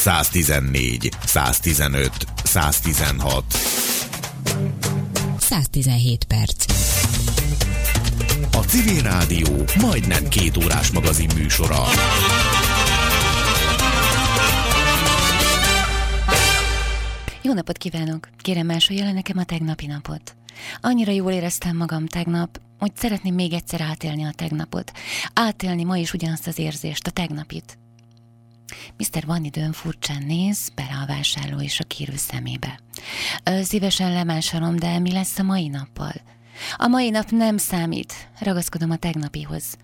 114, 115, 116. 117 perc. A Civil Rádió majdnem két órás magazin műsora. Jó napot kívánok! Kérem másolja le nekem a tegnapi napot. Annyira jól éreztem magam tegnap, hogy szeretném még egyszer átélni a tegnapot. Átélni ma is ugyanazt az érzést, a tegnapit. Mr. Van időn furcsán néz bele a vásárló és a kérő szemébe. Szívesen lemásolom, de mi lesz a mai nappal? A mai nap nem számít, ragaszkodom a tegnapihoz.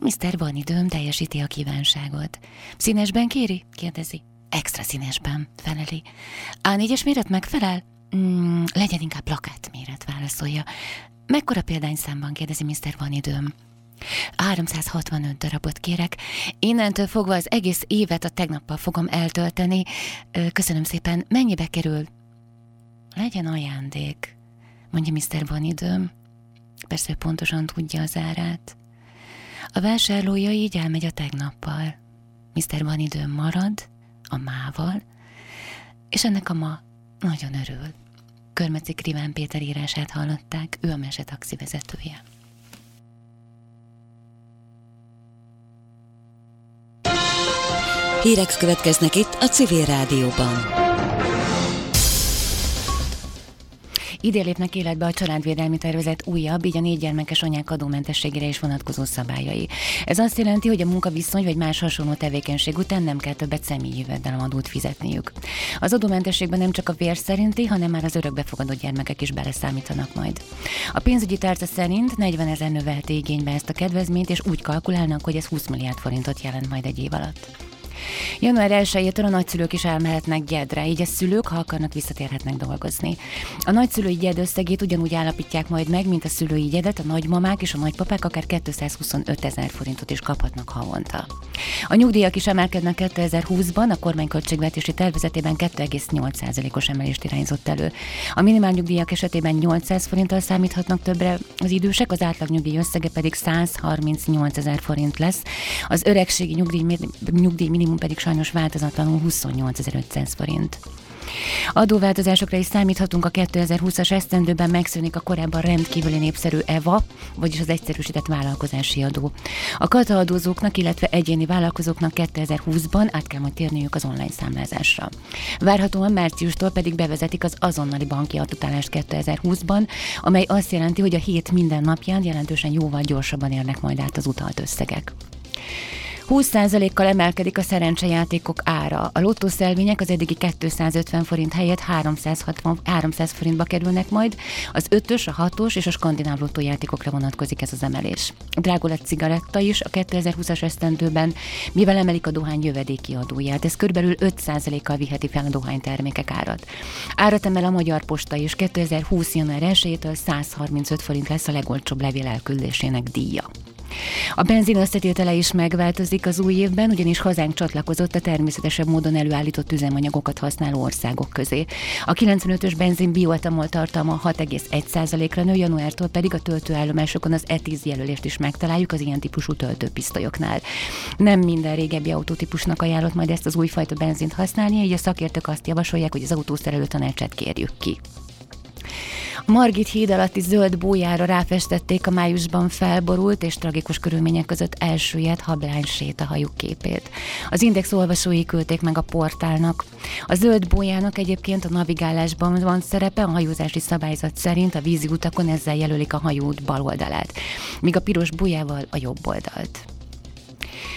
Mr. Van időm teljesíti a kívánságot. Színesben kéri? kérdezi. Extra színesben, feleli. A4-es méret megfelel? Mm, legyen inkább plakát méret, válaszolja. Mekkora példányszámban kérdezi Mr. Van időm? 365 darabot kérek. Innentől fogva az egész évet a tegnappal fogom eltölteni. Köszönöm szépen. Mennyibe kerül? Legyen ajándék, mondja Mr. Van időm. Persze pontosan tudja az árát. A vásárlója így elmegy a tegnappal. Mr. Van időm marad, a mával, és ennek a ma nagyon örül. Körmeci Kriván Péter írását hallották, ő a mese taxi vezetője. Hírek következnek itt a Civil Rádióban. Idén lépnek életbe a családvédelmi tervezet újabb, így a négy gyermekes anyák adómentességére is vonatkozó szabályai. Ez azt jelenti, hogy a munkaviszony vagy más hasonló tevékenység után nem kell többet személyi jövedelemadót fizetniük. Az adómentességben nem csak a vér szerinti, hanem már az örökbefogadott gyermekek is beleszámítanak majd. A pénzügyi tárca szerint 40 ezer növelti igénybe ezt a kedvezményt, és úgy kalkulálnak, hogy ez 20 milliárd forintot jelent majd egy év alatt. Január 1-től a nagyszülők is elmehetnek gyedre, így a szülők, ha akarnak, visszatérhetnek dolgozni. A nagyszülői gyed összegét ugyanúgy állapítják majd meg, mint a szülői gyedet, a nagymamák és a nagypapák akár 225 ezer forintot is kaphatnak havonta. A nyugdíjak is emelkednek 2020-ban, a kormány költségvetési tervezetében 2,8%-os emelést irányzott elő. A minimál nyugdíjak esetében 800 forinttal számíthatnak többre az idősek, az átlag nyugdíj összege pedig 138 ezer forint lesz. Az öregségi nyugdíj, nyugdíj minimum pedig sajnos változatlanul 28.500 forint. Adóváltozásokra is számíthatunk a 2020-as esztendőben megszűnik a korábban rendkívüli népszerű EVA, vagyis az egyszerűsített vállalkozási adó. A kata adózóknak, illetve egyéni vállalkozóknak 2020-ban át kell majd térniük az online számlázásra. Várhatóan márciustól pedig bevezetik az azonnali banki atutálást 2020-ban, amely azt jelenti, hogy a hét minden napján jelentősen jóval gyorsabban érnek majd át az utalt összegek. 20%-kal emelkedik a szerencsejátékok ára. A lottószelvények az eddigi 250 forint helyett 360, 300 forintba kerülnek majd. Az 5-ös, a 6-os és a skandináv lottójátékokra vonatkozik ez az emelés. Drága lett cigaretta is a 2020-as esztendőben, mivel emelik a dohány jövedéki adóját. Ez körülbelül 5%-kal viheti fel a dohány termékek árat. Árat emel a Magyar Posta is 2020. január 1-től 135 forint lesz a legolcsóbb levél elküldésének díja. A benzin összetétele is megváltozik az új évben, ugyanis hazánk csatlakozott a természetesebb módon előállított üzemanyagokat használó országok közé. A 95-ös benzin bioetamol tartalma 6,1%-ra nő, januártól pedig a töltőállomásokon az E10 jelölést is megtaláljuk az ilyen típusú töltőpisztolyoknál. Nem minden régebbi autótípusnak ajánlott majd ezt az újfajta benzint használni, így a szakértők azt javasolják, hogy az autószerelő tanácsát kérjük ki. Margit híd alatti zöld bójára ráfestették a májusban felborult és tragikus körülmények között elsüllyedt hablány sétahajuk képét. Az Index olvasói küldték meg a portálnak. A zöld bójának egyébként a navigálásban van szerepe, a hajózási szabályzat szerint a vízi utakon ezzel jelölik a hajót bal oldalát, míg a piros bójával a jobb oldalt.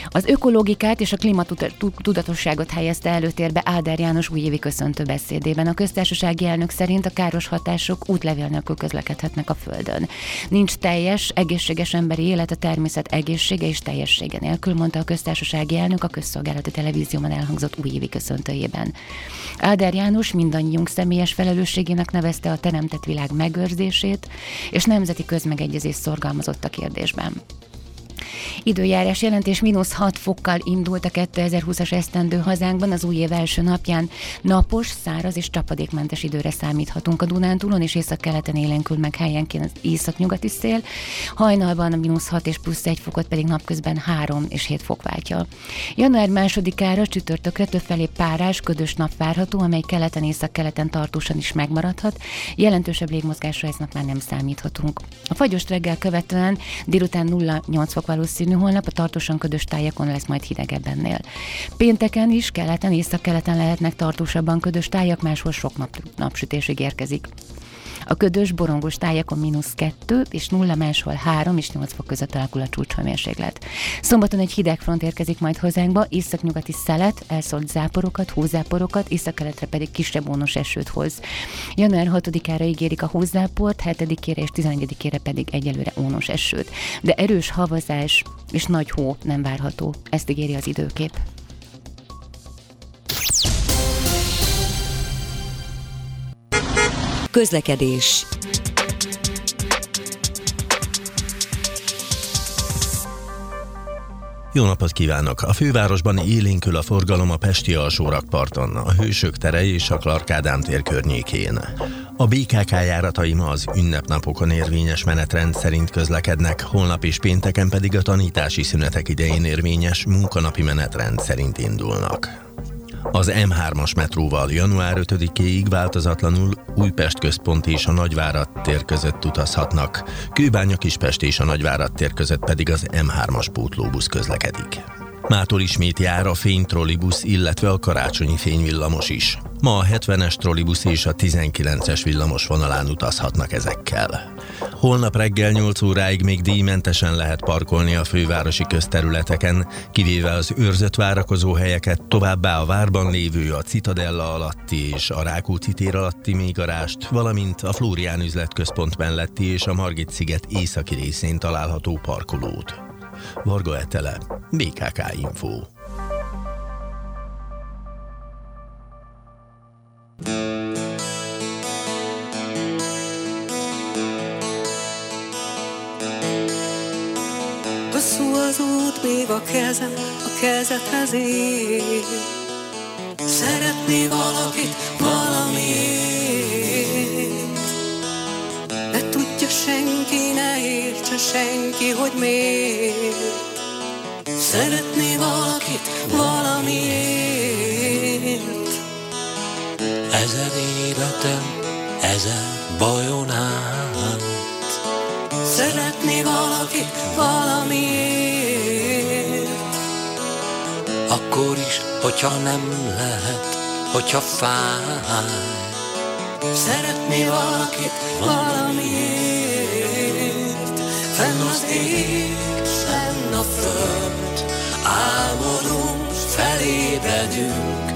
Az ökológikát és a klímatudatosságot helyezte előtérbe Áder János újévi köszöntő beszédében. A köztársasági elnök szerint a káros hatások útlevél nélkül közlekedhetnek a Földön. Nincs teljes, egészséges emberi élet a természet egészsége és teljessége nélkül, mondta a köztársasági elnök a közszolgálati televízióban elhangzott újévi köszöntőjében. Áder János mindannyiunk személyes felelősségének nevezte a teremtett világ megőrzését, és nemzeti közmegegyezést szorgalmazott a kérdésben. Időjárás jelentés mínusz 6 fokkal indult a 2020-as esztendő hazánkban az új év első napján. Napos, száraz és csapadékmentes időre számíthatunk a Dunántúlon, és észak-keleten élénkül meg helyenként az észak-nyugati szél. Hajnalban a mínusz 6 és plusz 1 fokot pedig napközben 3 és 7 fok váltja. Január másodikára csütörtökre többfelé párás, ködös nap várható, amely keleten észak-keleten tartósan is megmaradhat. Jelentősebb légmozgásra ez nap már nem számíthatunk. A fagyos reggel követően délután 0-8 fok valószínű, holnap a tartósan ködös tájakon lesz majd hidegebb ennél. Pénteken is keleten, észak-keleten lehetnek tartósabban ködös tájak, máshol sok nap, napsütésig érkezik. A ködös, borongos tájakon mínusz 2 és 0 máshol 3 és 8 fok között alakul a csúcshőmérséklet. Szombaton egy hideg front érkezik majd hozánkba, északnyugati szelet, elszólt záporokat, hózáporokat, északkeletre pedig kisebb ónos esőt hoz. Január 6-ára ígérik a hózáport, 7-ére és 11-ére pedig egyelőre ónos esőt. De erős havazás és nagy hó nem várható. Ezt ígéri az időkép. Közlekedés. Jó napot kívánok! A fővárosban élénkül a forgalom a Pesti alsórakparton, a Hősök tere és a Clark Ádám tér környékén. A BKK járatai ma az ünnepnapokon érvényes menetrend szerint közlekednek, holnap és pénteken pedig a tanítási szünetek idején érvényes munkanapi menetrend szerint indulnak. Az M3-as metróval január 5-éig változatlanul Újpest központ és a Nagyvárad tér között utazhatnak, Kőbánya Kispest és a Nagyvárad tér között pedig az M3-as pótlóbusz közlekedik. Mától ismét jár a fénytrollibusz, illetve a karácsonyi fényvillamos is. Ma a 70-es trollibusz és a 19-es villamos vonalán utazhatnak ezekkel. Holnap reggel 8 óráig még díjmentesen lehet parkolni a fővárosi közterületeken, kivéve az őrzött várakozó helyeket, továbbá a várban lévő a Citadella alatti és a Rákóczi tér alatti mégarást, valamint a Flórián üzletközpont melletti és a Margit sziget északi részén található parkolót. Varga Etele, BKK Info. Hosszú az út, még a kezem a kezedhez ér. Szeretné valakit valamiért. Ne tudja senki, ne senki, hogy miért. Szeretné valakit valamiért. Ezer életem, ezer bajon át. Szeretné valakit valamiért. Akkor is, hogyha nem lehet, hogyha fáj. Szeretné valakit valamiért az ég, fenn a föld. Álmodunk, felébredünk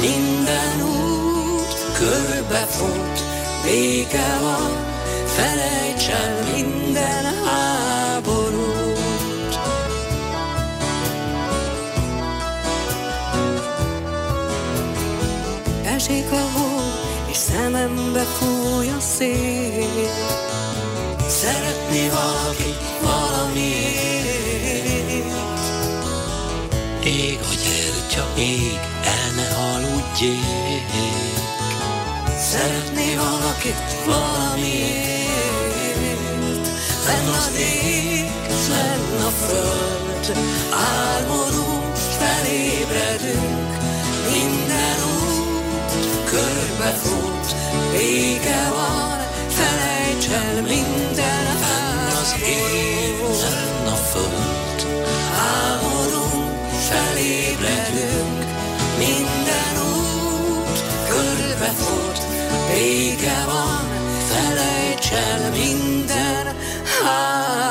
Minden út körbefut Vége van, felejts el minden háborút. Esik a hó, és szemembe fúj a szél. Szeretné valaki valamiért. Ég a gyertya, ég, el ne aludjék. Szeretné valaki valamiért. Fenn az ég, fenn a föld, álmodunk, felébredünk, minden út körbefut, vége van, felejts el minden Az ég, fenn a föld, Álmodunk, felébredünk, minden út körbefut, vége van, felejts el minden háborút.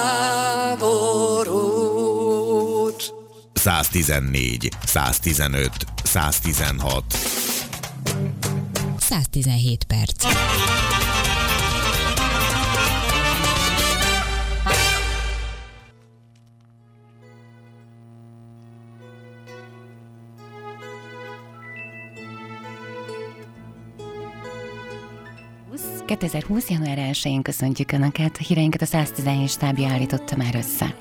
114, 115, 116. 117 perc. 2020. január 1-én köszöntjük Önöket. A híreinket a 117 stábja állította már össze.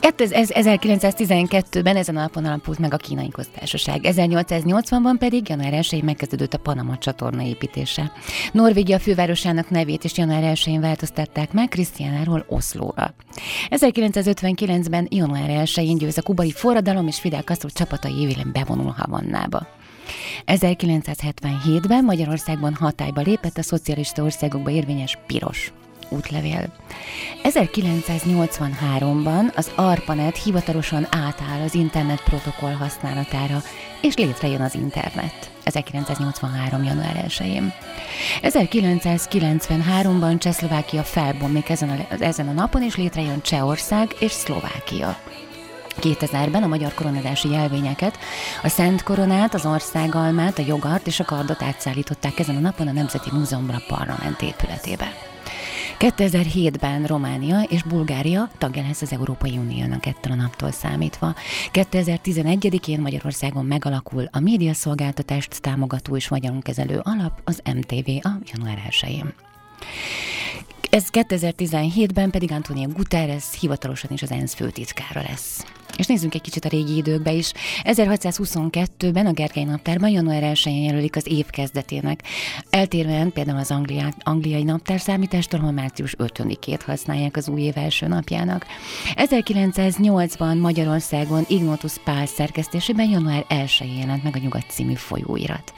1912-ben ezen a napon alapult meg a kínai köztársaság. 1880-ban pedig január 1-én megkezdődött a Panama csatorna építése. Norvégia fővárosának nevét is január 1-én változtatták meg Krisztiánáról Oszlóra. 1959-ben január 1-én győz a kubai forradalom és Fidel Castro csapatai évében bevonul Havannába. 1977-ben Magyarországban hatályba lépett a szocialista országokba érvényes piros útlevél. 1983-ban az ARPANET hivatalosan átáll az internet protokoll használatára, és létrejön az internet. 1983. január 1-én. 1993-ban Csehszlovákia felbomlik ezen a, ezen a napon, és létrejön Csehország és Szlovákia. 2000-ben a magyar koronadási jelvényeket, a Szent Koronát, az Országalmát, a jogart és a kardot átszállították ezen a napon a Nemzeti Múzeumra parlament épületébe. 2007-ben Románia és Bulgária tagja lesz az Európai Uniónak ettől a naptól számítva. 2011-én Magyarországon megalakul a médiaszolgáltatást támogató és vagyonkezelő alap, az MTV a január 1-én. Ez 2017-ben pedig Antonio Guterres hivatalosan is az ENSZ főtitkára lesz. És nézzünk egy kicsit a régi időkbe is. 1622-ben a Gergely naptárban január 1-én jelölik az év kezdetének. Eltérően például az angliai, angliai naptár számítástól, ahol március 5-ét használják az új év első napjának. 1908-ban Magyarországon Ignotus Pál szerkesztésében január 1-én jelent meg a Nyugat című folyóirat.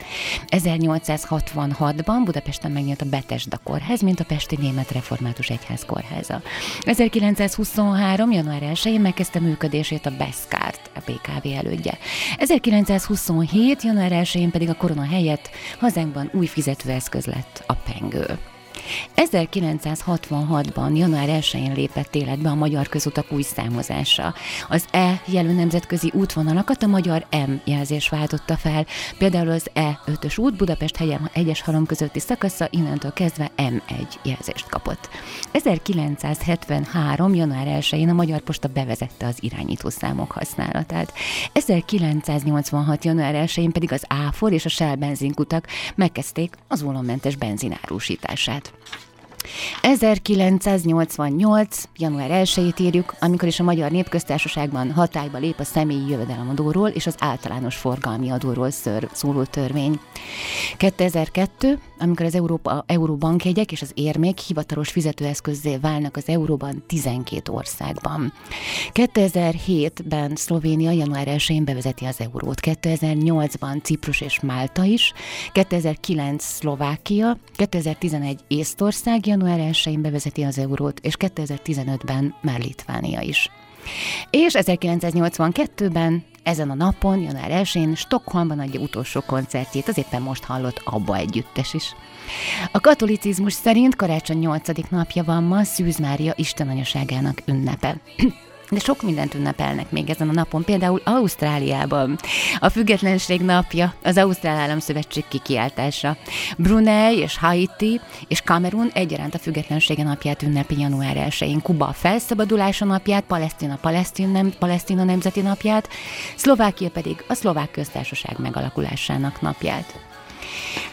1866-ban Budapesten megnyílt a Betesda kórház, mint a Pesti Német Református Egyház kórháza. 1923. január 1-én megkezdte működését a Beszkárt, a BKV elődje. 1927. január 1-én pedig a korona helyett hazánkban új fizetőeszköz lett a pengő. 1966-ban, január 1-én lépett életbe a magyar közutak új számozása. Az E jelű nemzetközi útvonalakat a magyar M jelzés váltotta fel, például az E5-ös út Budapest hegyen, egyes halom közötti szakasza innentől kezdve M1 jelzést kapott. 1973. január 1-én a Magyar Posta bevezette az irányítószámok használatát. 1986. január 1-én pedig az Áfor és a Shell benzinkutak megkezdték az olommentes benzinárusítását. 1988. január 1-ét írjuk, amikor is a Magyar Népköztársaságban hatályba lép a személyi jövedelemadóról és az általános forgalmi adóról ször, szóló törvény. 2002. amikor az Európa, Euróbankjegyek és az érmék hivatalos fizetőeszközzé válnak az Euróban 12 országban. 2007-ben Szlovénia január 1-én bevezeti az eurót, 2008-ban Ciprus és Málta is, 2009 Szlovákia, 2011 Észtország, január 1-én bevezeti az eurót, és 2015-ben már Litvánia is. És 1982-ben ezen a napon, január 1-én Stockholmban adja utolsó koncertjét, az éppen most hallott Abba együttes is. A katolicizmus szerint karácsony 8. napja van ma Szűz Mária Istenanyaságának ünnepe. De sok mindent ünnepelnek még ezen a napon, például Ausztráliában. A függetlenség napja, az Ausztrál Államszövetség kikiáltása. Brunei és Haiti és Kamerun egyaránt a függetlensége napját ünnepi január 1-én. Kuba a felszabadulása napját, Palesztina, Palesztin nem, Palesztina nemzeti napját, Szlovákia pedig a szlovák köztársaság megalakulásának napját.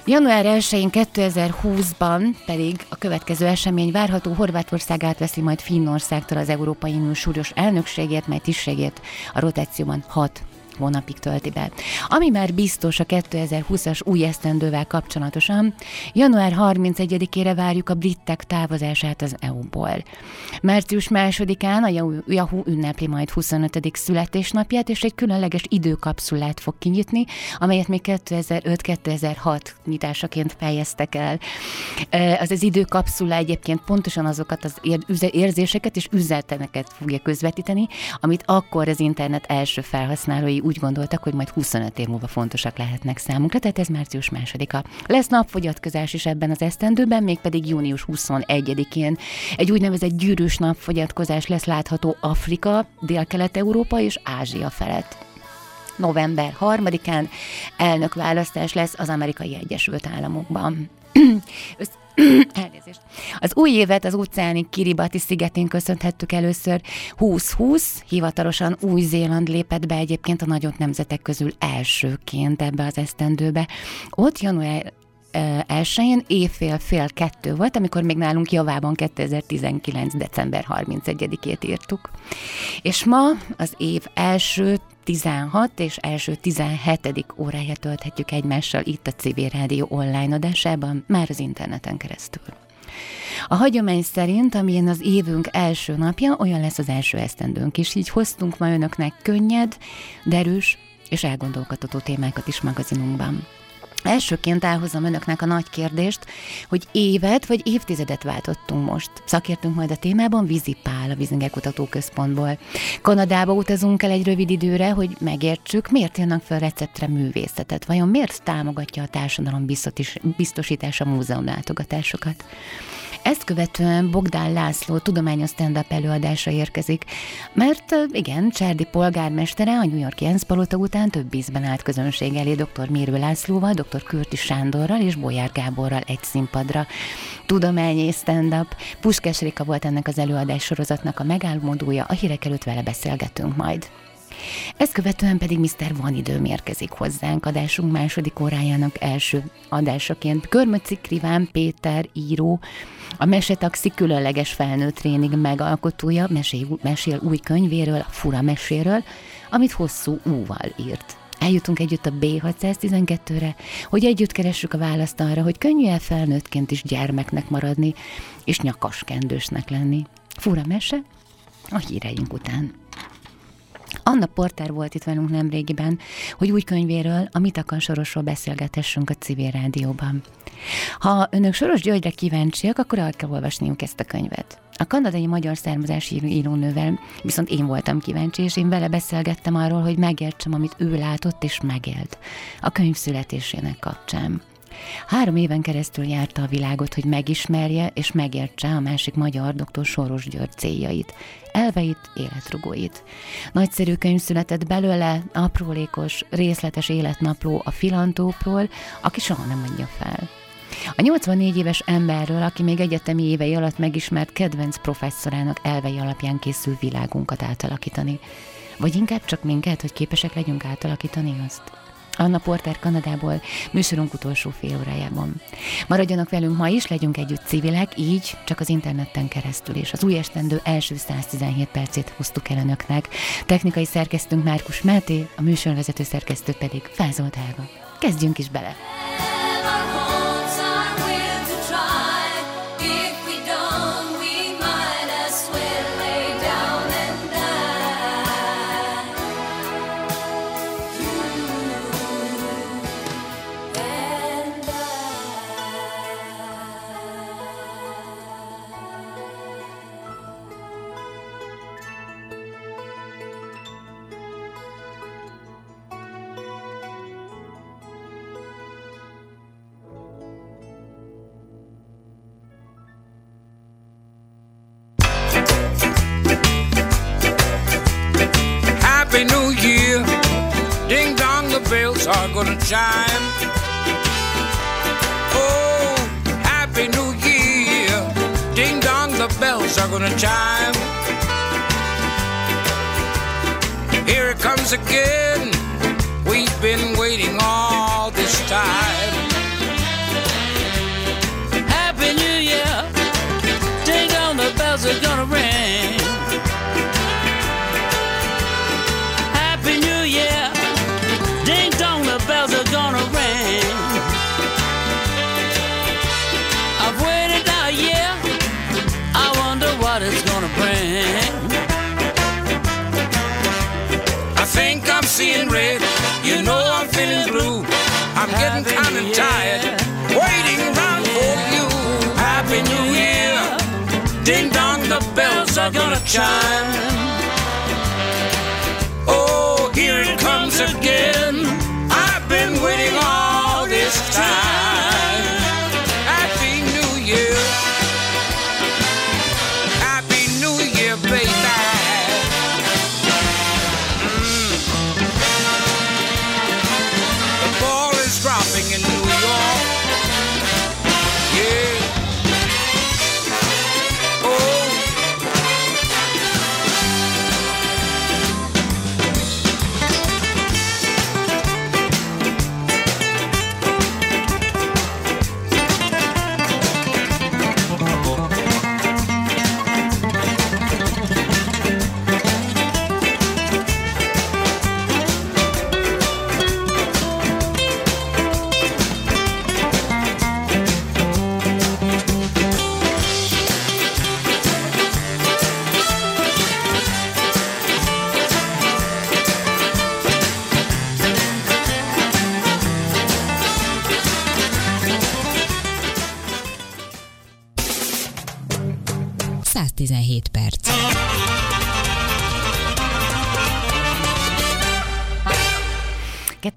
Január 1-én 2020-ban pedig a következő esemény várható. Horvátország átveszi majd Finnországtól az Európai Unió súlyos elnökségét, mely tisztségét a rotációban 6 hónapig tölti be. Ami már biztos a 2020-as új esztendővel kapcsolatosan, január 31-ére várjuk a britek távozását az EU-ból. Március másodikán a Yahoo ünnepli majd 25. születésnapját, és egy különleges időkapszulát fog kinyitni, amelyet még 2005-2006 nyitásaként fejeztek el. Az az időkapszula egyébként pontosan azokat az érzéseket és üzeneteneket fogja közvetíteni, amit akkor az internet első felhasználói úgy gondoltak, hogy majd 25 év múlva fontosak lehetnek számunkra, tehát ez március másodika. Lesz napfogyatkozás is ebben az esztendőben, mégpedig június 21-én. Egy úgynevezett gyűrűs napfogyatkozás lesz látható Afrika, Dél-Kelet-Európa és Ázsia felett november 3-án elnökválasztás lesz az Amerikai Egyesült Államokban. Elnézést. Az új évet az óceáni Kiribati szigetén köszönhettük először. 2020 hivatalosan Új-Zéland lépett be egyébként a nagyobb nemzetek közül elsőként ebbe az esztendőbe. Ott január elsőjén évfél fél kettő volt, amikor még nálunk javában 2019. december 31-ét írtuk. És ma az év első 16 és első 17. órája tölthetjük egymással itt a CV Rádió online adásában, már az interneten keresztül. A hagyomány szerint, amilyen az évünk első napja, olyan lesz az első esztendőnk is, így hoztunk ma önöknek könnyed, derűs és elgondolkodható témákat is magazinunkban. Elsőként elhozom önöknek a nagy kérdést, hogy évet vagy évtizedet váltottunk most. Szakértünk majd a témában Vízi Pál, a Vizinger Kutatóközpontból. Kanadába utazunk el egy rövid időre, hogy megértsük, miért jönnek fel receptre művészetet, vajon miért támogatja a társadalom biztosítása múzeum látogatásokat. Ezt követően Bogdán László tudományos stand-up előadása érkezik, mert igen, Cserdi polgármestere a New York Jens Palota után több ízben állt közönség elé dr. Mérő Lászlóval, dr. Kürti Sándorral és Bolyár Gáborral egy színpadra. Tudományi stand-up, Puskes Rika volt ennek az előadás sorozatnak a megálmodója, a hírek előtt vele beszélgetünk majd. Ezt követően pedig Mr. Van időm érkezik hozzánk adásunk második órájának első adásaként. Körmöci Kriván Péter író, a Mesetaxi különleges felnőtt tréning megalkotója mesél, mesél új könyvéről, a fura meséről, amit hosszú úval írt. Eljutunk együtt a B612-re, hogy együtt keressük a választ arra, hogy könnyű-e felnőttként is gyermeknek maradni, és nyakaskendősnek lenni. Fura mese a híreink után. Anna Porter volt itt velünk nemrégiben, hogy új könyvéről, a Mit akar Sorosról beszélgetessünk a civil rádióban. Ha önök Soros Györgyre kíváncsiak, akkor el kell olvasniuk ezt a könyvet. A kanadai magyar származású írónővel viszont én voltam kíváncsi, és én vele beszélgettem arról, hogy megértsem, amit ő látott és megélt a könyv születésének kapcsán. Három éven keresztül járta a világot, hogy megismerje és megértse a másik magyar doktor Soros György céljait, elveit, életrugóit. Nagyszerű könyv született belőle, aprólékos, részletes életnapló a filantópról, aki soha nem adja fel. A 84 éves emberről, aki még egyetemi évei alatt megismert kedvenc professzorának elvei alapján készül világunkat átalakítani. Vagy inkább csak minket, hogy képesek legyünk átalakítani azt. Anna Porter Kanadából, műsorunk utolsó fél órájában. Maradjanak velünk ma is, legyünk együtt civilek, így csak az interneten keresztül, és az új esztendő első 117 percét hoztuk el önöknek. Technikai szerkesztünk Márkus Máté, a műsorvezető szerkesztő pedig Fázolt Helga. Kezdjünk is bele! Are gonna chime. Oh, Happy New Year. Ding dong, the bells are gonna chime. Here it comes again. We've been waiting all this time. Happy New Year. Ding dong, the bells are gonna ring. Gonna chime.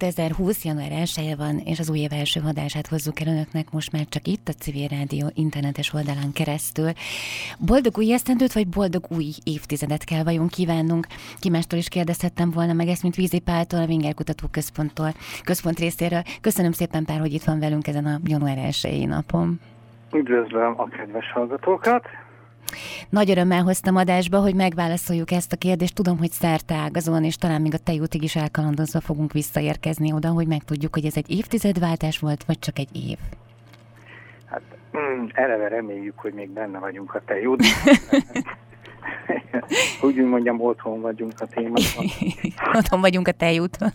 2020. január 1 van, és az új év első adását hozzuk el önöknek most már csak itt, a Civil Rádió internetes oldalán keresztül. Boldog új esztendőt, vagy boldog új évtizedet kell vajon kívánnunk? Ki is kérdezhettem volna meg ezt, mint Vízi Páltól, a Winger Kutató Központtól, központ részéről. Köszönöm szépen, Pár, hogy itt van velünk ezen a január 1 napon. Üdvözlöm a kedves hallgatókat! Nagy örömmel hoztam adásba, hogy megválaszoljuk ezt a kérdést. Tudom, hogy szerte ágazóan, és talán még a tejútig is elkalandozva fogunk visszaérkezni oda, hogy megtudjuk, hogy ez egy évtizedváltás volt, vagy csak egy év. Hát mm, eleve reméljük, hogy még benne vagyunk a tejút. Úgy mondjam, otthon vagyunk a témában. otthon vagyunk a tejúton.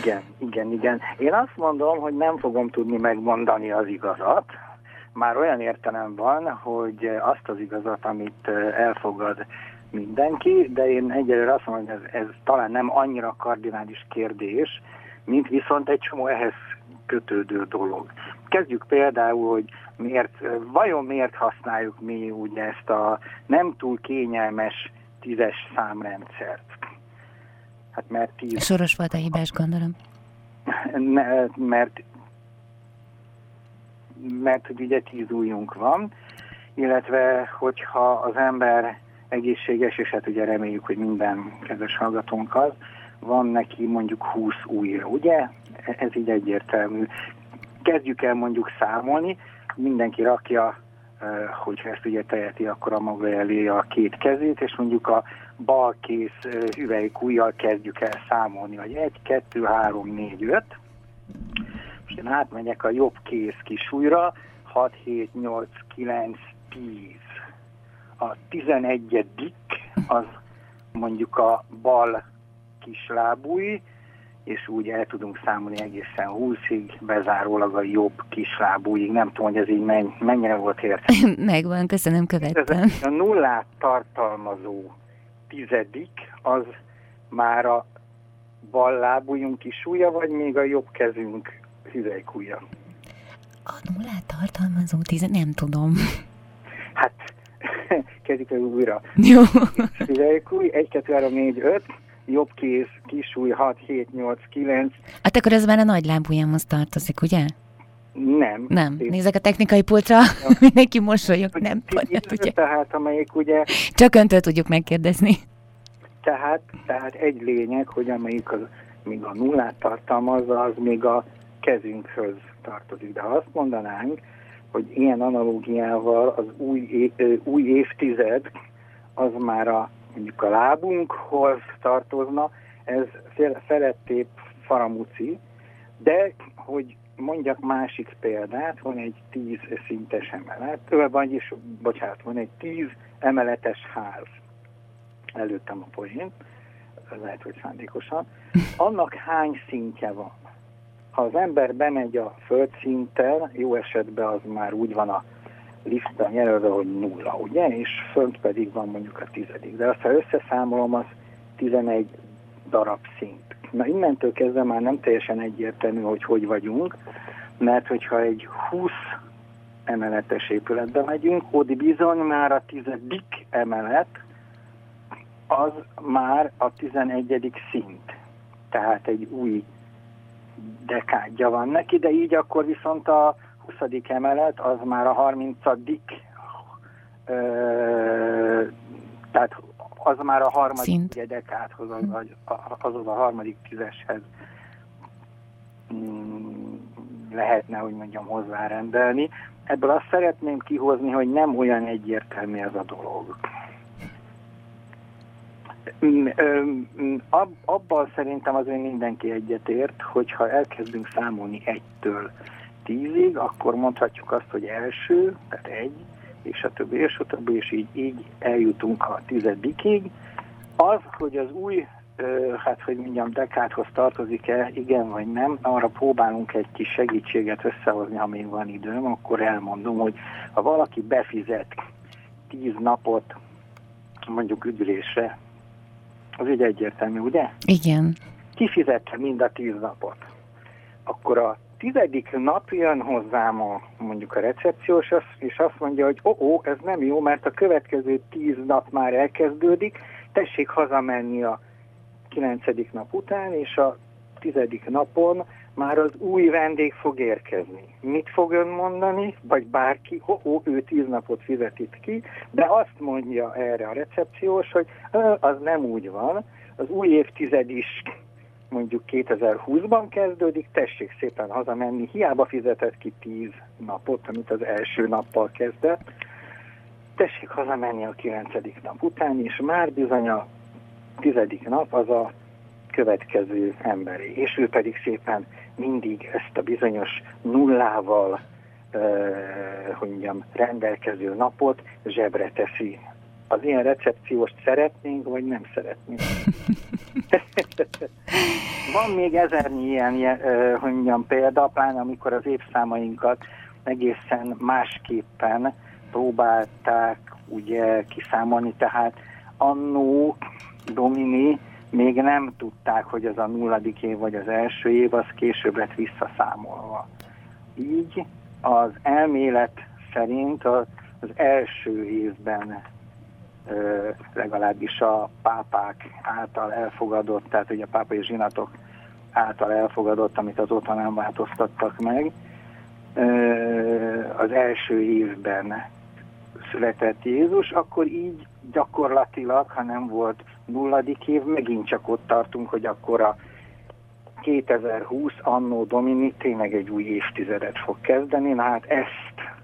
Igen, igen, igen. Én azt mondom, hogy nem fogom tudni megmondani az igazat, már olyan értelem van, hogy azt az igazat, amit elfogad mindenki, de én egyelőre azt mondom, hogy ez, ez talán nem annyira kardinális kérdés, mint viszont egy csomó ehhez kötődő dolog. Kezdjük például, hogy miért, vajon miért használjuk mi ugye ezt a nem túl kényelmes tízes számrendszert? Hát mert tíz... Soros volt a hibás, gondolom. Ne, mert mert hogy ugye tíz ujjunk van, illetve hogyha az ember egészséges, és hát ugye reméljük, hogy minden kedves hallgatónk az, van neki mondjuk 20 ujja, ugye? Ez így egyértelmű. Kezdjük el mondjuk számolni, mindenki rakja, hogyha ezt ugye teheti, akkor a maga elé a két kezét, és mondjuk a bal kész hüvelykújjal kezdjük el számolni, hogy 1, 2, 3, 4, 5, most én átmegyek a jobb kéz kisújra, 6, 7, 8, 9, 10. A 11 az mondjuk a bal kislábúj, és úgy el tudunk számolni egészen 20-ig, bezárólag a jobb kislábúig. Nem tudom, hogy ez így mennyire volt érthető. Megvan, köszönöm, követtem. a nullát tartalmazó tizedik, az már a bal lábújunk kisúja, vagy még a jobb kezünk hüvelykújja. A nullát tartalmazó tíze, nem tudom. Hát, kezdjük el újra. Jó. Hüvelykúj, 1, 2, 3, 4, 5, jobb kéz, kisúj, 6, 7, 8, 9. Hát akkor ez már a nagy lábújámhoz tartozik, ugye? Nem. Nem. Én... Nézek a technikai pultra, mindenki mosolyog, nem pont, ugye? Tehát, amelyik ugye... Csak öntől tudjuk megkérdezni. Tehát, tehát egy lényeg, hogy amelyik az, még a nullát tartalmazza, az még a kezünkhöz tartozik. De ha azt mondanánk, hogy ilyen analógiával az új, új évtized az már a, mondjuk a lábunkhoz tartozna, ez felettébb faramuci, de hogy mondjak másik példát, van egy tíz szintes emelet, vagyis, bocsánat, van egy tíz emeletes ház. Előttem a poén, lehet, hogy szándékosan. Annak hány szintje van? Ha az ember bemegy a földszinten, jó esetben az már úgy van a liftben jelölve, hogy nulla, ugye? És fönt pedig van mondjuk a tizedik. De azt, ha összeszámolom, az 11 darab szint. Na innentől kezdve már nem teljesen egyértelmű, hogy hogy vagyunk, mert hogyha egy 20 emeletes épületbe megyünk, ott bizony már a tizedik emelet az már a 11. szint. Tehát egy új dekádja van neki, de így akkor viszont a 20. emelet az már a 30. Ö, tehát az már a harmadik Szint. dekádhoz, az, azaz a harmadik tízeshez mm, lehetne, hogy mondjam, hozzárendelni. Ebből azt szeretném kihozni, hogy nem olyan egyértelmű ez a dolog. Mm, mm, abban szerintem azért mindenki egyetért, hogyha elkezdünk számolni egytől tízig, akkor mondhatjuk azt, hogy első, tehát egy, és a többi, és a többi, és így, így eljutunk a tizedikig. Az, hogy az új, hát hogy mondjam, dekádhoz tartozik-e, igen vagy nem, arra próbálunk egy kis segítséget összehozni, ha még van időm, akkor elmondom, hogy ha valaki befizet tíz napot mondjuk üdülésre, az ugye egyértelmű, ugye? Igen. Kifizette mind a tíz napot. akkor a tizedik nap jön hozzám a, mondjuk a recepciós, és azt mondja, hogy ó, oh, oh, ez nem jó, mert a következő tíz nap már elkezdődik, tessék hazamenni a kilencedik nap után, és a tizedik napon már az új vendég fog érkezni. Mit fog ön mondani? Vagy bárki, ho, ho, ő tíz napot fizetít ki, de azt mondja erre a recepciós, hogy az nem úgy van, az új évtized is mondjuk 2020-ban kezdődik, tessék szépen hazamenni, hiába fizetett ki tíz napot, amit az első nappal kezdett, tessék hazamenni a kilencedik nap után, és már bizony a tizedik nap az a következő emberi, és ő pedig szépen mindig ezt a bizonyos nullával, uh, hogy mondjam, rendelkező napot zsebre teszi. Az ilyen recepcióst szeretnénk, vagy nem szeretnénk? Van még ezernyi ilyen, uh, hogy mondjam, példa, pláne amikor az évszámainkat egészen másképpen próbálták ugye kiszámolni, tehát annó Domini még nem tudták, hogy az a nulladik év vagy az első év, az később lett visszaszámolva. Így az elmélet szerint az, az első évben legalábbis a pápák által elfogadott, tehát hogy a pápai zsinatok által elfogadott, amit azóta nem változtattak meg, az első évben született Jézus, akkor így gyakorlatilag, ha nem volt nulladik év, megint csak ott tartunk, hogy akkor a 2020 annó Domini tényleg egy új évtizedet fog kezdeni, na hát ezt,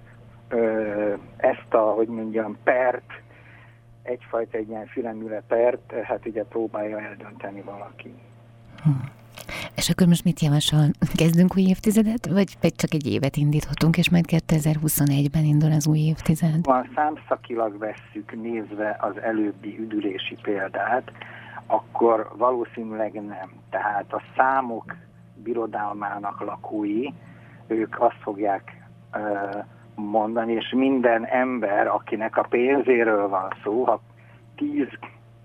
ö, ezt a, hogy mondjam, pert, egyfajta egy ilyen fülemüle pert, hát ugye próbálja eldönteni valaki. Hm. És akkor most mit javasol? Kezdünk új évtizedet, vagy, vagy csak egy évet indíthatunk, és majd 2021-ben indul az új évtized? Van számszakilag vesszük nézve az előbbi üdülési példát, akkor valószínűleg nem. Tehát a számok birodalmának lakói, ők azt fogják mondani, és minden ember, akinek a pénzéről van szó, ha tíz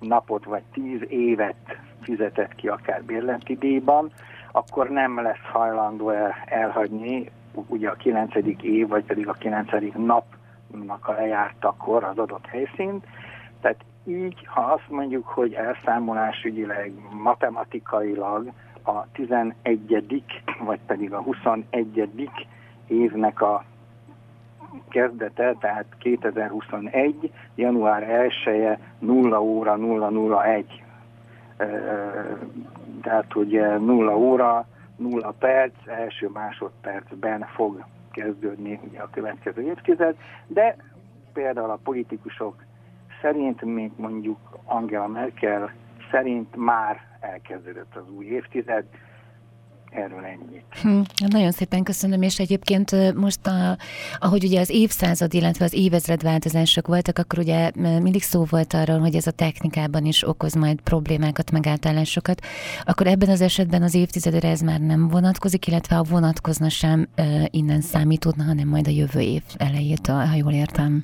napot vagy tíz évet fizetett ki akár bérleti díjban, akkor nem lesz hajlandó el, elhagyni ugye a kilencedik év, vagy pedig a kilencedik napnak a lejártakor az adott helyszínt. Tehát így, ha azt mondjuk, hogy elszámolásügyileg, matematikailag a 11. vagy pedig a 21. évnek a kezdete, tehát 2021. január 1-e 0 óra 001 tehát hogy 0 óra, 0 perc, első másodpercben fog kezdődni ugye a következő évtized, de például a politikusok szerint, mint mondjuk Angela Merkel szerint már elkezdődött az új évtized, erről ennyit. Hm, nagyon szépen köszönöm, és egyébként most, a, ahogy ugye az évszázad, illetve az évezred változások voltak, akkor ugye mindig szó volt arról, hogy ez a technikában is okoz majd problémákat, megáltalásokat, akkor ebben az esetben az évtizedre ez már nem vonatkozik, illetve ha vonatkozna sem innen számítódna, hanem majd a jövő év elejétől, ha jól értem.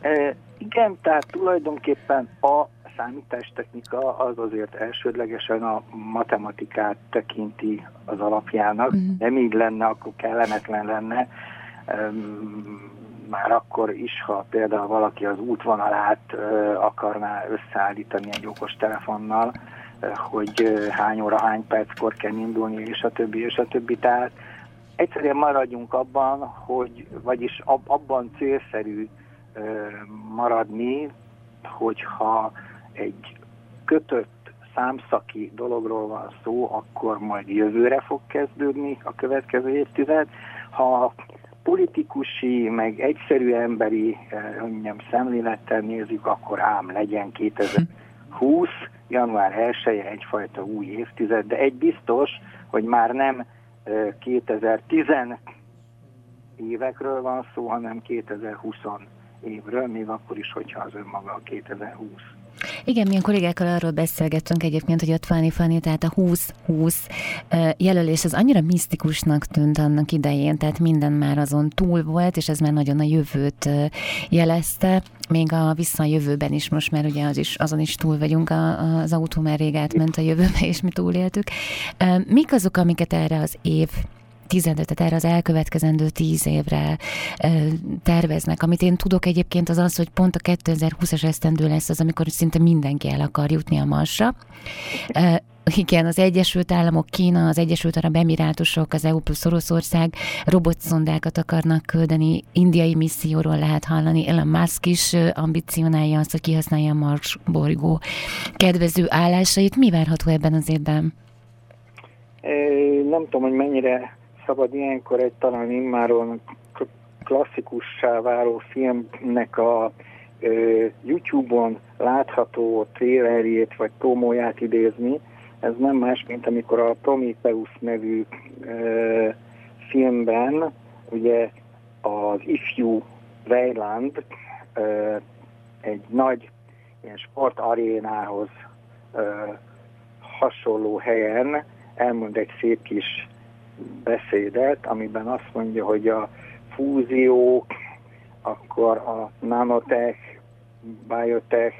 E, igen, tehát tulajdonképpen a számítástechnika az azért elsődlegesen a matematikát tekinti az alapjának. Mm. Nem így lenne, akkor kellemetlen lenne. Már akkor is, ha például valaki az útvonalát akarná összeállítani egy okos telefonnal, hogy hány óra, hány perckor kell indulni, és a többi, és a többi. Tehát egyszerűen maradjunk abban, hogy, vagyis abban célszerű maradni, hogyha egy kötött számszaki dologról van szó, akkor majd jövőre fog kezdődni a következő évtized. Ha politikusi, meg egyszerű emberi eh, mondjam, szemlélettel nézzük, akkor ám legyen 2020, január 1 -e egyfajta új évtized, de egy biztos, hogy már nem 2010 eh, évekről van szó, hanem 2020 évről, még akkor is, hogyha az önmaga a 2020. Igen, mi a kollégákkal arról beszélgettünk egyébként, hogy a 20 Funny, tehát a 20-20 jelölés az annyira misztikusnak tűnt annak idején, tehát minden már azon túl volt, és ez már nagyon a jövőt jelezte, még a vissza a jövőben is most, mert ugye az is, azon is túl vagyunk, a, az autó már rég átment a jövőbe, és mi túléltük. Mik azok, amiket erre az év tizedre, tehát erre az elkövetkezendő tíz évre terveznek. Amit én tudok egyébként az az, hogy pont a 2020-as esztendő lesz az, amikor szinte mindenki el akar jutni a Marsra. Igen, az Egyesült Államok, Kína, az Egyesült Arab Emirátusok, az EU plusz Oroszország robotszondákat akarnak küldeni, indiai misszióról lehet hallani, Elon Musk is ambicionálja azt, hogy kihasználja a Mars bolygó kedvező állásait. Mi várható ebben az évben? Nem tudom, hogy mennyire szabad ilyenkor egy talán immáron klasszikussá váló filmnek a YouTube-on látható trélerjét vagy promóját idézni. Ez nem más, mint amikor a Prometheus nevű ö, filmben ugye az ifjú Weiland ö, egy nagy ilyen sportarénához ö, hasonló helyen elmond egy szép kis beszédet, amiben azt mondja, hogy a fúzió, akkor a nanotech, biotech,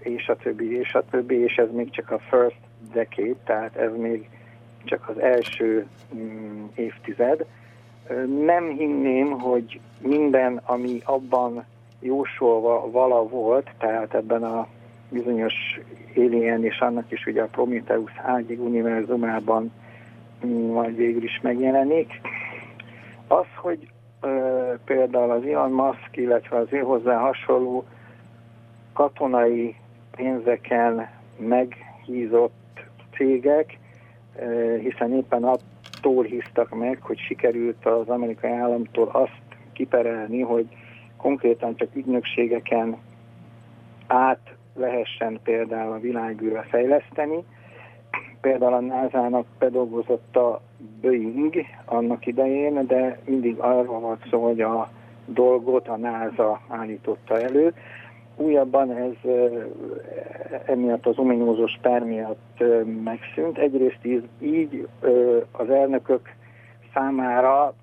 és a többi, és a többi, és ez még csak a first decade, tehát ez még csak az első mm, évtized. Nem hinném, hogy minden, ami abban jósolva vala volt, tehát ebben a bizonyos Alien és annak is ugye a Prometheus ágyig univerzumában majd végül is megjelenik. Az, hogy például az Elon Musk, illetve az ő hozzá hasonló katonai pénzeken meghízott cégek, hiszen éppen attól hisztak meg, hogy sikerült az amerikai államtól azt kiperelni, hogy konkrétan csak ügynökségeken át lehessen például a világűrre fejleszteni, például a NASA-nak bedolgozott a Boeing annak idején, de mindig arról volt szó, hogy a dolgot a NASA állította elő. Újabban ez emiatt az ominózus per miatt megszűnt. Egyrészt így az elnökök számára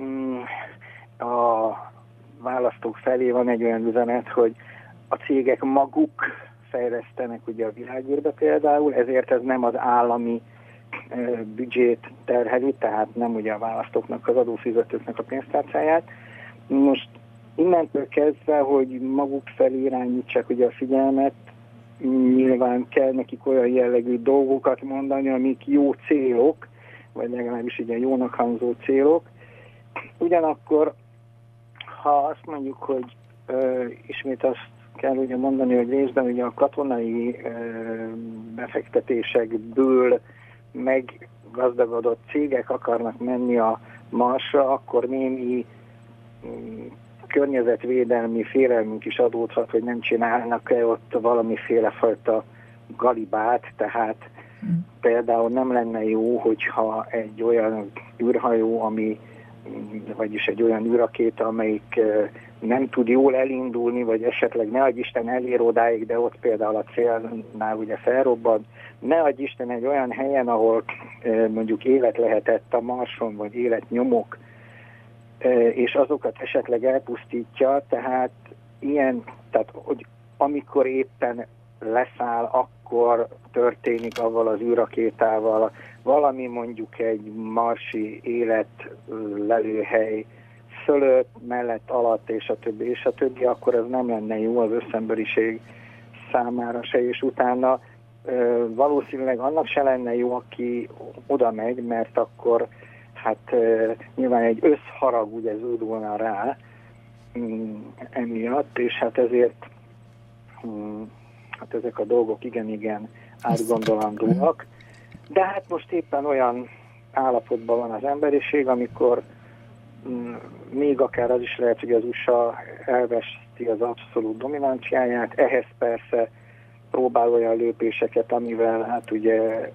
mm, a választók felé van egy olyan üzenet, hogy a cégek maguk fejlesztenek ugye a világűrbe például, ezért ez nem az állami büdzsét terheli, tehát nem ugye a választóknak, az adófizetőknek a pénztárcáját. Most innentől kezdve, hogy maguk felé irányítsák ugye a figyelmet, nyilván kell nekik olyan jellegű dolgokat mondani, amik jó célok, vagy legalábbis ugye jónak hangzó célok. Ugyanakkor, ha azt mondjuk, hogy ö, ismét azt kell ugye mondani, hogy részben ugye a katonai befektetésekből meggazdagodott cégek akarnak menni a Marsra, akkor némi mm, környezetvédelmi félelmünk is adódhat, hogy nem csinálnak-e ott valamiféle fajta galibát, tehát mm. például nem lenne jó, hogyha egy olyan űrhajó, ami vagyis egy olyan űrakéta, amelyik nem tud jól elindulni, vagy esetleg ne adj Isten elér odáig, de ott például a célnál ugye felrobban, ne adj Isten egy olyan helyen, ahol mondjuk élet lehetett a Marson, vagy életnyomok, és azokat esetleg elpusztítja, tehát ilyen, tehát hogy amikor éppen leszáll, akkor történik avval az űrakétával, valami mondjuk egy marsi élet lelőhely fölött, mellett, alatt, és a többi, és a többi, akkor ez nem lenne jó az összemberiség számára se, és utána ö, valószínűleg annak se lenne jó, aki oda megy, mert akkor hát ö, nyilván egy összharag ugye zúdulna rá mm, emiatt, és hát ezért mm, hát ezek a dolgok igen-igen átgondolandóak. De hát most éppen olyan állapotban van az emberiség, amikor mm, még akár az is lehet, hogy az USA elveszti az abszolút dominanciáját, ehhez persze próbál olyan lépéseket, amivel hát ugye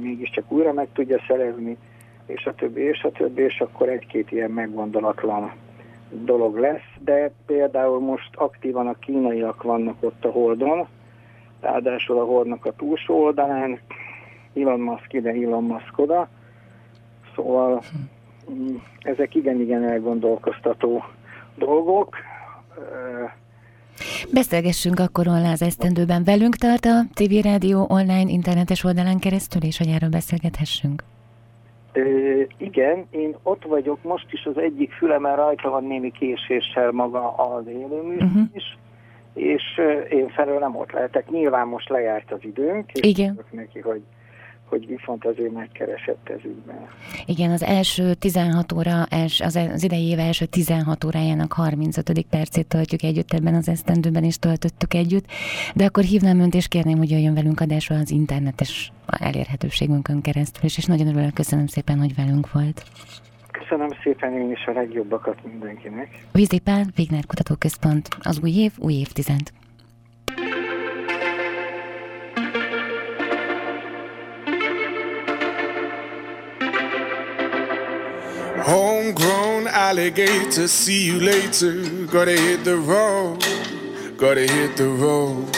mégiscsak újra meg tudja szerezni, és a többi, és a többi, és akkor egy-két ilyen meggondolatlan dolog lesz, de például most aktívan a kínaiak vannak ott a Holdon, ráadásul a Holdnak a túlsó oldalán, Elon Musk ide, Elon Musk oda, szóval mm, ezek igen-igen elgondolkoztató dolgok. Beszélgessünk akkor Ollá az esztendőben. Velünk tart a TV Rádió online internetes oldalán keresztül, és hogy erről beszélgethessünk. Ö, igen, én ott vagyok most is az egyik fülemen rajta van némi késéssel maga az élőmű Mhm. is, és én felől nem ott lehetek. Nyilván most lejárt az időnk, és Igen. neki, hogy, hogy viszont azért megkeresett ez ügyben. Igen, az első 16 óra, az, az idei év első 16 órájának 35. percét töltjük együtt ebben az esztendőben, és töltöttük együtt. De akkor hívnám önt, és kérném, hogy jöjjön velünk adásra az internetes elérhetőségünkön keresztül, és, és nagyon örülök, köszönöm szépen, hogy velünk volt. Köszönöm szépen én is a legjobbakat mindenkinek. Vízipál, Wigner Kutatóközpont, az új év, új évtized. Homegrown alligator, see you later. Gotta hit the road, gotta hit the road.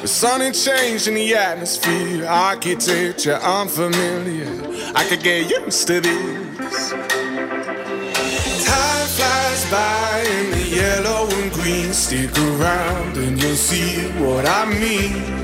The sun ain't changed in the atmosphere, architecture unfamiliar. I could get used to this. Time flies by in the yellow and green. Stick around and you'll see what I mean.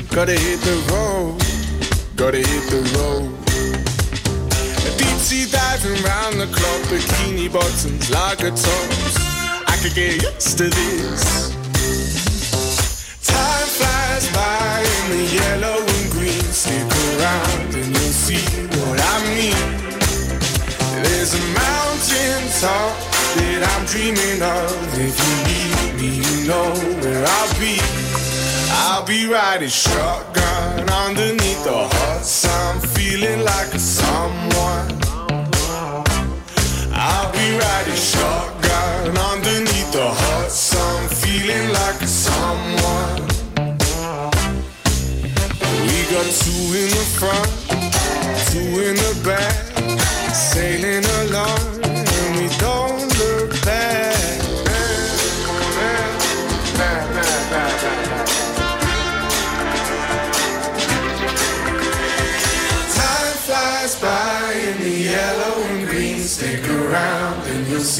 Gotta hit the road, gotta hit the road. Deep sea diving round the clock, bikini bottoms, lager tops. I could get used to this. Time flies by in the yellow and green. Stick around and you'll see what I mean. There's a mountain top that I'm dreaming of. If you need me, you know where I'll be. I'll be riding shotgun underneath the hot sun, feeling like a someone. I'll be riding shotgun underneath the hot sun, feeling like a someone. We got two in the front, two in the back, sailing along,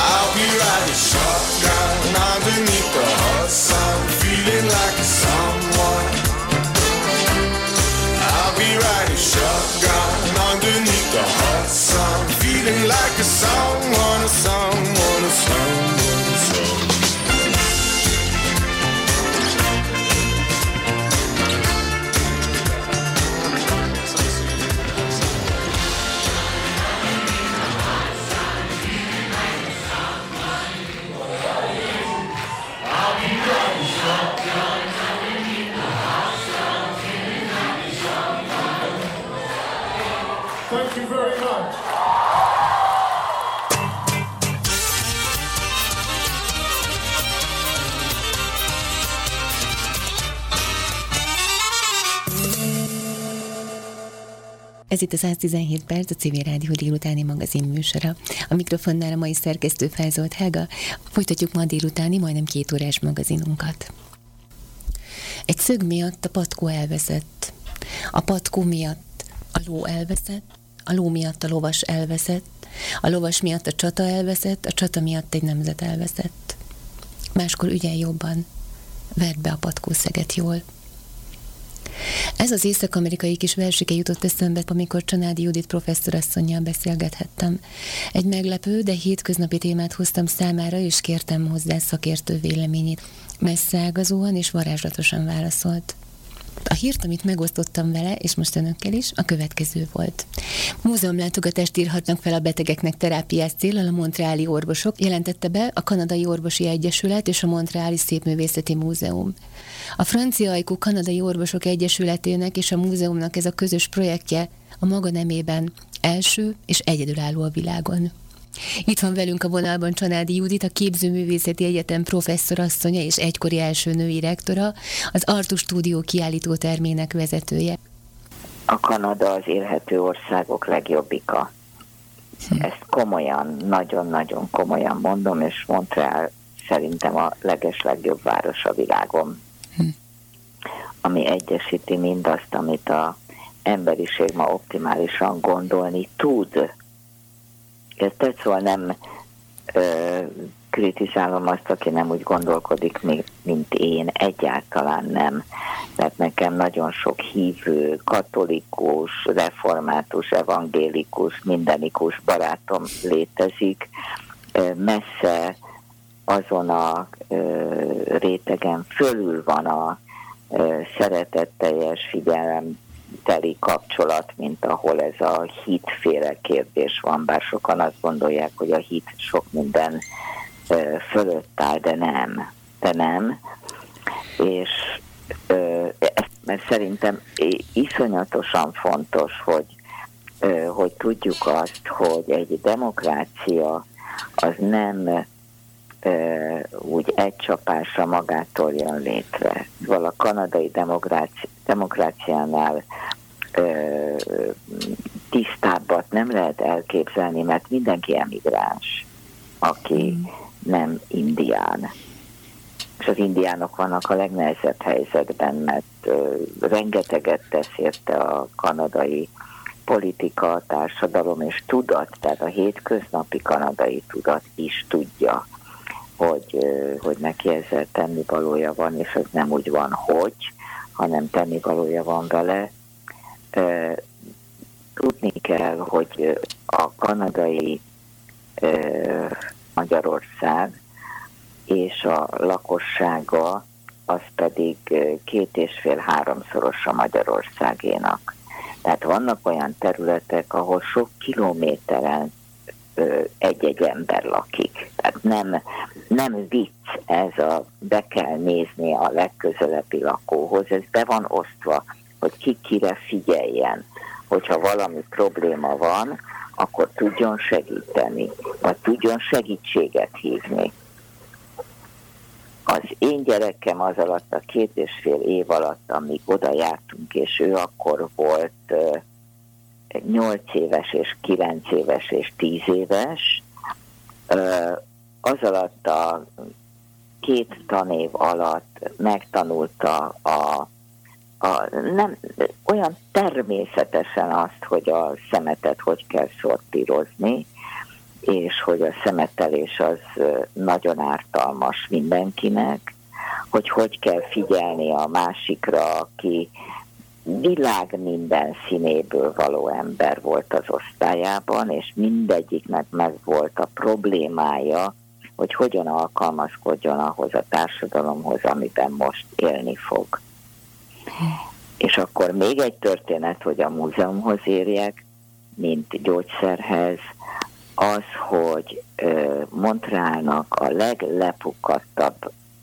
I'll be riding shotgun underneath the hot sun, feeling like a someone. I'll be riding shotgun underneath the hot sun, feeling like a someone, someone, a someone, Ez itt a 117 perc, a Civil Rádió délutáni magazin műsora. A mikrofonnál a mai szerkesztő Felzolt Helga. Folytatjuk ma délutáni, majdnem két órás magazinunkat. Egy szög miatt a patkó elveszett. A patkó miatt a ló elveszett, a ló miatt a lovas elveszett, a lovas miatt a csata elveszett, a csata miatt egy nemzet elveszett. Máskor ügyel jobban, vert be a patkószeget jól. Ez az észak-amerikai kis versike jutott eszembe, amikor Csanádi Judit professzorasszonyjal beszélgethettem. Egy meglepő, de hétköznapi témát hoztam számára, és kértem hozzá szakértő véleményét. Messzágazóan és varázslatosan válaszolt. A hírt, amit megosztottam vele, és most önökkel is, a következő volt. Múzeumlátogatást írhatnak fel a betegeknek terápiás célral a Montreali orvosok, jelentette be a Kanadai Orvosi Egyesület és a Montreali Szépművészeti Múzeum. A francia ajkú Kanadai Orvosok Egyesületének és a múzeumnak ez a közös projektje a maga nemében első és egyedülálló a világon. Itt van velünk a vonalban Csanádi Judit, a Képzőművészeti Egyetem professzorasszonya és egykori első női rektora, az Artus Stúdió kiállító termének vezetője. A Kanada az élhető országok legjobbika. Ezt komolyan, nagyon-nagyon komolyan mondom, és Montreal szerintem a legeslegjobb város a világon. Ami egyesíti mindazt, amit a emberiség ma optimálisan gondolni tud Érted? Szóval nem ö, kritizálom azt, aki nem úgy gondolkodik, mint én, egyáltalán nem. Mert nekem nagyon sok hívő, katolikus, református, evangélikus, mindenikus barátom létezik. Messze azon a rétegen fölül van a szeretetteljes figyelem teli kapcsolat, mint ahol ez a hitféle kérdés van, bár sokan azt gondolják, hogy a hit sok minden fölött áll, de nem. De nem. És mert szerintem iszonyatosan fontos, hogy, hogy tudjuk azt, hogy egy demokrácia az nem úgy egy csapásra magától jön létre. Szóval a kanadai demokráci, demokráciánál tisztábbat nem lehet elképzelni, mert mindenki emigráns, aki mm. nem indián. És az indiánok vannak a legnehezebb helyzetben, mert ö, rengeteget tesz érte a kanadai politika, társadalom és tudat, tehát a hétköznapi kanadai tudat is tudja, hogy, hogy neki ezzel tennivalója van, és ez nem úgy van, hogy, hanem tennivalója van vele. Tudni kell, hogy a kanadai Magyarország és a lakossága az pedig két és fél háromszoros a Magyarországénak. Tehát vannak olyan területek, ahol sok kilométeren egy-egy ember lakik. Tehát nem, nem vicc ez a be kell nézni a legközelebbi lakóhoz, ez be van osztva, hogy ki kire figyeljen, hogyha valami probléma van, akkor tudjon segíteni, vagy tudjon segítséget hívni. Az én gyerekem az alatt a két és fél év alatt, amíg oda jártunk, és ő akkor volt 8 éves és 9 éves és 10 éves, az alatt a két tanév alatt megtanulta a, a nem, olyan természetesen azt, hogy a szemetet hogy kell szortírozni, és hogy a szemetelés az nagyon ártalmas mindenkinek, hogy hogy kell figyelni a másikra, aki világ minden színéből való ember volt az osztályában, és mindegyiknek meg volt a problémája, hogy hogyan alkalmazkodjon ahhoz a társadalomhoz, amiben most élni fog. És akkor még egy történet, hogy a múzeumhoz érjek, mint gyógyszerhez, az, hogy Montrealnak a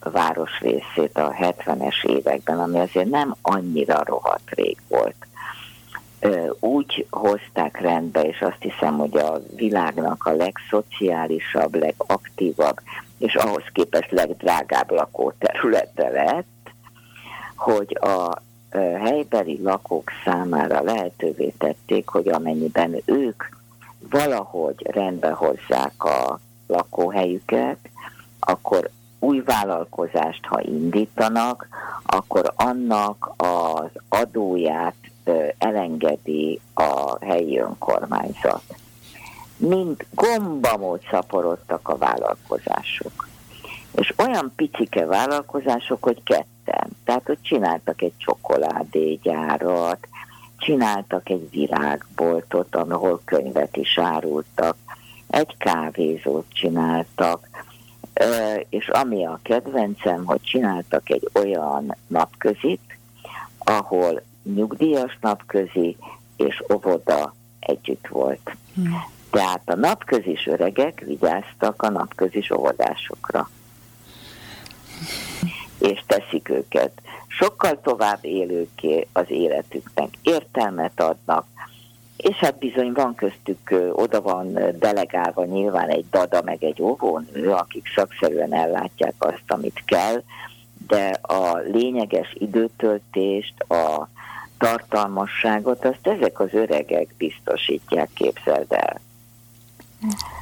leglepukadtabb városrészét a 70-es években, ami azért nem annyira rohadt rég volt. Úgy hozták rendbe, és azt hiszem, hogy a világnak a legszociálisabb, legaktívabb, és ahhoz képest legdrágább lakóterülete lett, hogy a helybeli lakók számára lehetővé tették, hogy amennyiben ők valahogy rendbe hozzák a lakóhelyüket, akkor új vállalkozást, ha indítanak, akkor annak az adóját elengedi a helyi önkormányzat. Mind gombamód szaporodtak a vállalkozások. És olyan picike vállalkozások, hogy ketten. Tehát, hogy csináltak egy csokoládégyárat, csináltak egy virágboltot, ahol könyvet is árultak, egy kávézót csináltak, és ami a kedvencem, hogy csináltak egy olyan napközit, ahol nyugdíjas napközi és óvoda együtt volt. Hmm. Tehát a napközis öregek vigyáztak a napközis óvodásokra. És teszik őket sokkal tovább élőké az életüknek, értelmet adnak, és hát bizony van köztük, oda van delegálva nyilván egy dada meg egy óvónő, akik szakszerűen ellátják azt, amit kell, de a lényeges időtöltést, a tartalmasságot, azt ezek az öregek biztosítják, képzeld el.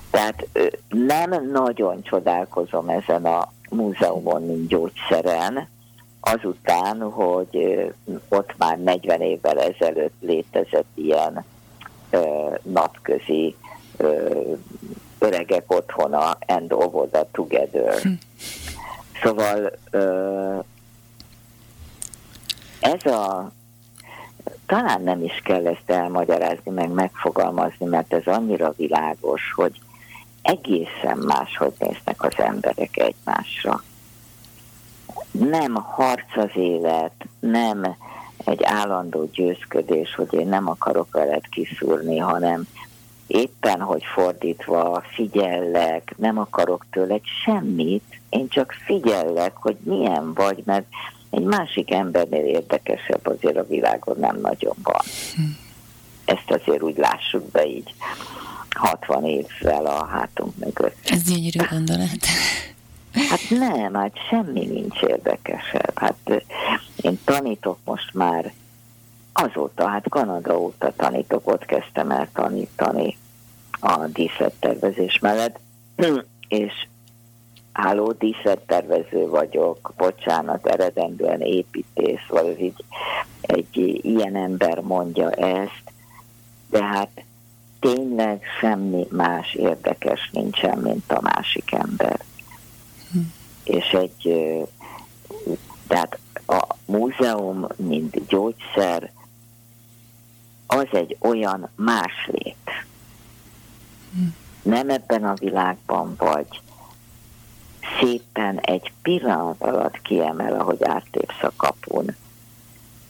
Tehát nem nagyon csodálkozom ezen a múzeumon, mint gyógyszeren, azután, hogy ott már 40 évvel ezelőtt létezett ilyen napközi öregek otthona and the together. Hm. Szóval ez a talán nem is kell ezt elmagyarázni, meg megfogalmazni, mert ez annyira világos, hogy egészen máshogy néznek az emberek egymásra. Nem harc az élet, nem egy állandó győzködés, hogy én nem akarok veled kiszúrni, hanem éppen, hogy fordítva figyellek, nem akarok tőled semmit, én csak figyellek, hogy milyen vagy, mert egy másik embernél érdekesebb azért a világon nem nagyon van. Ezt azért úgy lássuk be így 60 évvel a hátunk mögött. Ez gyönyörű gondolat. Hát nem, hát semmi nincs érdekesebb. Hát én tanítok most már azóta, hát Kanada óta tanítok, ott kezdtem el tanítani a díszlettervezés mellett, és álló díszlettervező vagyok, bocsánat, eredendően építész, vagy így, egy ilyen ember mondja ezt, de hát tényleg semmi más érdekes nincsen, mint a másik ember. Hm. És egy, tehát a múzeum, mint gyógyszer, az egy olyan máslét. Nem ebben a világban vagy, szépen egy pillanat alatt kiemel, ahogy áttépsz a kapun,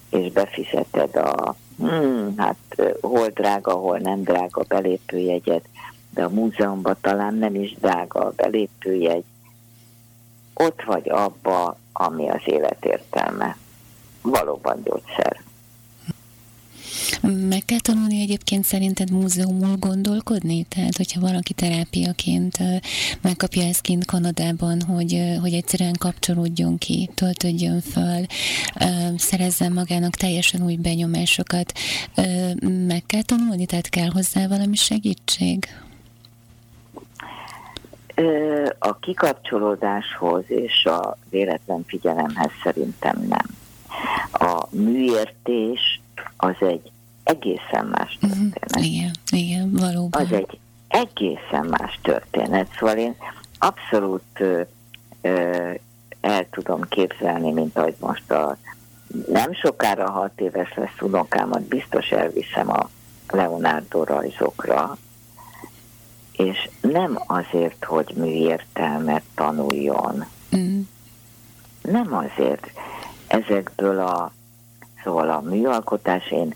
és befizeted a, hmm, hát hol drága, hol nem drága belépőjegyet, de a múzeumban talán nem is drága a belépőjegy. Ott vagy abba, ami az élet értelme. Valóban gyógyszer. Meg kell tanulni egyébként szerinted múzeumul gondolkodni? Tehát, hogyha valaki terápiaként megkapja ezt kint Kanadában, hogy, hogy egyszerűen kapcsolódjon ki, töltődjön föl, szerezzen magának teljesen új benyomásokat, meg kell tanulni? Tehát kell hozzá valami segítség? A kikapcsolódáshoz és a véletlen figyelemhez szerintem nem. A műértés az egy egészen más mhm, történet. Uh-huh. Igen, igen, valóban. Az egy egészen más történet, szóval én abszolút ö, ö, el tudom képzelni, mint ahogy most a nem sokára hat éves lesz unokámat, biztos elviszem a Leonardo rajzokra, és nem azért, hogy műértelmet tanuljon. Mm. Nem azért. Ezekből a, szóval a műalkotás, én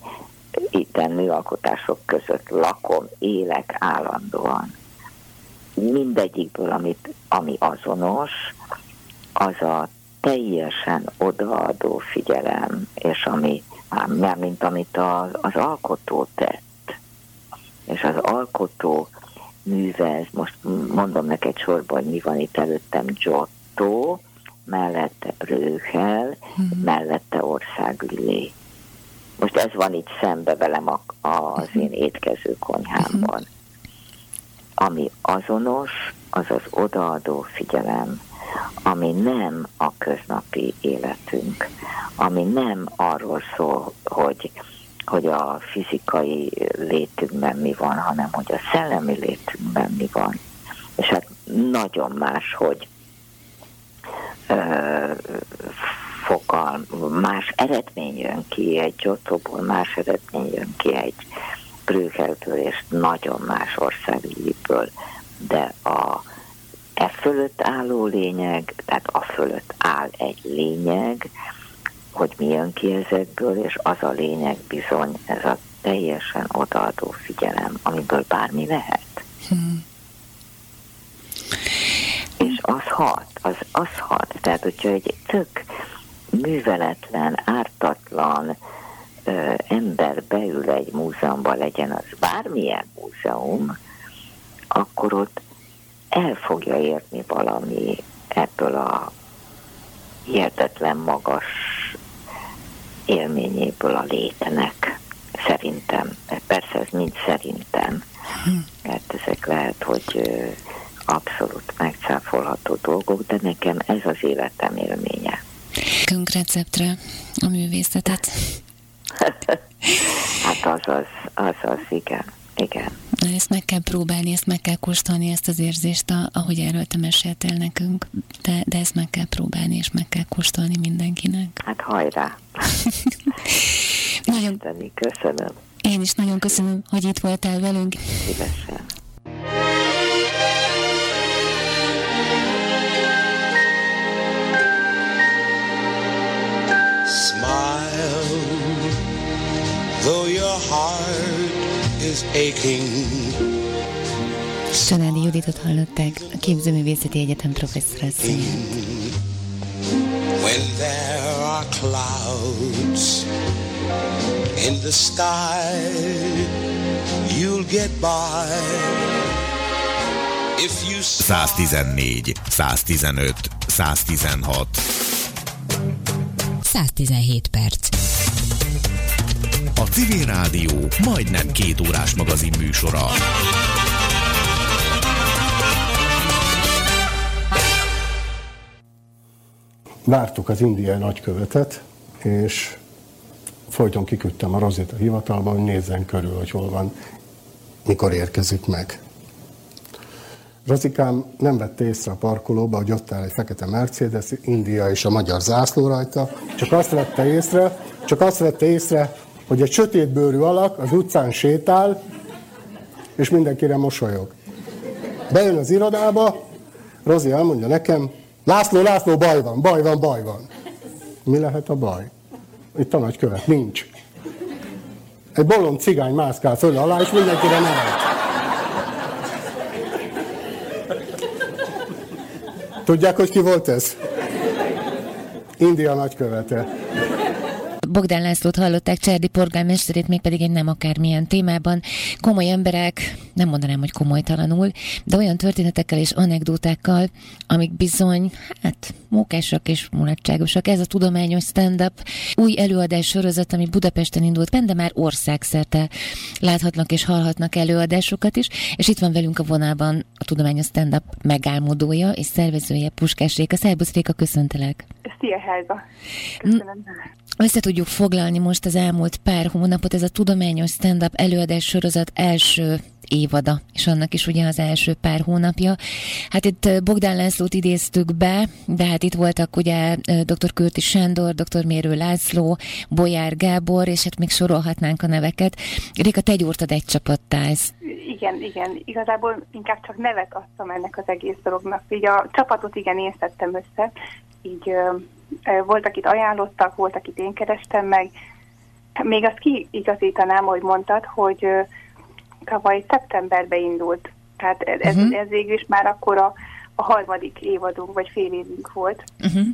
itten műalkotások között lakom, élek állandóan. Mindegyikből, amit, ami azonos, az a teljesen odaadó figyelem, és ami, nem mint amit az, az alkotó tett. És az alkotó művez, most mondom neked sorban, hogy mi van itt előttem, Giotto, mellette Brőhel, mm-hmm. mellette Országüllé. Most ez van itt szembe velem a, az én étkező konyhámban. Ami azonos, az az odaadó figyelem, ami nem a köznapi életünk, ami nem arról szól, hogy, hogy a fizikai létünkben mi van, hanem hogy a szellemi létünkben mi van. És hát nagyon más, hogy fogal, más eredmény jön ki egy Giottoból, más eredmény jön ki egy Brüggelből és nagyon más országből, de a e fölött álló lényeg, tehát a fölött áll egy lényeg, hogy mi jön ki ezekből, és az a lényeg bizony ez a teljesen odaadó figyelem, amiből bármi lehet. Hmm. És az hat, az, az hat. Tehát, hogyha egy tök műveletlen, ártatlan ö, ember beül egy múzeumban, legyen az bármilyen múzeum, akkor ott el fogja érni valami ebből a hihetetlen magas élményéből a létenek, szerintem. Persze ez mind szerintem, mert ezek lehet, hogy abszolút megcáfolható dolgok, de nekem ez az életem élménye. Konkrétreceptre a művészetet. hát azaz, azaz, igen, igen. Na, ezt meg kell próbálni, ezt meg kell kóstolni, ezt az érzést, ahogy erről te meséltél nekünk, de, de ezt meg kell próbálni, és meg kell kóstolni mindenkinek. Hát hajrá! nagyon... köszönöm. Én is nagyon köszönöm, hogy itt voltál velünk. Szívesen. Is aching. Csanádi Juditot hallották, a Képzőművészeti Egyetem professzor When there are clouds in the sky, you'll get by. If you 114, 115, 116. 117 perc. A Civil Rádió majdnem két órás magazin műsora. Vártuk az indiai nagykövetet, és folyton kiküldtem a Rozét a hivatalban, hogy nézzen körül, hogy hol van, mikor érkezik meg. Rozikám nem vette észre a parkolóba, hogy ott áll egy fekete Mercedes, India és a magyar zászló rajta, csak azt vette észre, csak azt vette észre, hogy egy sötétbőrű alak az utcán sétál, és mindenkire mosolyog. Bejön az irodába, Rozi elmondja nekem, László, László, baj van, baj van, baj van. Mi lehet a baj? Itt a nagykövet, nincs. Egy bolond cigány mászkál föl alá, és mindenkire nevet. Tudják, hogy ki volt ez? India nagykövete. Bogdán Lászlót hallották, Cserdi polgármesterét, mégpedig egy nem akármilyen témában. Komoly emberek, nem mondanám, hogy komolytalanul, de olyan történetekkel és anekdótákkal, amik bizony, hát mókásak és mulatságosak. Ez a tudományos stand-up új előadás sorozat, ami Budapesten indult, de már országszerte láthatnak és hallhatnak előadásokat is, és itt van velünk a vonalban a tudományos stand-up megálmodója és szervezője Puskás Réka. Szerbusz Réka, köszöntelek! Szia Helga! Köszönöm! Össze tudjuk foglalni most az elmúlt pár hónapot, ez a tudományos stand-up előadás sorozat első évada, és annak is ugye az első pár hónapja. Hát itt Bogdán Lászlót idéztük be, de hát itt voltak ugye dr. Kürti Sándor, dr. Mérő László, Bolyár Gábor, és hát még sorolhatnánk a neveket. Réka, te gyúrtad egy csapattá ez. Igen, igen. Igazából inkább csak nevet adtam ennek az egész dolognak. Így a csapatot igen, én szedtem össze, így volt, akit ajánlottak, volt, akit én kerestem meg. Még azt kiigazítanám, hogy mondtad, hogy tavaly szeptemberbe indult. Tehát ez, uh-huh. ez végül is már akkor a, a harmadik évadunk, vagy fél évünk volt. Uh-huh.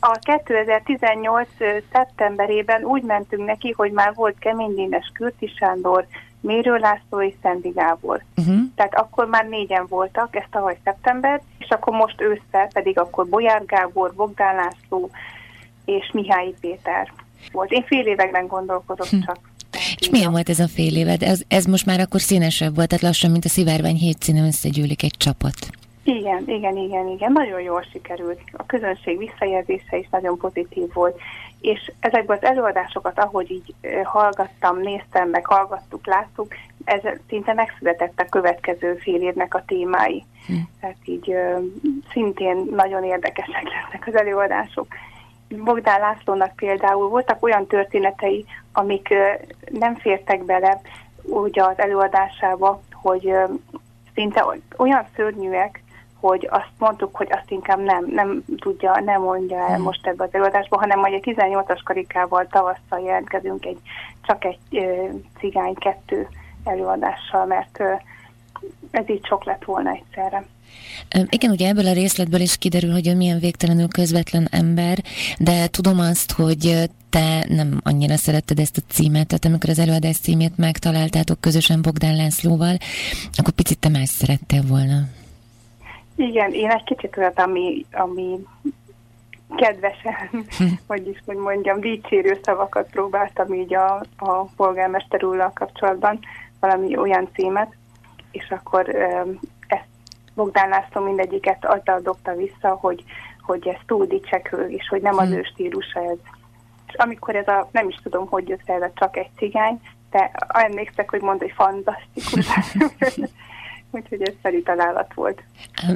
A 2018. szeptemberében úgy mentünk neki, hogy már volt Kemény Dénes Kürti Sándor, Mérő László és Szendi Gábor. Uh-huh. Tehát akkor már négyen voltak, ez tavaly szeptember, és akkor most ősszel pedig akkor Bolyár Gábor, Bogdán László és Mihály Péter volt. Én fél években gondolkozok hm. csak. És milyen volt ez a fél éved? Ez, ez most már akkor színesebb volt, tehát lassan, mint a szivárvány hét színe összegyűlik egy csapat. Igen, igen, igen, igen. Nagyon jól sikerült. A közönség visszajelzése is nagyon pozitív volt. És ezekből az előadásokat, ahogy így hallgattam, néztem, meg hallgattuk, láttuk, ez szinte megszületett a következő fél évnek a témái. Hm. Tehát így szintén nagyon érdekesek lesznek az előadások. Bogdán Lászlónak például voltak olyan történetei, amik nem fértek bele ugye az előadásába, hogy szinte olyan szörnyűek, hogy azt mondtuk, hogy azt inkább nem, nem tudja, nem mondja el hmm. most ebbe az előadásba, hanem majd egy 18-as karikával tavasszal jelentkezünk egy, csak egy e, cigány kettő előadással, mert e, ez így sok lett volna egyszerre. Igen, ugye ebből a részletből is kiderül, hogy ő milyen végtelenül közvetlen ember, de tudom azt, hogy te nem annyira szeretted ezt a címet, tehát amikor az előadás címét megtaláltátok közösen Bogdán Lászlóval, akkor picit te más szerettél volna. Igen, én egy kicsit olyat, ami, ami kedvesen, hm. vagyis hogy mondjam, dicsérő szavakat próbáltam így a, a polgármester úrral kapcsolatban, valami olyan címet, és akkor ezt Bogdán László mindegyiket azzal dobta vissza, hogy, hogy ez túl dicsekő, és hogy nem az hm. ő stílusa ez. És amikor ez a, nem is tudom, hogy jött el, csak egy cigány, de emlékszek, hogy mondta, hogy fantasztikus. úgyhogy ez szeri találat volt.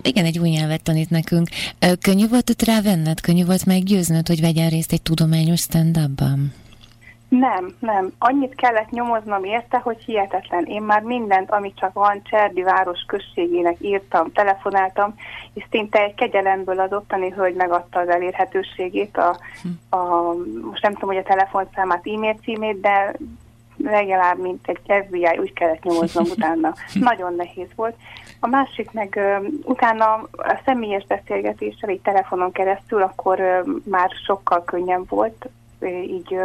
Igen, egy új nyelvet tanít nekünk. Könnyű volt ott rávenned? Könnyű volt meggyőznöd, hogy vegyen részt egy tudományos stand-upban? Nem, nem. Annyit kellett nyomoznom érte, hogy hihetetlen. Én már mindent, amit csak van, Cserdi város községének írtam, telefonáltam, és szinte egy kegyelemből az ottani hölgy megadta az elérhetőségét, a, a, most nem tudom, hogy a telefonszámát, e-mail címét, de legalább, mint egy FBI, úgy kellett nyomoznom utána. Nagyon nehéz volt. A másik meg utána a személyes beszélgetéssel, egy telefonon keresztül, akkor már sokkal könnyebb volt, így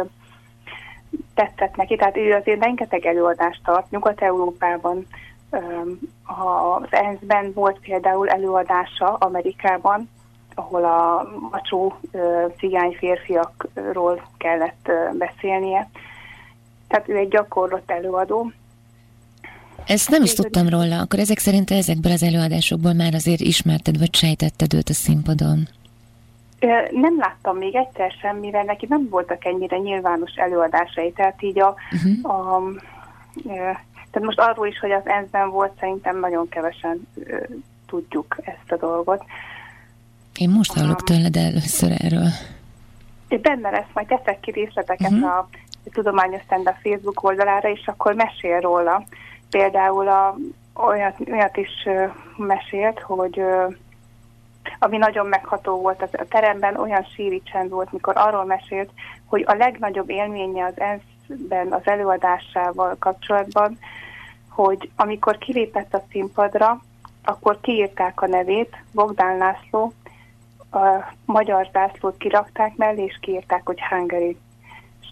tetszett neki. Tehát ő azért rengeteg előadást tart Nyugat-Európában, az ENSZ-ben volt például előadása Amerikában, ahol a macsó cigány férfiakról kellett beszélnie tehát ő egy gyakorlott előadó. Ezt nem is tudtam róla, akkor ezek szerint ezekből az előadásokból már azért ismerted, vagy sejtetted őt a színpadon? Nem láttam még egyszer sem, mivel neki nem voltak ennyire nyilvános előadásai, tehát így a, uh-huh. a, a tehát most arról is, hogy az ENSZ-ben volt, szerintem nagyon kevesen tudjuk ezt a dolgot. Én most hallok um, tőled először erről. Benne lesz, majd teszek ki részleteket uh-huh. a tudományos szend a Facebook oldalára, és akkor mesél róla. Például a, olyat, olyat is mesélt, hogy ami nagyon megható volt az, a teremben, olyan síri csend volt, mikor arról mesélt, hogy a legnagyobb élménye az ENSZ-ben az előadásával kapcsolatban, hogy amikor kilépett a színpadra, akkor kiírták a nevét, Bogdán László, a magyar zászlót kirakták mellé, és kiírták, hogy Hungary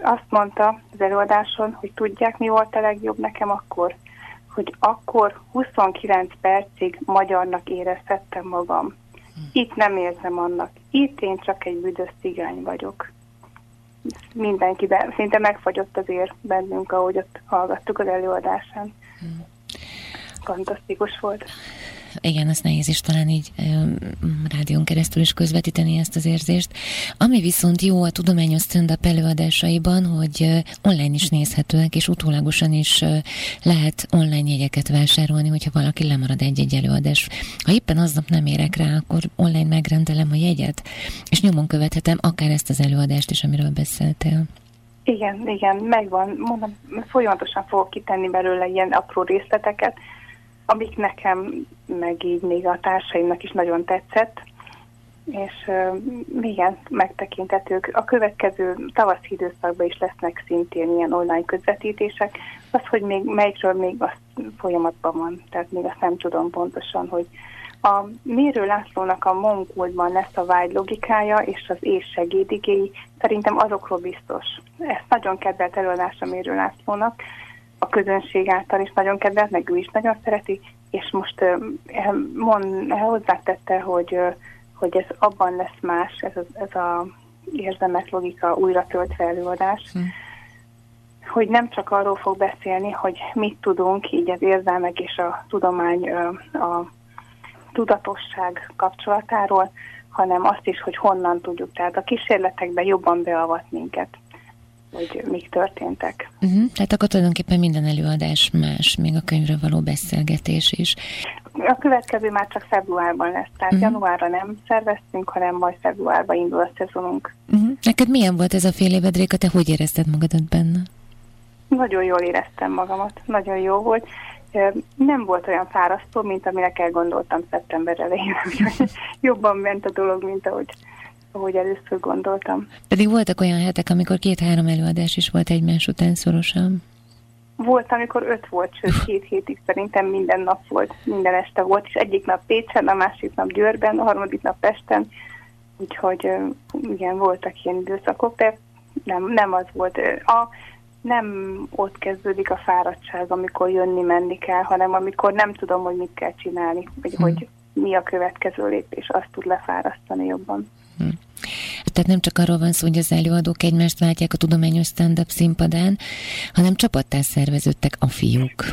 azt mondta az előadáson, hogy tudják, mi volt a legjobb nekem akkor? Hogy akkor 29 percig magyarnak érezhettem magam. Itt nem érzem annak. Itt én csak egy büdös cigány vagyok. Mindenkiben, szinte megfagyott azért bennünk, ahogy ott hallgattuk az előadásán. Hmm. Fantasztikus volt igen, azt nehéz is talán így rádión keresztül is közvetíteni ezt az érzést. Ami viszont jó a tudományos stand előadásaiban, hogy online is nézhetőek, és utólagosan is lehet online jegyeket vásárolni, hogyha valaki lemarad egy-egy előadás. Ha éppen aznap nem érek rá, akkor online megrendelem a jegyet, és nyomon követhetem akár ezt az előadást is, amiről beszéltél. Igen, igen, megvan. Mondom, folyamatosan fogok kitenni belőle ilyen apró részleteket, amik nekem, meg így még a társaimnak is nagyon tetszett, és igen, megtekintetők. A következő tavaszi időszakban is lesznek szintén ilyen online közvetítések. Az, hogy még melyikről még az folyamatban van, tehát még azt nem tudom pontosan, hogy a Mérő Lászlónak a Mongolban lesz a vágy logikája és az és segédigéi, szerintem azokról biztos. Ezt nagyon kedvelt előadás a Mérő Lászlónak, a közönség által is nagyon kedvelt, meg ő is nagyon szereti, és most uh, mond, hozzátette, hogy, hogy ez abban lesz más, ez a, ez a érzelmek logika újra töltve előadás, hm. hogy nem csak arról fog beszélni, hogy mit tudunk így az érzelmek és a tudomány a tudatosság kapcsolatáról, hanem azt is, hogy honnan tudjuk. Tehát a kísérletekben jobban beavat minket, hogy mik történtek. Uh-huh. Tehát akkor tulajdonképpen minden előadás más, még a könyvről való beszélgetés is. A következő már csak februárban lesz, tehát uh-huh. januárra nem szerveztünk, hanem majd februárban indul a szezonunk. Uh-huh. Neked milyen volt ez a fél évad, Réka? Te hogy érezted magadat benne? Nagyon jól éreztem magamat, nagyon jó volt. Nem volt olyan fárasztó, mint amire elgondoltam szeptember elején. Jobban ment a dolog, mint ahogy, ahogy először gondoltam. Pedig voltak olyan hetek, amikor két-három előadás is volt egymás után szorosan. Volt, amikor öt volt, sőt két hétig szerintem minden nap volt, minden este volt, és egyik nap Pécsen, a másik nap Győrben, a harmadik nap Pesten, úgyhogy igen, voltak ilyen időszakok, de nem, nem az volt. A, nem ott kezdődik a fáradtság, amikor jönni-menni kell, hanem amikor nem tudom, hogy mit kell csinálni, vagy hmm. hogy mi a következő lépés, azt tud lefárasztani jobban. Hmm. Tehát nem csak arról van szó, hogy az előadók egymást váltják a tudományos stand-up színpadán, hanem csapattá szerveződtek a fiúk.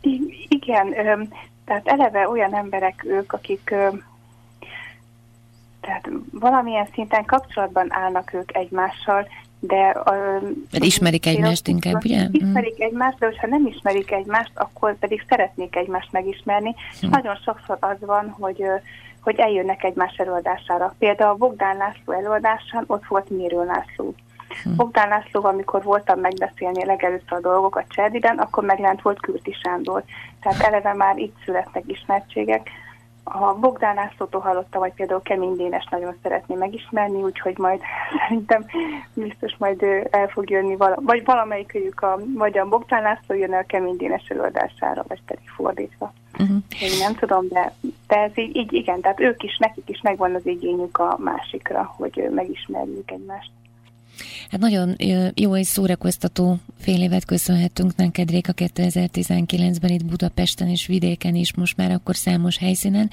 I- igen, tehát eleve olyan emberek ők, akik tehát valamilyen szinten kapcsolatban állnak ők egymással, de... De ismerik egymást inkább, ugye? Ismerik mm. egymást, de hogyha nem ismerik egymást, akkor pedig szeretnék egymást megismerni. Mm. nagyon sokszor az van, hogy hogy eljönnek egymás előadására. Például a Bogdán László előadásán ott volt Mérő László. Hm. Bogdán László, amikor voltam megbeszélni legelőször a dolgokat Cserdiben, akkor meglent volt Kürti Sándor. Tehát eleve már itt születnek ismertségek. A Bogdán Lászlótól hallottam, hogy például Kemény Dénes nagyon szeretné megismerni, úgyhogy majd szerintem biztos majd el fog jönni, vala, vagy valamelyikőjük, a, vagy a Bogdán László jön el Kemény Dénes előadására, vagy pedig fordítva. Uh-huh. Én nem tudom, de, de ez így, így igen, tehát ők is, nekik is megvan az igényük a másikra, hogy megismerjük egymást. Hát nagyon jó és szórakoztató fél évet köszönhetünk neked, Réka 2019-ben itt Budapesten és vidéken is, most már akkor számos helyszínen.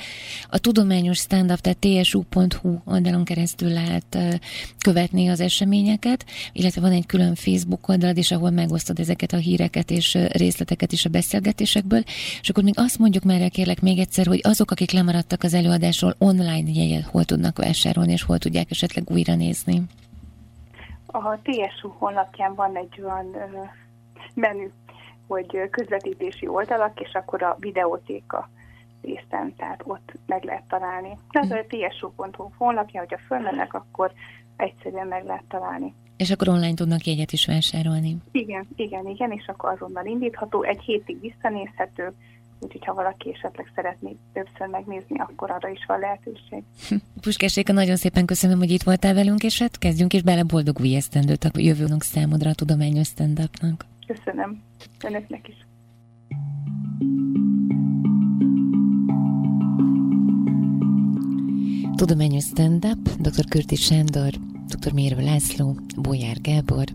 A tudományos stand-up, tehát tsu.hu oldalon keresztül lehet követni az eseményeket, illetve van egy külön Facebook oldalad is, ahol megosztod ezeket a híreket és részleteket is a beszélgetésekből. És akkor még azt mondjuk már kérlek még egyszer, hogy azok, akik lemaradtak az előadásról, online jegyet hol tudnak vásárolni, és hol tudják esetleg újra nézni. A TSU honlapján van egy olyan menü, hogy közvetítési oldalak, és akkor a videótéka részen, tehát ott meg lehet találni. Ez a tsu.hu honlapja, hogyha fölmennek, akkor egyszerűen meg lehet találni. És akkor online tudnak jegyet is vásárolni? Igen, igen, igen, és akkor azonnal indítható, egy hétig visszanézhető, úgyhogy ha valaki esetleg szeretné többször megnézni, akkor arra is van lehetőség. Puskásséka, nagyon szépen köszönöm, hogy itt voltál velünk, és hát kezdjünk is bele boldog új esztendőt a jövőnünk számodra a tudományos stand -upnak. Köszönöm. Önöknek is. Tudományos stand-up, dr. Kürti Sándor, dr. Mérő László, Bolyár Gábor,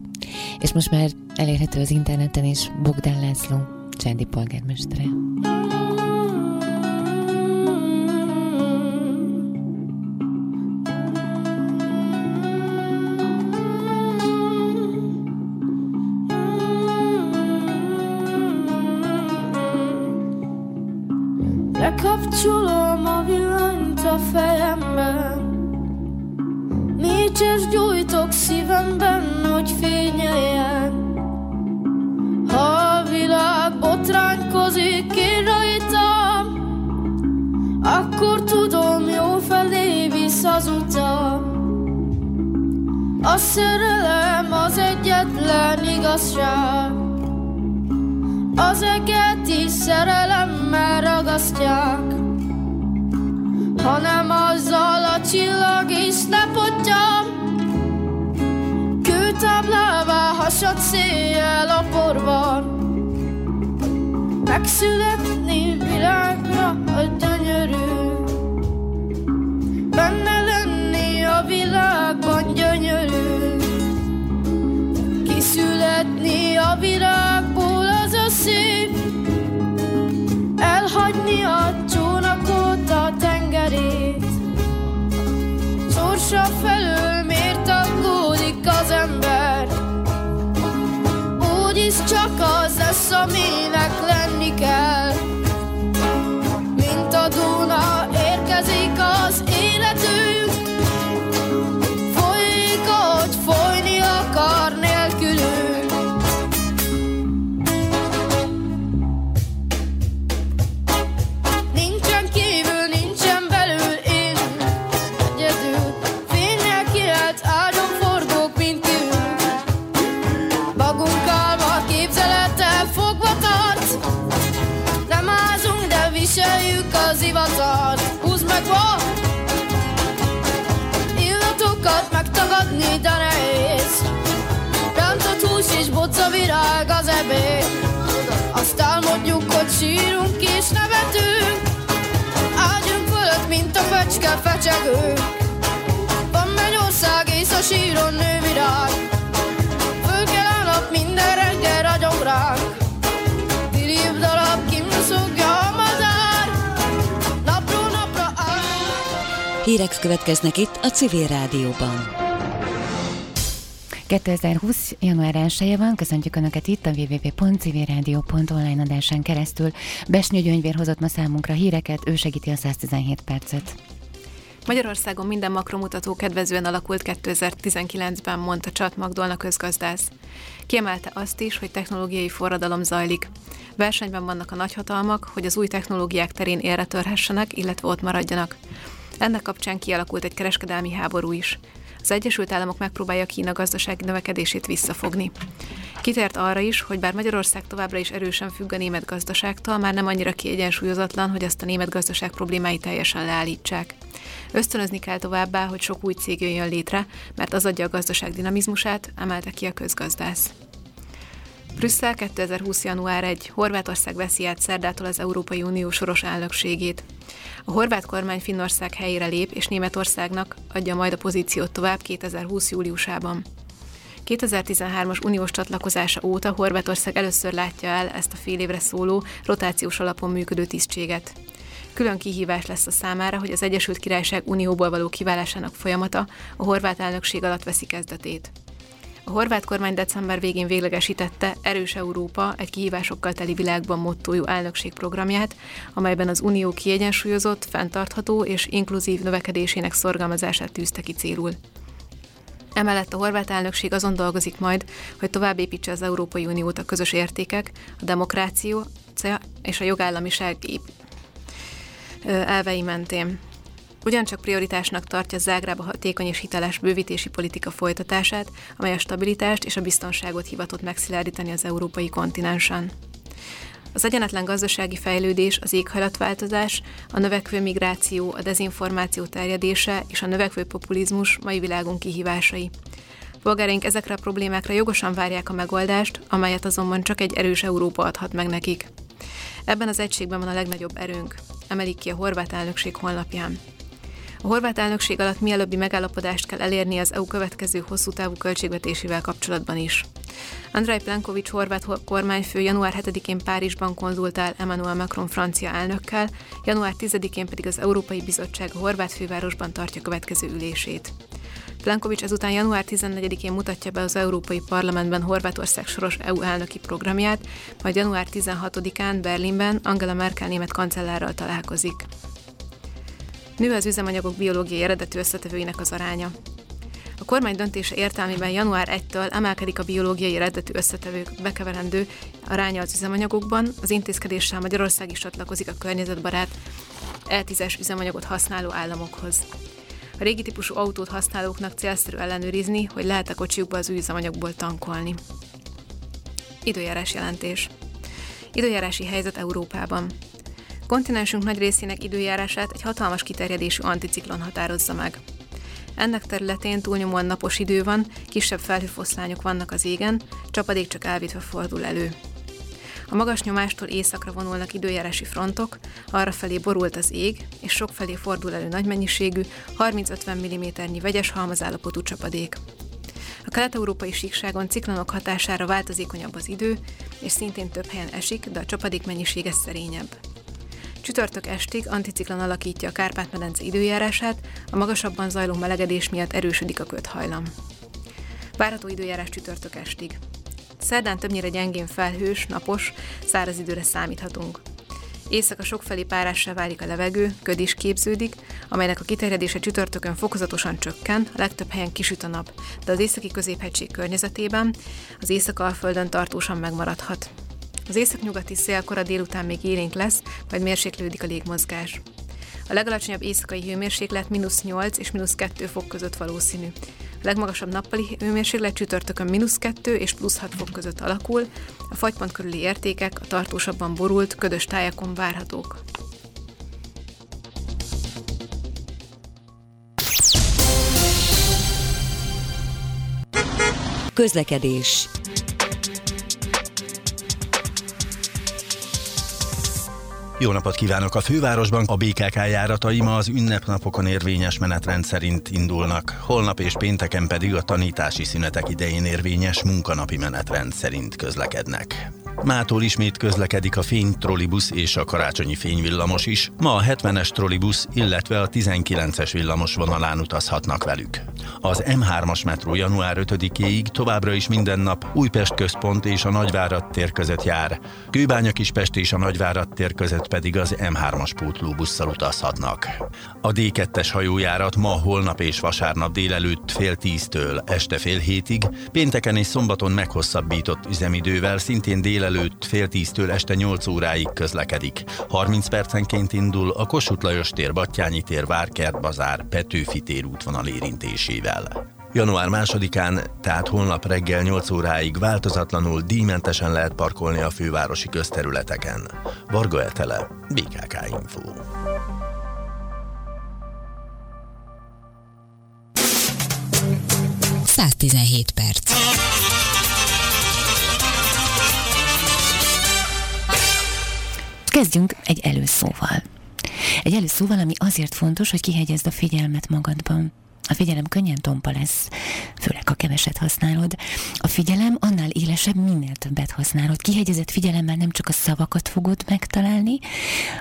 és most már elérhető az interneten is Bogdán László, Csendi polgármestere. Igazság az eget is szerelemmel ragasztják. Hanem azzal a csillag is ne pottyam Kőtáblává hasad széjjel a porban. Megszületni világra a Kiszületni a virágból szép. Elhagyni a csónakot, a tengerét. Sorsa felől miért aggódik az ember? Úgyis csak az lesz, aminek megtagadni, de nehéz. Rántott hús és boca virág az ebéd. Azt álmodjuk, hogy sírunk és nevetünk. Ágyunk fölött, mint a fecske fecsegünk. Van Mennyország és a síron nő virág. Föl kell a nap, minden reggel ragyog ránk. Dirib darab, kimszugja a madár. Napról napra áll. Hírek következnek itt a Civil Rádióban. 2020. január 1 van, köszöntjük Önöket itt a www.civilradio.online adásán keresztül. Besnyő Gyöngyvér hozott ma számunkra híreket, ő segíti a 117 percet. Magyarországon minden makromutató kedvezően alakult 2019-ben, mondta Csat Magdolna közgazdász. Kiemelte azt is, hogy technológiai forradalom zajlik. Versenyben vannak a nagyhatalmak, hogy az új technológiák terén élre törhessenek, illetve ott maradjanak. Ennek kapcsán kialakult egy kereskedelmi háború is. Az Egyesült Államok megpróbálja Kína gazdasági növekedését visszafogni. Kitért arra is, hogy bár Magyarország továbbra is erősen függ a német gazdaságtól, már nem annyira kiegyensúlyozatlan, hogy azt a német gazdaság problémáit teljesen leállítsák. Ösztönözni kell továbbá, hogy sok új cég jöjjön létre, mert az adja a gazdaság dinamizmusát, emelte ki a közgazdász. Brüsszel 2020. január 1. Horvátország veszi át szerdától az Európai Unió soros elnökségét. A horvát kormány Finnország helyére lép, és Németországnak adja majd a pozíciót tovább 2020. júliusában. 2013-as uniós csatlakozása óta Horvátország először látja el ezt a fél évre szóló, rotációs alapon működő tisztséget. Külön kihívás lesz a számára, hogy az Egyesült Királyság unióból való kiválásának folyamata a horvát elnökség alatt veszi kezdetét. A horvát kormány december végén véglegesítette Erős Európa egy kihívásokkal teli világban mottójú elnökség programját, amelyben az unió kiegyensúlyozott, fenntartható és inkluzív növekedésének szorgalmazását tűzte ki célul. Emellett a horvát elnökség azon dolgozik majd, hogy tovább építse az Európai Uniót a közös értékek, a demokráció és a jogállamiság elvei mentén. Ugyancsak prioritásnak tartja Zágráb a hatékony és hiteles bővítési politika folytatását, amely a stabilitást és a biztonságot hivatott megszilárdítani az európai kontinensen. Az egyenetlen gazdasági fejlődés, az éghajlatváltozás, a növekvő migráció, a dezinformáció terjedése és a növekvő populizmus mai világunk kihívásai. Polgáraink ezekre a problémákra jogosan várják a megoldást, amelyet azonban csak egy erős Európa adhat meg nekik. Ebben az egységben van a legnagyobb erőnk, emelik ki a horvát elnökség honlapján. A horvát elnökség alatt mielőbbi megállapodást kell elérni az EU következő hosszú távú költségvetésével kapcsolatban is. Andrei Plenkovics horvát kormányfő január 7-én Párizsban konzultál Emmanuel Macron francia elnökkel, január 10-én pedig az Európai Bizottság a horvát fővárosban tartja következő ülését. Plenkovics ezután január 14-én mutatja be az Európai Parlamentben Horvátország soros EU elnöki programját, majd január 16-án Berlinben Angela Merkel német kancellárral találkozik. Nő az üzemanyagok biológiai eredetű összetevőinek az aránya. A kormány döntése értelmében január 1-től emelkedik a biológiai eredetű összetevők bekeverendő aránya az üzemanyagokban, az intézkedéssel Magyarország is csatlakozik a környezetbarát E10-es üzemanyagot használó államokhoz. A régi típusú autót használóknak célszerű ellenőrizni, hogy lehet-e kocsiukba az új üzemanyagból tankolni. Időjárás jelentés. Időjárási helyzet Európában. Kontinensünk nagy részének időjárását egy hatalmas kiterjedésű anticiklon határozza meg. Ennek területén túlnyomóan napos idő van, kisebb felhőfoszlányok vannak az égen, csapadék csak elvitve fordul elő. A magas nyomástól északra vonulnak időjárási frontok, arra felé borult az ég, és sok felé fordul elő nagy mennyiségű, 30-50 mm-nyi vegyes halmazállapotú csapadék. A kelet-európai síkságon ciklonok hatására változékonyabb az idő, és szintén több helyen esik, de a csapadék mennyisége szerényebb. Csütörtök estig anticiklon alakítja a Kárpát-medence időjárását, a magasabban zajló melegedés miatt erősödik a köthajlam. Várható időjárás csütörtök estig. Szerdán többnyire gyengén felhős, napos, száraz időre számíthatunk. Éjszaka sokfelé párássá válik a levegő, köd is képződik, amelynek a kiterjedése csütörtökön fokozatosan csökken, a legtöbb helyen kisüt a nap, de az északi középhegység környezetében az észak-alföldön tartósan megmaradhat. Az északnyugati szél kora délután még élénk lesz, majd mérséklődik a légmozgás. A legalacsonyabb éjszakai hőmérséklet mínusz 8 és mínusz 2 fok között valószínű. A legmagasabb nappali hőmérséklet csütörtökön mínusz 2 és plusz 6 fok között alakul, a fagypont körüli értékek a tartósabban borult, ködös tájakon várhatók. Közlekedés Jó napot kívánok! A fővárosban a BKK járatai ma az ünnepnapokon érvényes menetrend szerint indulnak, holnap és pénteken pedig a tanítási szünetek idején érvényes munkanapi menetrend szerint közlekednek. Mától ismét közlekedik a fény trollibusz és a karácsonyi fényvillamos is. Ma a 70-es trollibusz, illetve a 19-es villamos vonalán utazhatnak velük. Az M3-as metró január 5-éig továbbra is minden nap Újpest központ és a Nagyvárad tér között jár. Kőbánya Kispest és a Nagyvárad tér között pedig az M3-as pótlóbusszal utazhatnak. A D2-es hajójárat ma, holnap és vasárnap délelőtt fél tíztől este fél hétig, pénteken és szombaton meghosszabbított üzemidővel szintén délelőtt fél tíztől este 8 óráig közlekedik. 30 percenként indul a Kossuth Lajos tér, Battyányi tér, Várkert bazár, Petőfi tér útvonal érintésével. Január másodikán, tehát holnap reggel 8 óráig változatlanul díjmentesen lehet parkolni a fővárosi közterületeken. Varga Etele, BKK Info. Száztizenhét perc. Kezdjünk egy előszóval. Egy előszóval, ami azért fontos, hogy kihegyezd a figyelmet magadban. A figyelem könnyen tompa lesz, főleg ha keveset használod. A figyelem annál élesebb, minél többet használod. Kihegyezett figyelemmel nem csak a szavakat fogod megtalálni,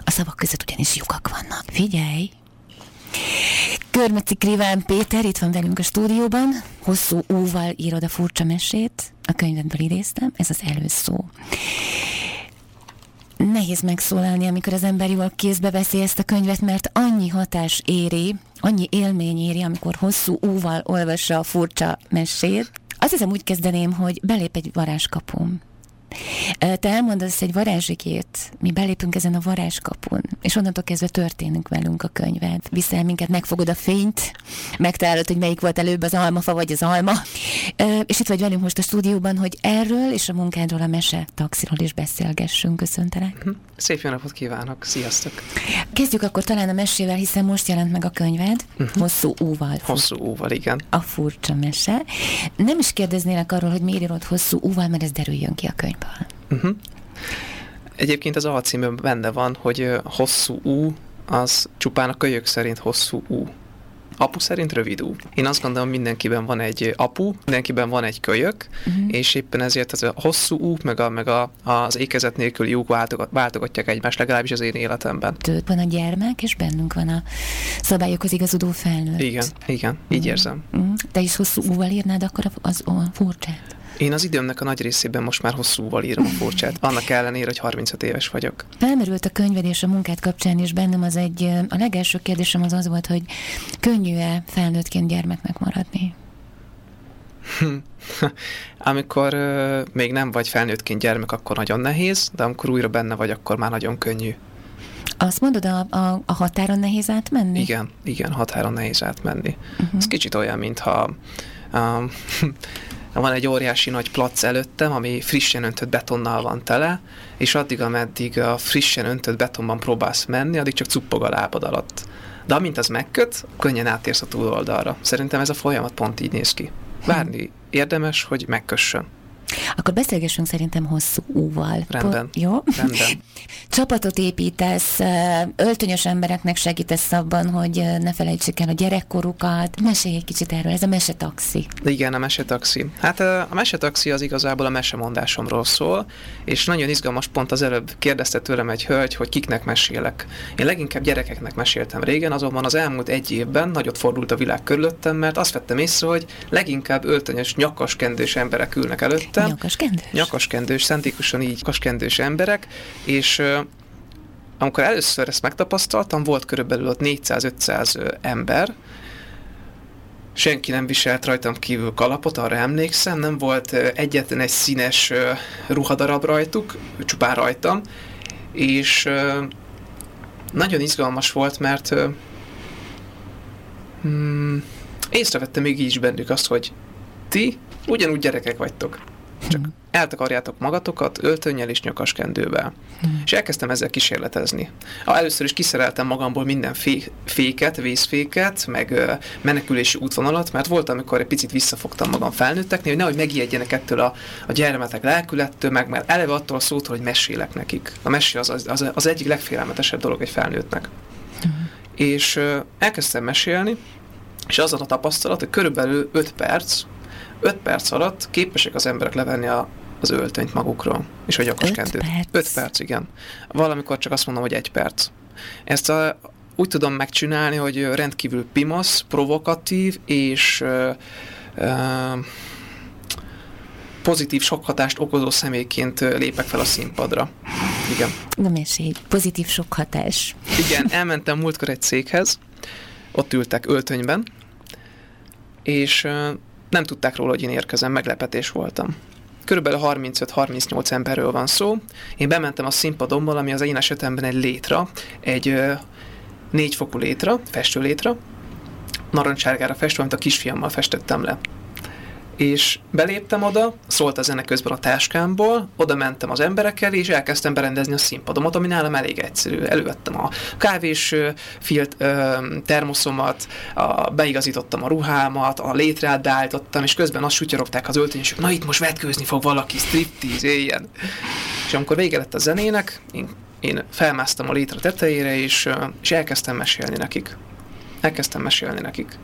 a szavak között ugyanis lyukak vannak. Figyelj! Körmeci Kriván Péter itt van velünk a stúdióban, hosszú úval írod a furcsa mesét, a könyvedből idéztem, ez az előszó. Nehéz megszólalni, amikor az ember jól kézbe veszi ezt a könyvet, mert annyi hatás éri, annyi élmény éri, amikor hosszú úval olvassa a furcsa mesét. Azt hiszem úgy kezdeném, hogy belép egy varázskapum. Te elmondasz egy varázsigét, mi belépünk ezen a varázskapun, és onnantól kezdve történünk velünk a könyved. Viszel minket, megfogod a fényt, megtalálod, hogy melyik volt előbb az almafa vagy az alma. És itt vagy velünk most a stúdióban, hogy erről és a munkádról, a mese taxiról is beszélgessünk. Köszöntelek. Szép jó napot kívánok, sziasztok! Kezdjük akkor talán a mesével, hiszen most jelent meg a könyved, uh-huh. hosszú úval. Hosszú úval, igen. A furcsa mese. Nem is kérdeznélek arról, hogy miért írod hosszú úval, mert ez derüljön ki a könyvből. Uh-huh. Egyébként az alcímben benne van, hogy hosszú ú, az csupán a kölyök szerint hosszú ú. Apu szerint rövid ú. Én azt gondolom, mindenkiben van egy apu, mindenkiben van egy kölyök, uh-huh. és éppen ezért az a hosszú ú, meg, a, meg a, az ékezet nélküli úk váltogat, váltogatják egymást, legalábbis az én életemben. Tőled van a gyermek, és bennünk van a szabályokhoz igazodó felnőtt. Igen, igen, így uh-huh. érzem. Uh-huh. Te is hosszú úval írnád akkor az a furcsát? Én az időmnek a nagy részében most már hosszúval írom a furcsát, annak ellenére, hogy 35 éves vagyok. Felmerült a könyved és a munkát kapcsán is bennem az egy, a legelső kérdésem az az volt, hogy könnyű-e felnőttként gyermeknek maradni? amikor uh, még nem vagy felnőttként gyermek, akkor nagyon nehéz, de amikor újra benne vagy, akkor már nagyon könnyű. Azt mondod, a, a, a határon nehéz átmenni? Igen, igen, határon nehéz átmenni. Uh-huh. Ez kicsit olyan, mintha um, van egy óriási nagy plac előttem, ami frissen öntött betonnal van tele, és addig, ameddig a frissen öntött betonban próbálsz menni, addig csak cuppog a lábad alatt. De amint az megköt, könnyen átérsz a túloldalra. Szerintem ez a folyamat pont így néz ki. Várni érdemes, hogy megkössön. Akkor beszélgessünk szerintem hosszú úval. Rendben. Po- jó? Rendben. Csapatot építesz, öltönyös embereknek segítesz abban, hogy ne felejtsék el a gyerekkorukat. Mesélj egy kicsit erről, ez a mesetaxi. Igen, a mesetaxi. Hát a mesetaxi az igazából a mesemondásomról szól, és nagyon izgalmas pont az előbb kérdezte tőlem egy hölgy, hogy kiknek mesélek. Én leginkább gyerekeknek meséltem régen, azonban az elmúlt egy évben nagyot fordult a világ körülöttem, mert azt vettem észre, hogy leginkább öltönyös, nyakaskendős emberek ülnek előtte, voltam. Nyakaskendős? Nyakaskendős, szentikusan így nyakaskendős emberek, és amikor először ezt megtapasztaltam, volt körülbelül ott 400-500 ember, senki nem viselt rajtam kívül kalapot, arra emlékszem, nem volt egyetlen egy színes ruhadarab rajtuk, csupán rajtam, és nagyon izgalmas volt, mert hmm, észrevettem még így is bennük azt, hogy ti ugyanúgy gyerekek vagytok. Csak eltakarjátok magatokat öltönnyel és nyakaskendővel. Hmm. És elkezdtem ezzel kísérletezni. Először is kiszereltem magamból minden fé- féket, vészféket, meg ö, menekülési útvonalat, mert volt, amikor egy picit visszafogtam magam felnőtteknél, hogy nehogy megijedjenek ettől a, a gyermetek lelkülettől, meg már eleve attól a szótól, hogy mesélek nekik. A mesél az, az, az, az egyik legfélelmetesebb dolog egy felnőttnek. Hmm. És ö, elkezdtem mesélni, és az a tapasztalat, hogy körülbelül 5 perc, 5 perc alatt képesek az emberek levenni a, az öltönyt magukról, és hogy akkor kendőt. 5 perc, igen. Valamikor csak azt mondom, hogy egy perc. Ezt a, úgy tudom megcsinálni, hogy rendkívül pimasz, provokatív, és ö, ö, pozitív sok hatást okozó személyként lépek fel a színpadra. Igen. Na mesélj, pozitív sok hatás. Igen, elmentem múltkor egy céghez, ott ültek öltönyben, és nem tudták róla, hogy én érkezem, meglepetés voltam. Körülbelül 35-38 emberről van szó. Én bementem a színpadomból, ami az én esetemben egy létra, egy négy fokú létra, festő létra, narancsárgára festő, amit a kisfiammal festettem le és beléptem oda, szólt a zene közben a táskámból, oda mentem az emberekkel, és elkezdtem berendezni a színpadomat, ami nálam elég egyszerű. Elővettem a kávés filt termoszomat, a, beigazítottam a ruhámat, a létrát beállítottam, és közben azt sutyorogták az öltönyösök, na itt most vetkőzni fog valaki, striptease, éljen. És amikor vége lett a zenének, én, én felmásztam a létre tetejére, és, és elkezdtem mesélni nekik. Elkezdtem mesélni nekik.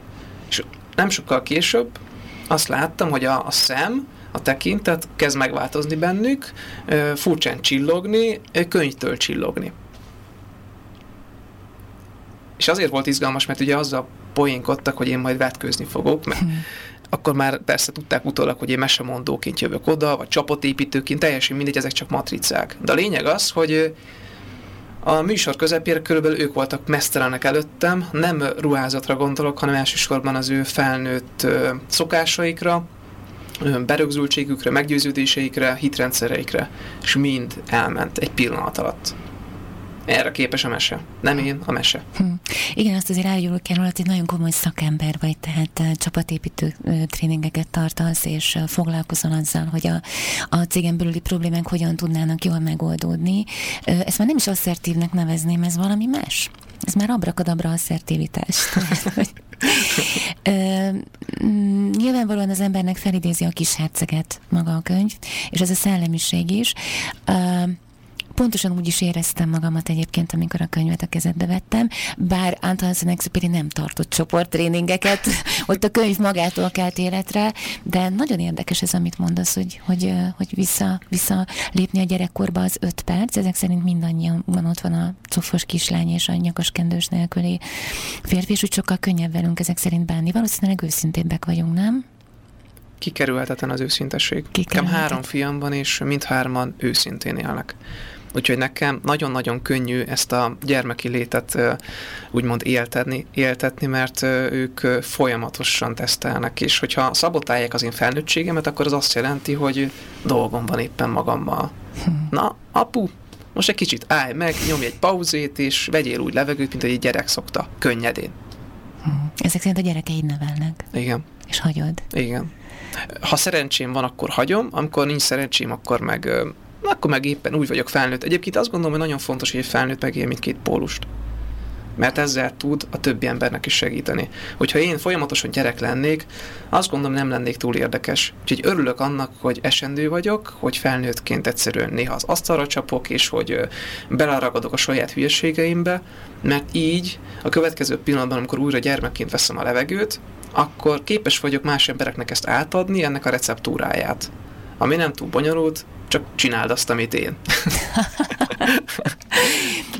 És nem sokkal később azt láttam, hogy a, a szem, a tekintet kezd megváltozni bennük, furcsán csillogni, könyvtől csillogni. És azért volt izgalmas, mert ugye azzal poénkodtak, hogy én majd vetkőzni fogok, mert hmm. akkor már persze tudták utólag, hogy én mesemondóként jövök oda, vagy csapatépítőként, teljesen mindegy, ezek csak matricák. De a lényeg az, hogy a műsor közepére körülbelül ők voltak mesztelenek előttem, nem ruházatra gondolok, hanem elsősorban az ő felnőtt szokásaikra, berögzültségükre, meggyőződéseikre, hitrendszereikre, és mind elment egy pillanat alatt. Erre képes a mese. Nem én, a mese. Hm. Igen, azt azért áruljuk kell hogy nagyon komoly szakember vagy, tehát csapatépítő tréningeket tartasz, és foglalkozol azzal, hogy a, a cégen belüli problémák hogyan tudnának jól megoldódni. Ezt már nem is asszertívnek nevezném, ez valami más. Ez már abrakadabra asszertivitás. Ö, nyilvánvalóan az embernek felidézi a kis herceget maga a könyv, és ez a szellemiség is. Ö, pontosan úgy is éreztem magamat egyébként, amikor a könyvet a kezedbe vettem, bár Anton Exupéry nem tartott csoporttréningeket, ott a könyv magától kelt életre, de nagyon érdekes ez, amit mondasz, hogy, hogy, hogy vissza, vissza lépni a gyerekkorba az öt perc, ezek szerint mindannyian ott van a cufos kislány és a nyakas kendős nélküli férfi, és úgy sokkal könnyebb velünk ezek szerint bánni. Valószínűleg őszintébbek vagyunk, nem? Kikerülhetetlen az őszintesség. Nekem három fiam van, és mindhárman őszintén élnek. Úgyhogy nekem nagyon-nagyon könnyű ezt a gyermeki létet úgymond éltetni, éltetni, mert ők folyamatosan tesztelnek, és hogyha szabotálják az én felnőttségemet, akkor az azt jelenti, hogy dolgom van éppen magammal. Hm. Na, apu, most egy kicsit állj meg, nyomj egy pauzét, és vegyél úgy levegőt, mint hogy egy gyerek szokta, könnyedén. Hm. Ezek szerint a gyerekeid nevelnek. Igen. És hagyod. Igen. Ha szerencsém van, akkor hagyom, amikor nincs szerencsém, akkor meg akkor meg éppen úgy vagyok felnőtt. Egyébként azt gondolom, hogy nagyon fontos, hogy egy felnőtt megél mindkét pólust. Mert ezzel tud a többi embernek is segíteni. Hogyha én folyamatosan gyerek lennék, azt gondolom nem lennék túl érdekes. Úgyhogy örülök annak, hogy esendő vagyok, hogy felnőttként egyszerűen néha az asztalra csapok, és hogy beleragadok a saját hülyeségeimbe, mert így a következő pillanatban, amikor újra gyermekként veszem a levegőt, akkor képes vagyok más embereknek ezt átadni, ennek a receptúráját. Ami nem túl bonyolult, csak csináld azt, amit én.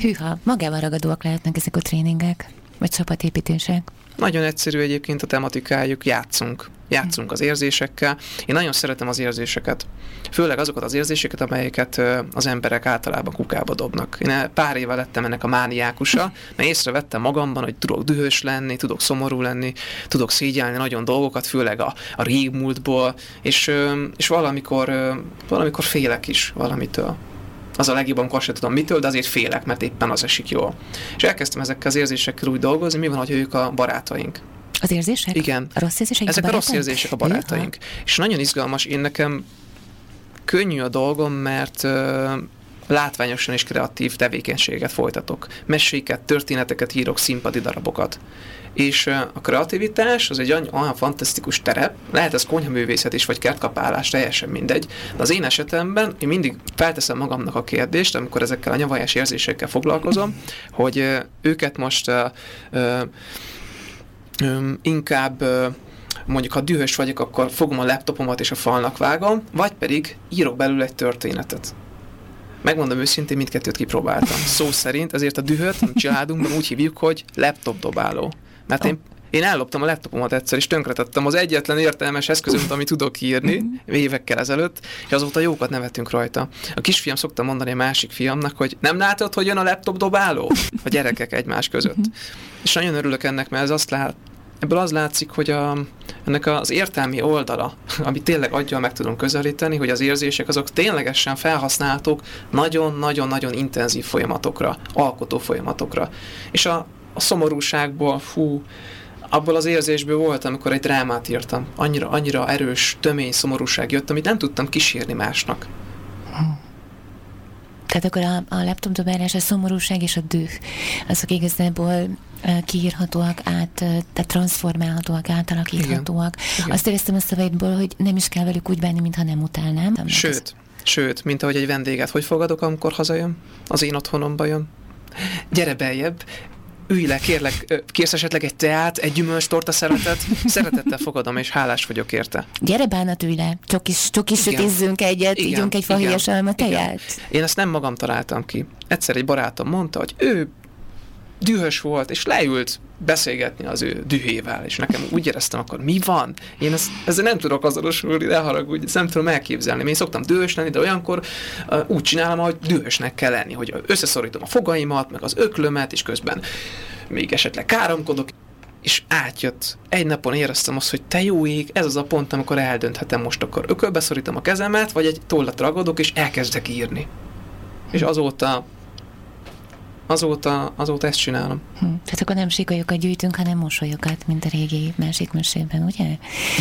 Hűha, magával ragadóak lehetnek ezek a tréningek, vagy csapatépítések. Nagyon egyszerű egyébként a tematikájuk, játszunk. Játszunk az érzésekkel. Én nagyon szeretem az érzéseket. Főleg azokat az érzéseket, amelyeket az emberek általában kukába dobnak. Én pár éve lettem ennek a mániákusa, mert észrevettem magamban, hogy tudok dühös lenni, tudok szomorú lenni, tudok szégyelni nagyon dolgokat, főleg a, a régmúltból, és, és valamikor, valamikor félek is valamitől az a legjobb, amikor sem tudom mitől, de azért félek, mert éppen az esik jól. És elkezdtem ezekkel az érzésekkel úgy dolgozni, mi van, hogy ők a barátaink. Az érzések? Igen. A rossz érzések? Ezek a, a rossz érzések a barátaink. Jaj. És nagyon izgalmas, én nekem könnyű a dolgom, mert ö, látványosan és kreatív tevékenységet folytatok. Meséket, történeteket írok, színpadi darabokat. És a kreativitás az egy olyan fantasztikus terep, lehet ez konyhaművészet is, vagy kertkapálás, teljesen mindegy. De az én esetemben én mindig felteszem magamnak a kérdést, amikor ezekkel a nyavajás érzésekkel foglalkozom, hogy őket most uh, uh, inkább mondjuk ha dühös vagyok, akkor fogom a laptopomat és a falnak vágom, vagy pedig írok belőle egy történetet. Megmondom őszintén, mindkettőt kipróbáltam. Szó szerint, ezért a dühöt a családunkban úgy hívjuk, hogy laptop dobáló. Mert én én elloptam a laptopomat egyszer, és tönkretettem az egyetlen értelmes eszközömet, amit tudok írni évekkel ezelőtt, és azóta jókat nevetünk rajta. A kisfiam szokta mondani a másik fiamnak, hogy nem látod, hogy jön a laptop dobáló? A gyerekek egymás között. És nagyon örülök ennek, mert ez azt lát, ebből az látszik, hogy a, ennek az értelmi oldala, amit tényleg adja, meg tudom közelíteni, hogy az érzések azok ténylegesen felhasználhatók nagyon-nagyon-nagyon intenzív folyamatokra, alkotó folyamatokra. És a, a szomorúságból, fú, abból az érzésből volt, amikor egy drámát írtam. Annyira, annyira erős, tömény szomorúság jött, amit nem tudtam kísérni másnak. Tehát akkor a, a laptop dobálás, a szomorúság és a düh, azok igazából kiírhatóak át, tehát transformálhatóak, átalakíthatóak. Igen. Igen. Azt éreztem a szavaidból, hogy nem is kell velük úgy bánni, mintha nem utálnám. Sőt, sőt, mint ahogy egy vendéget hogy fogadok, amikor hazajön? Az én otthonomba jön. Gyere beljebb, ülj le, kérlek, kérsz esetleg egy teát, egy gyümölcstorta szeretet? Szeretettel fogadom, és hálás vagyok érte. Gyere bánat, ülj le, csak is, csak is sütizzünk egyet, igen, ígyunk egy fahéjas alma teját. Én ezt nem magam találtam ki. Egyszer egy barátom mondta, hogy ő dühös volt, és leült beszélgetni az ő dühével, és nekem úgy éreztem akkor, mi van? Én ezt, ezzel nem tudok azonosulni, ne haragudj, ezt nem tudom elképzelni. Én szoktam dühös lenni, de olyankor uh, úgy csinálom, hogy dühösnek kell lenni, hogy összeszorítom a fogaimat, meg az öklömet, és közben még esetleg káromkodok, és átjött. Egy napon éreztem azt, hogy te jó ég, ez az a pont, amikor eldönthetem most akkor ökölbe szorítom a kezemet, vagy egy tollat ragadok, és elkezdek írni. És azóta azóta, azóta ezt csinálom. Hm. Tehát akkor nem sikolyokat gyűjtünk, hanem mosolyokat, mint a régi másik mesében, ugye?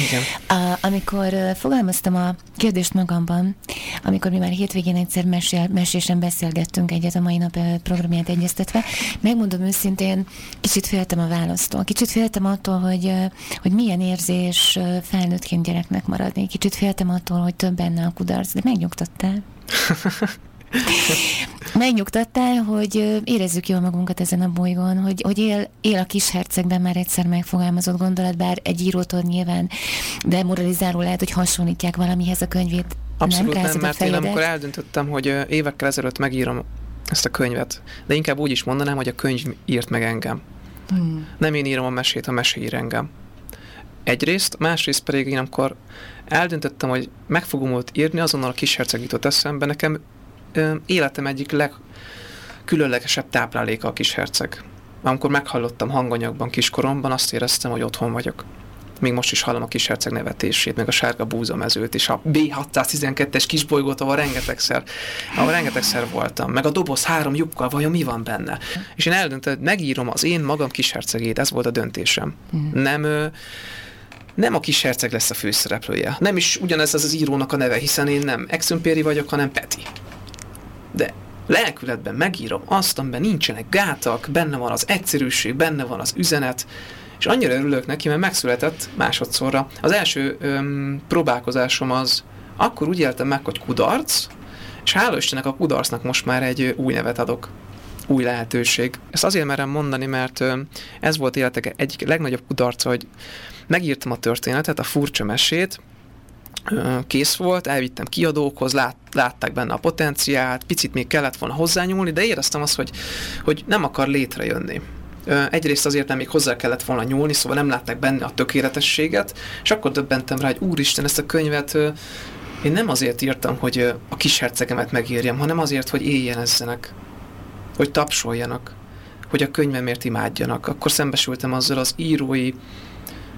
Igen. A, amikor fogalmaztam a kérdést magamban, amikor mi már hétvégén egyszer mesél, mesésen beszélgettünk egyet a mai nap programját egyeztetve, megmondom őszintén, kicsit féltem a választól. Kicsit féltem attól, hogy, hogy milyen érzés felnőttként gyereknek maradni. Kicsit féltem attól, hogy több benne a kudarc, de megnyugtattál. Megnyugtattál, hogy érezzük jól magunkat ezen a bolygón, hogy, hogy él, él a kis hercegben már egyszer megfogalmazott gondolat, bár egy írótól nyilván demoralizáló lehet, hogy hasonlítják valamihez a könyvét. Abszolút nem, nem mert én amikor eldöntöttem, hogy évekkel ezelőtt megírom ezt a könyvet, de inkább úgy is mondanám, hogy a könyv írt meg engem. Hmm. Nem én írom a mesét, a mesé ír engem. Egyrészt, másrészt pedig én amikor eldöntöttem, hogy meg fogom ott írni, azonnal a kis herceg jutott eszembe, nekem életem egyik legkülönlegesebb tápláléka a kis herceg. Amikor meghallottam hanganyagban kiskoromban, azt éreztem, hogy otthon vagyok. Még most is hallom a kis herceg nevetését, meg a sárga búzamezőt, és a B612-es kisbolygót, ahol rengetegszer, ahol rengetegszer voltam, meg a doboz három lyukkal, vajon mi van benne? És én eldöntöttem, hogy megírom az én magam kis hercegét, ez volt a döntésem. Mm. Nem nem a kis herceg lesz a főszereplője. Nem is ugyanez az az írónak a neve, hiszen én nem Exumpéri vagyok, hanem Peti de lelkületben megírom azt, amiben nincsenek gátak, benne van az egyszerűség, benne van az üzenet, és annyira örülök neki, mert megszületett másodszorra. Az első öm, próbálkozásom az, akkor úgy éltem meg, hogy kudarc, és hála Istennek a kudarcnak most már egy új nevet adok. Új lehetőség. Ezt azért merem mondani, mert ez volt életek egyik legnagyobb kudarca, hogy megírtam a történetet, a furcsa mesét, kész volt, elvittem kiadókhoz, lát, látták benne a potenciált, picit még kellett volna hozzányúlni, de éreztem azt, hogy, hogy nem akar létrejönni. Egyrészt azért nem még hozzá kellett volna nyúlni, szóval nem látták benne a tökéletességet, és akkor döbbentem rá, hogy úristen, ezt a könyvet én nem azért írtam, hogy a kis hercegemet megírjam, hanem azért, hogy éljenezzenek, hogy tapsoljanak, hogy a könyvemért imádjanak. Akkor szembesültem azzal az írói,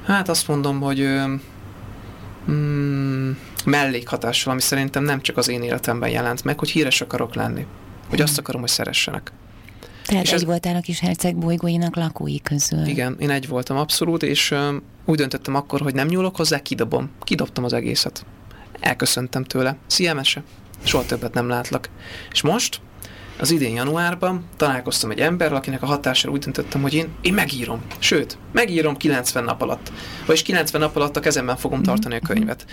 hát azt mondom, hogy mm, mellékhatással, ami szerintem nem csak az én életemben jelent meg, hogy híres akarok lenni. Hogy azt akarom, hogy szeressenek. Tehát és egy ez... voltál a kis herceg bolygóinak lakói közül. Igen, én egy voltam abszolút, és um, úgy döntöttem akkor, hogy nem nyúlok hozzá, kidobom. Kidobtam az egészet. elköszöntem tőle. Szia, mese! Soha többet nem látlak. És most, az idén januárban találkoztam egy emberrel, akinek a hatására úgy döntöttem, hogy én, én megírom. Sőt, megírom 90 nap alatt. Vagyis 90 nap alatt a kezemben fogom tartani a könyvet.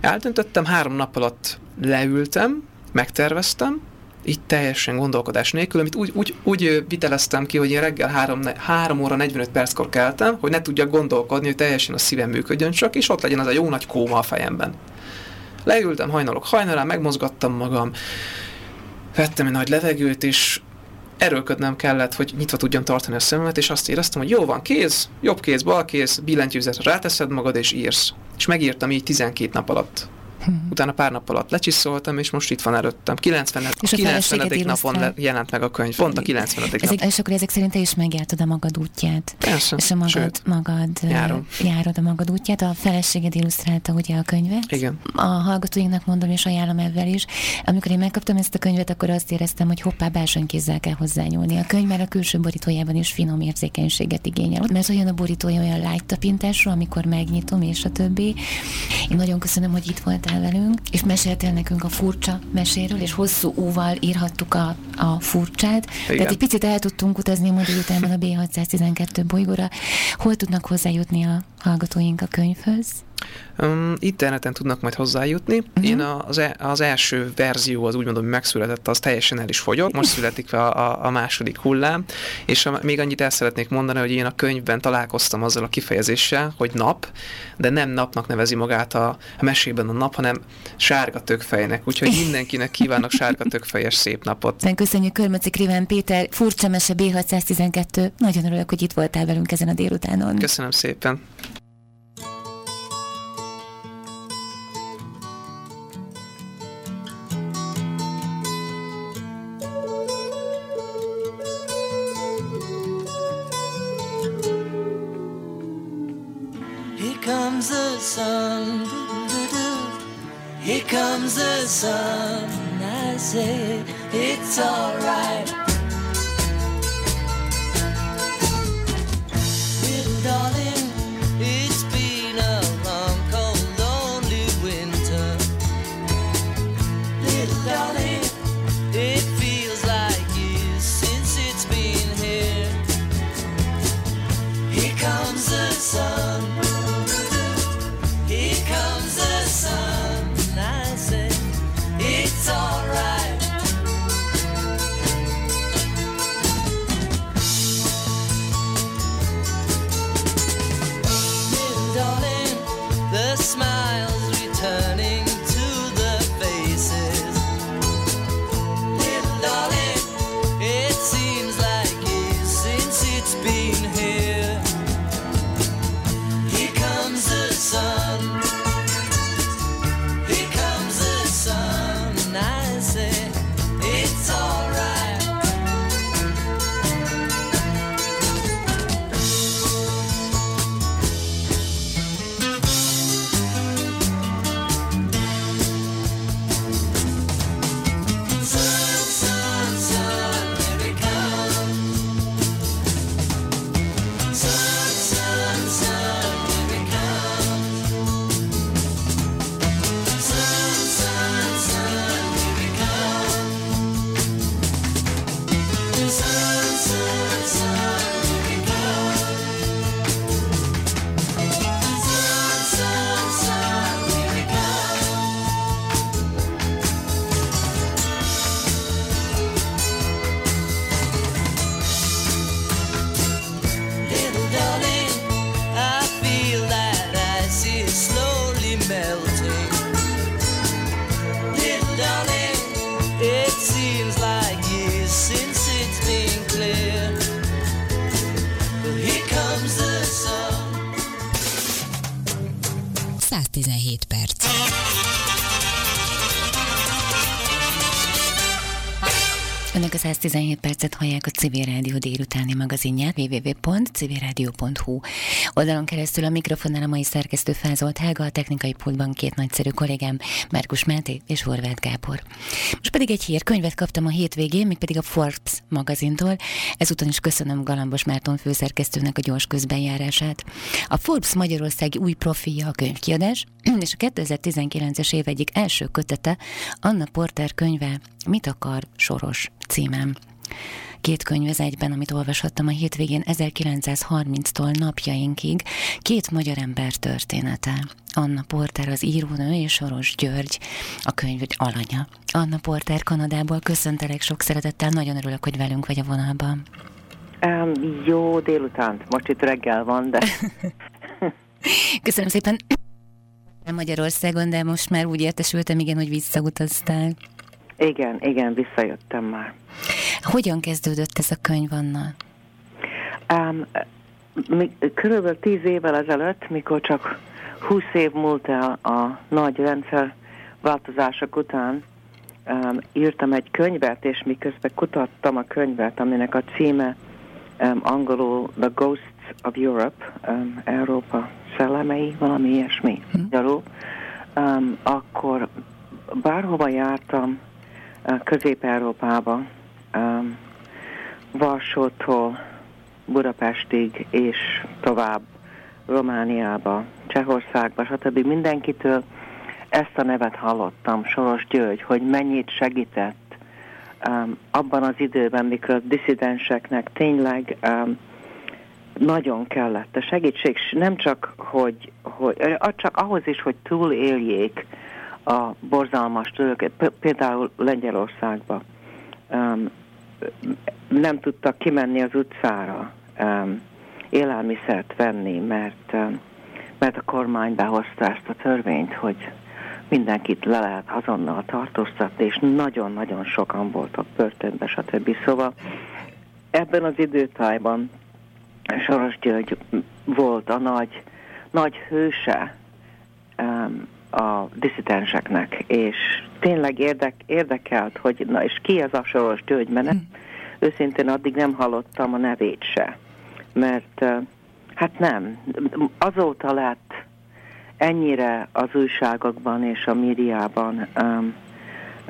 Eldöntöttem, három nap alatt leültem, megterveztem, így teljesen gondolkodás nélkül, amit úgy, úgy, úgy viteleztem ki, hogy én reggel 3, 3 óra 45 perckor keltem, hogy ne tudjak gondolkodni, hogy teljesen a szívem működjön csak, és ott legyen az a jó nagy kóma a fejemben. Leültem hajnalok hajnalán, megmozgattam magam, vettem egy nagy levegőt, és erőlködnem kellett, hogy nyitva tudjam tartani a szememet, és azt éreztem, hogy jó van, kéz, jobb kéz, bal kéz, billentyűzetre ráteszed magad, és írsz. És megírtam így 12 nap alatt. Utána pár nap alatt lecsiszoltam, és most itt van előttem. 90. És a 90. napon le- jelent meg a könyv. Pont a 90. nap. Ezek, és akkor ezek szerint te is megjártad a magad útját. Persze, És a magad, sőt, magad járom. járod a magad útját. A feleséged illusztrálta ugye a könyvet. Igen. A hallgatóinknak mondom, és ajánlom ebben is. Amikor én megkaptam ezt a könyvet, akkor azt éreztem, hogy hoppá, bársonykézzel kell hozzányúlni. A könyv már a külső borítójában is finom érzékenységet igényel. Mert olyan a borítója, olyan light tapintású, amikor megnyitom, és a többi. Én nagyon köszönöm, hogy itt voltál velünk, és meséltél nekünk a furcsa meséről, és hosszú úval írhattuk a, a furcsát. Igen. Tehát egy picit el tudtunk utazni ma délután a B612 bolygóra. Hol tudnak hozzájutni a hallgatóink a könyvhöz? Um, interneten tudnak majd hozzájutni. Uh-huh. Én az, e- az első verzió, az úgy mondom, hogy megszületett, az teljesen el is fogyott. Most születik a, a, a második hullám, és a, még annyit el szeretnék mondani, hogy én a könyvben találkoztam azzal a kifejezéssel, hogy nap, de nem napnak nevezi magát a, a mesében a nap, hanem sárga tökfejnek. Úgyhogy mindenkinek kívánok sárga tökfejes szép napot. Köszönjük Körmöci Kriván Péter, furcsa mese B612. Nagyon örülök, hogy itt voltál velünk ezen a délutánon. Köszönöm szépen. Sun. Here comes the sun. I say it's alright. 17 percet hallják a Civil Rádió délutáni magazinját www.civilradio.hu oldalon keresztül a mikrofonnál a mai szerkesztő Fázolt Helga, a technikai pultban két nagyszerű kollégám, Márkus Máté és Horváth Gábor. Most pedig egy hírkönyvet kaptam a hétvégén, még pedig a Forbes magazintól. Ezúton is köszönöm Galambos Márton főszerkesztőnek a gyors közbenjárását. A Forbes magyarországi új profilja a könyvkiadás, és a 2019-es év egyik első kötete Anna Porter könyve Mit akar Soros címem. Két könyv az egyben, amit olvashattam a hétvégén 1930-tól napjainkig, két magyar ember története. Anna Porter az írónő és Soros György, a könyv alanya. Anna Porter Kanadából köszöntelek sok szeretettel, nagyon örülök, hogy velünk vagy a vonalban. Um, jó délután, most itt reggel van, de... Köszönöm szépen. Magyarországon, de most már úgy értesültem, igen, hogy visszautaztál. Igen, igen, visszajöttem már. Hogyan kezdődött ez a könyv, Anna? Um, mi, körülbelül tíz évvel ezelőtt, mikor csak húsz év múlt el a nagy rendszer változások után, um, írtam egy könyvet, és miközben kutattam a könyvet, aminek a címe um, angolul The Ghosts of Europe, um, Európa szellemei, valami ilyesmi, magyarul, um, akkor bárhova jártam, Közép-Európába, Varsótól Budapestig és tovább Romániába, Csehországba, stb. Mindenkitől ezt a nevet hallottam, Soros György, hogy mennyit segített um, abban az időben, mikor a disszidenseknek tényleg um, nagyon kellett a segítség, nem csak, hogy, hogy csak ahhoz is, hogy túléljék a borzalmas töröket, például Lengyelországba um, nem tudtak kimenni az utcára um, élelmiszert venni, mert, mert a kormány behozta ezt a törvényt, hogy mindenkit le lehet azonnal tartóztatni, és nagyon-nagyon sokan voltak börtönbe, stb. Szóval ebben az időtájban Soros György volt a nagy, nagy hőse a diszidenseknek, és tényleg érdek, érdekelt, hogy na és ki ez a Soros György, mert nem, őszintén addig nem hallottam a nevét se, mert hát nem, azóta lett ennyire az újságokban és a médiában um,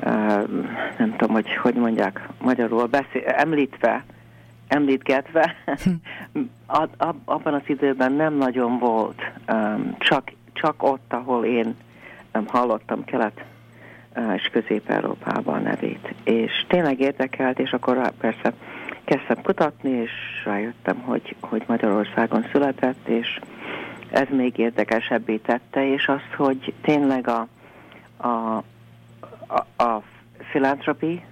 um, nem tudom, hogy hogy mondják magyarul, beszél, említve, említgetve, ab, ab, abban az időben nem nagyon volt, um, csak, csak ott, ahol én nem hallottam Kelet és Közép-Európában a nevét. És tényleg érdekelt, és akkor persze kezdtem kutatni, és rájöttem, hogy, hogy Magyarországon született, és ez még érdekesebbé tette, és az, hogy tényleg a, a, a, a filantropi,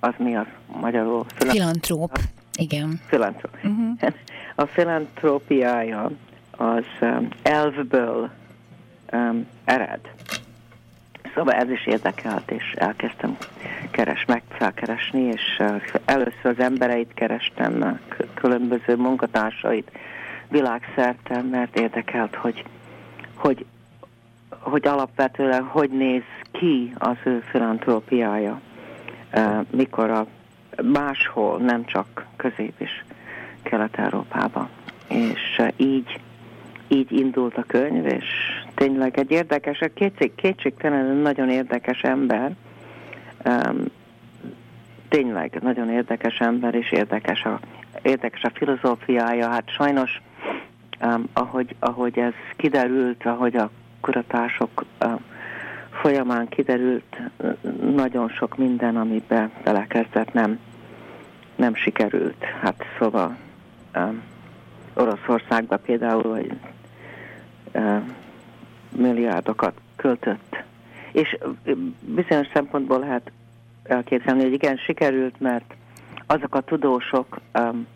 az mi az magyarul? Filantróp, igen. Filantróp. Uh-huh. A filantrópiája az elvből um, ered. Szóval ez is érdekelt, és elkezdtem keres, meg felkeresni, és először az embereit kerestem, különböző munkatársait világszerte, mert érdekelt, hogy, hogy, hogy alapvetően hogy néz ki az ő filantrópiája, mikor a máshol, nem csak Közép- és Kelet-Európában. És így így indult a könyv, és tényleg egy érdekes, kétség, kétségtelenül nagyon érdekes ember, um, tényleg nagyon érdekes ember, és érdekes a, érdekes a filozófiája. Hát sajnos, um, ahogy, ahogy ez kiderült, ahogy a kuratások um, folyamán kiderült, nagyon sok minden, amiben belekezdett, nem, nem sikerült. Hát szóval um, Oroszországban például, hogy milliárdokat költött. És bizonyos szempontból lehet elképzelni, hogy igen, sikerült, mert azok a tudósok,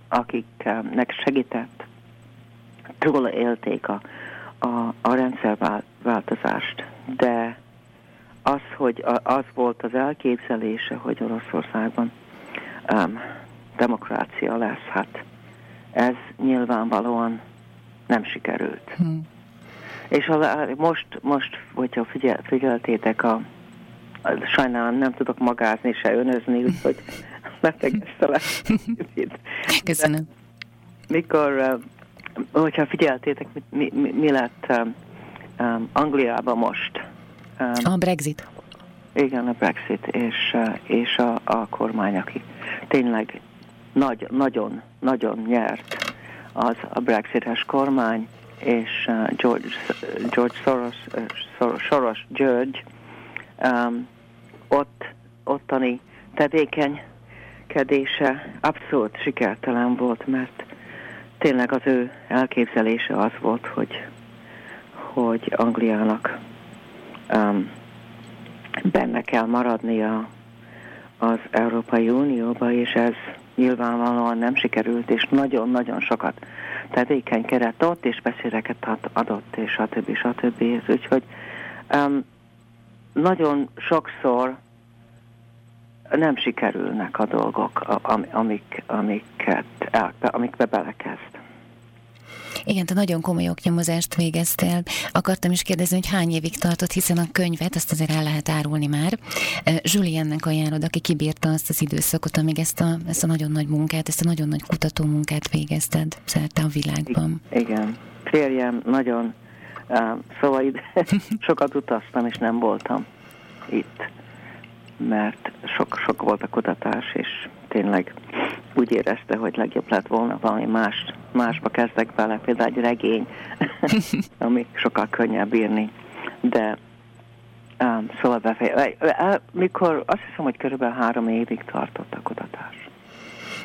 akiknek segített, élték a, a, a rendszerváltozást. De az, hogy az volt az elképzelése, hogy Oroszországban um, demokrácia lesz, hát ez nyilvánvalóan nem sikerült. Hmm. És a, most, most, hogyha figyel, figyeltétek, a, a, sajnálom nem tudok magázni se önözni, úgyhogy ne tegesztelek. Köszönöm. Mikor, uh, hogyha figyeltétek, mi, mi, mi lett um, um, Angliában most? Um, A Brexit. Igen, a Brexit és, uh, és a, a kormány, aki tényleg nagy, nagyon, nagyon nyert, az a Brexites kormány, és uh, George, George Soros, uh, Soros, Soros George um, ott, ottani tevékenykedése abszolút sikertelen volt, mert tényleg az ő elképzelése az volt, hogy, hogy Angliának um, benne kell maradnia az Európai Unióba, és ez nyilvánvalóan nem sikerült, és nagyon-nagyon sokat tevékenykedett ott, és beszéleket adott, és stb. stb. Úgyhogy um, nagyon sokszor nem sikerülnek a dolgok, amik, amiket el, amikbe belekezd. Igen, te nagyon komoly oknyomozást végeztél. Akartam is kérdezni, hogy hány évig tartott, hiszen a könyvet azt azért el lehet árulni már. Juliennek ajánlod, aki kibírta azt az időszakot, amíg ezt a, ezt a nagyon nagy munkát, ezt a nagyon nagy kutató munkát végezted szerte a világban. Igen. Férjem nagyon, uh, szóval ide sokat utaztam, és nem voltam itt, mert sok, sok volt a kutatás, és tényleg úgy érezte, hogy legjobb lett volna valami más, másba kezdek bele, például egy regény, ami sokkal könnyebb írni. De um, szóval befej... Mikor azt hiszem, hogy körülbelül három évig tartott a kutatás.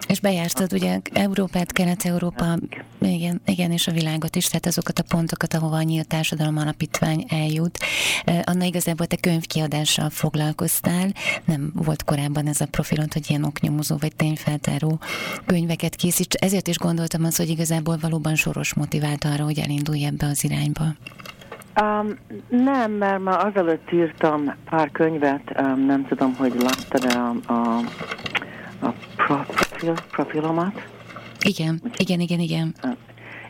És bejártad ugye Európát, Kelet-Európa, igen, igen, és a világot is, tehát azokat a pontokat, ahova a Nyílt Társadalom Alapítvány eljut. Anna igazából te könyvkiadással foglalkoztál, nem volt korábban ez a profilod, hogy ilyen oknyomozó vagy tényfeltáró könyveket készíts, ezért is gondoltam azt, hogy igazából valóban soros motivált arra, hogy elindulj ebbe az irányba. Um, nem, mert már azelőtt írtam pár könyvet, um, nem tudom, hogy láttad-e a, a, a profil, profilomat. Igen, igen, igen, igen.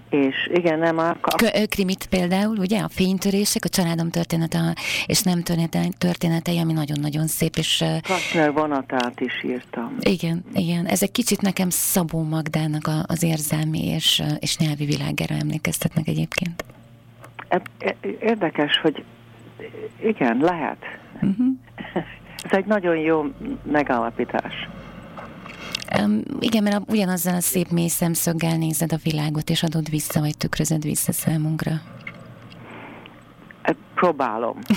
És igen, nem a... K- krimit például, ugye, a fénytörések, a családom története és nem története, történetei, ami nagyon-nagyon szép, és... Kastner vonatát is írtam. Igen, igen. Ez egy kicsit nekem Szabó Magdának a, az érzelmi és, és nyelvi világára emlékeztetnek egyébként. E, e, érdekes, hogy igen, lehet. Uh-huh. Ez egy nagyon jó megállapítás. Um, igen, mert a, ugyanazzal a szép mély szemszöggel nézed a világot, és adod vissza, vagy tükrözöd vissza számunkra. Próbálom.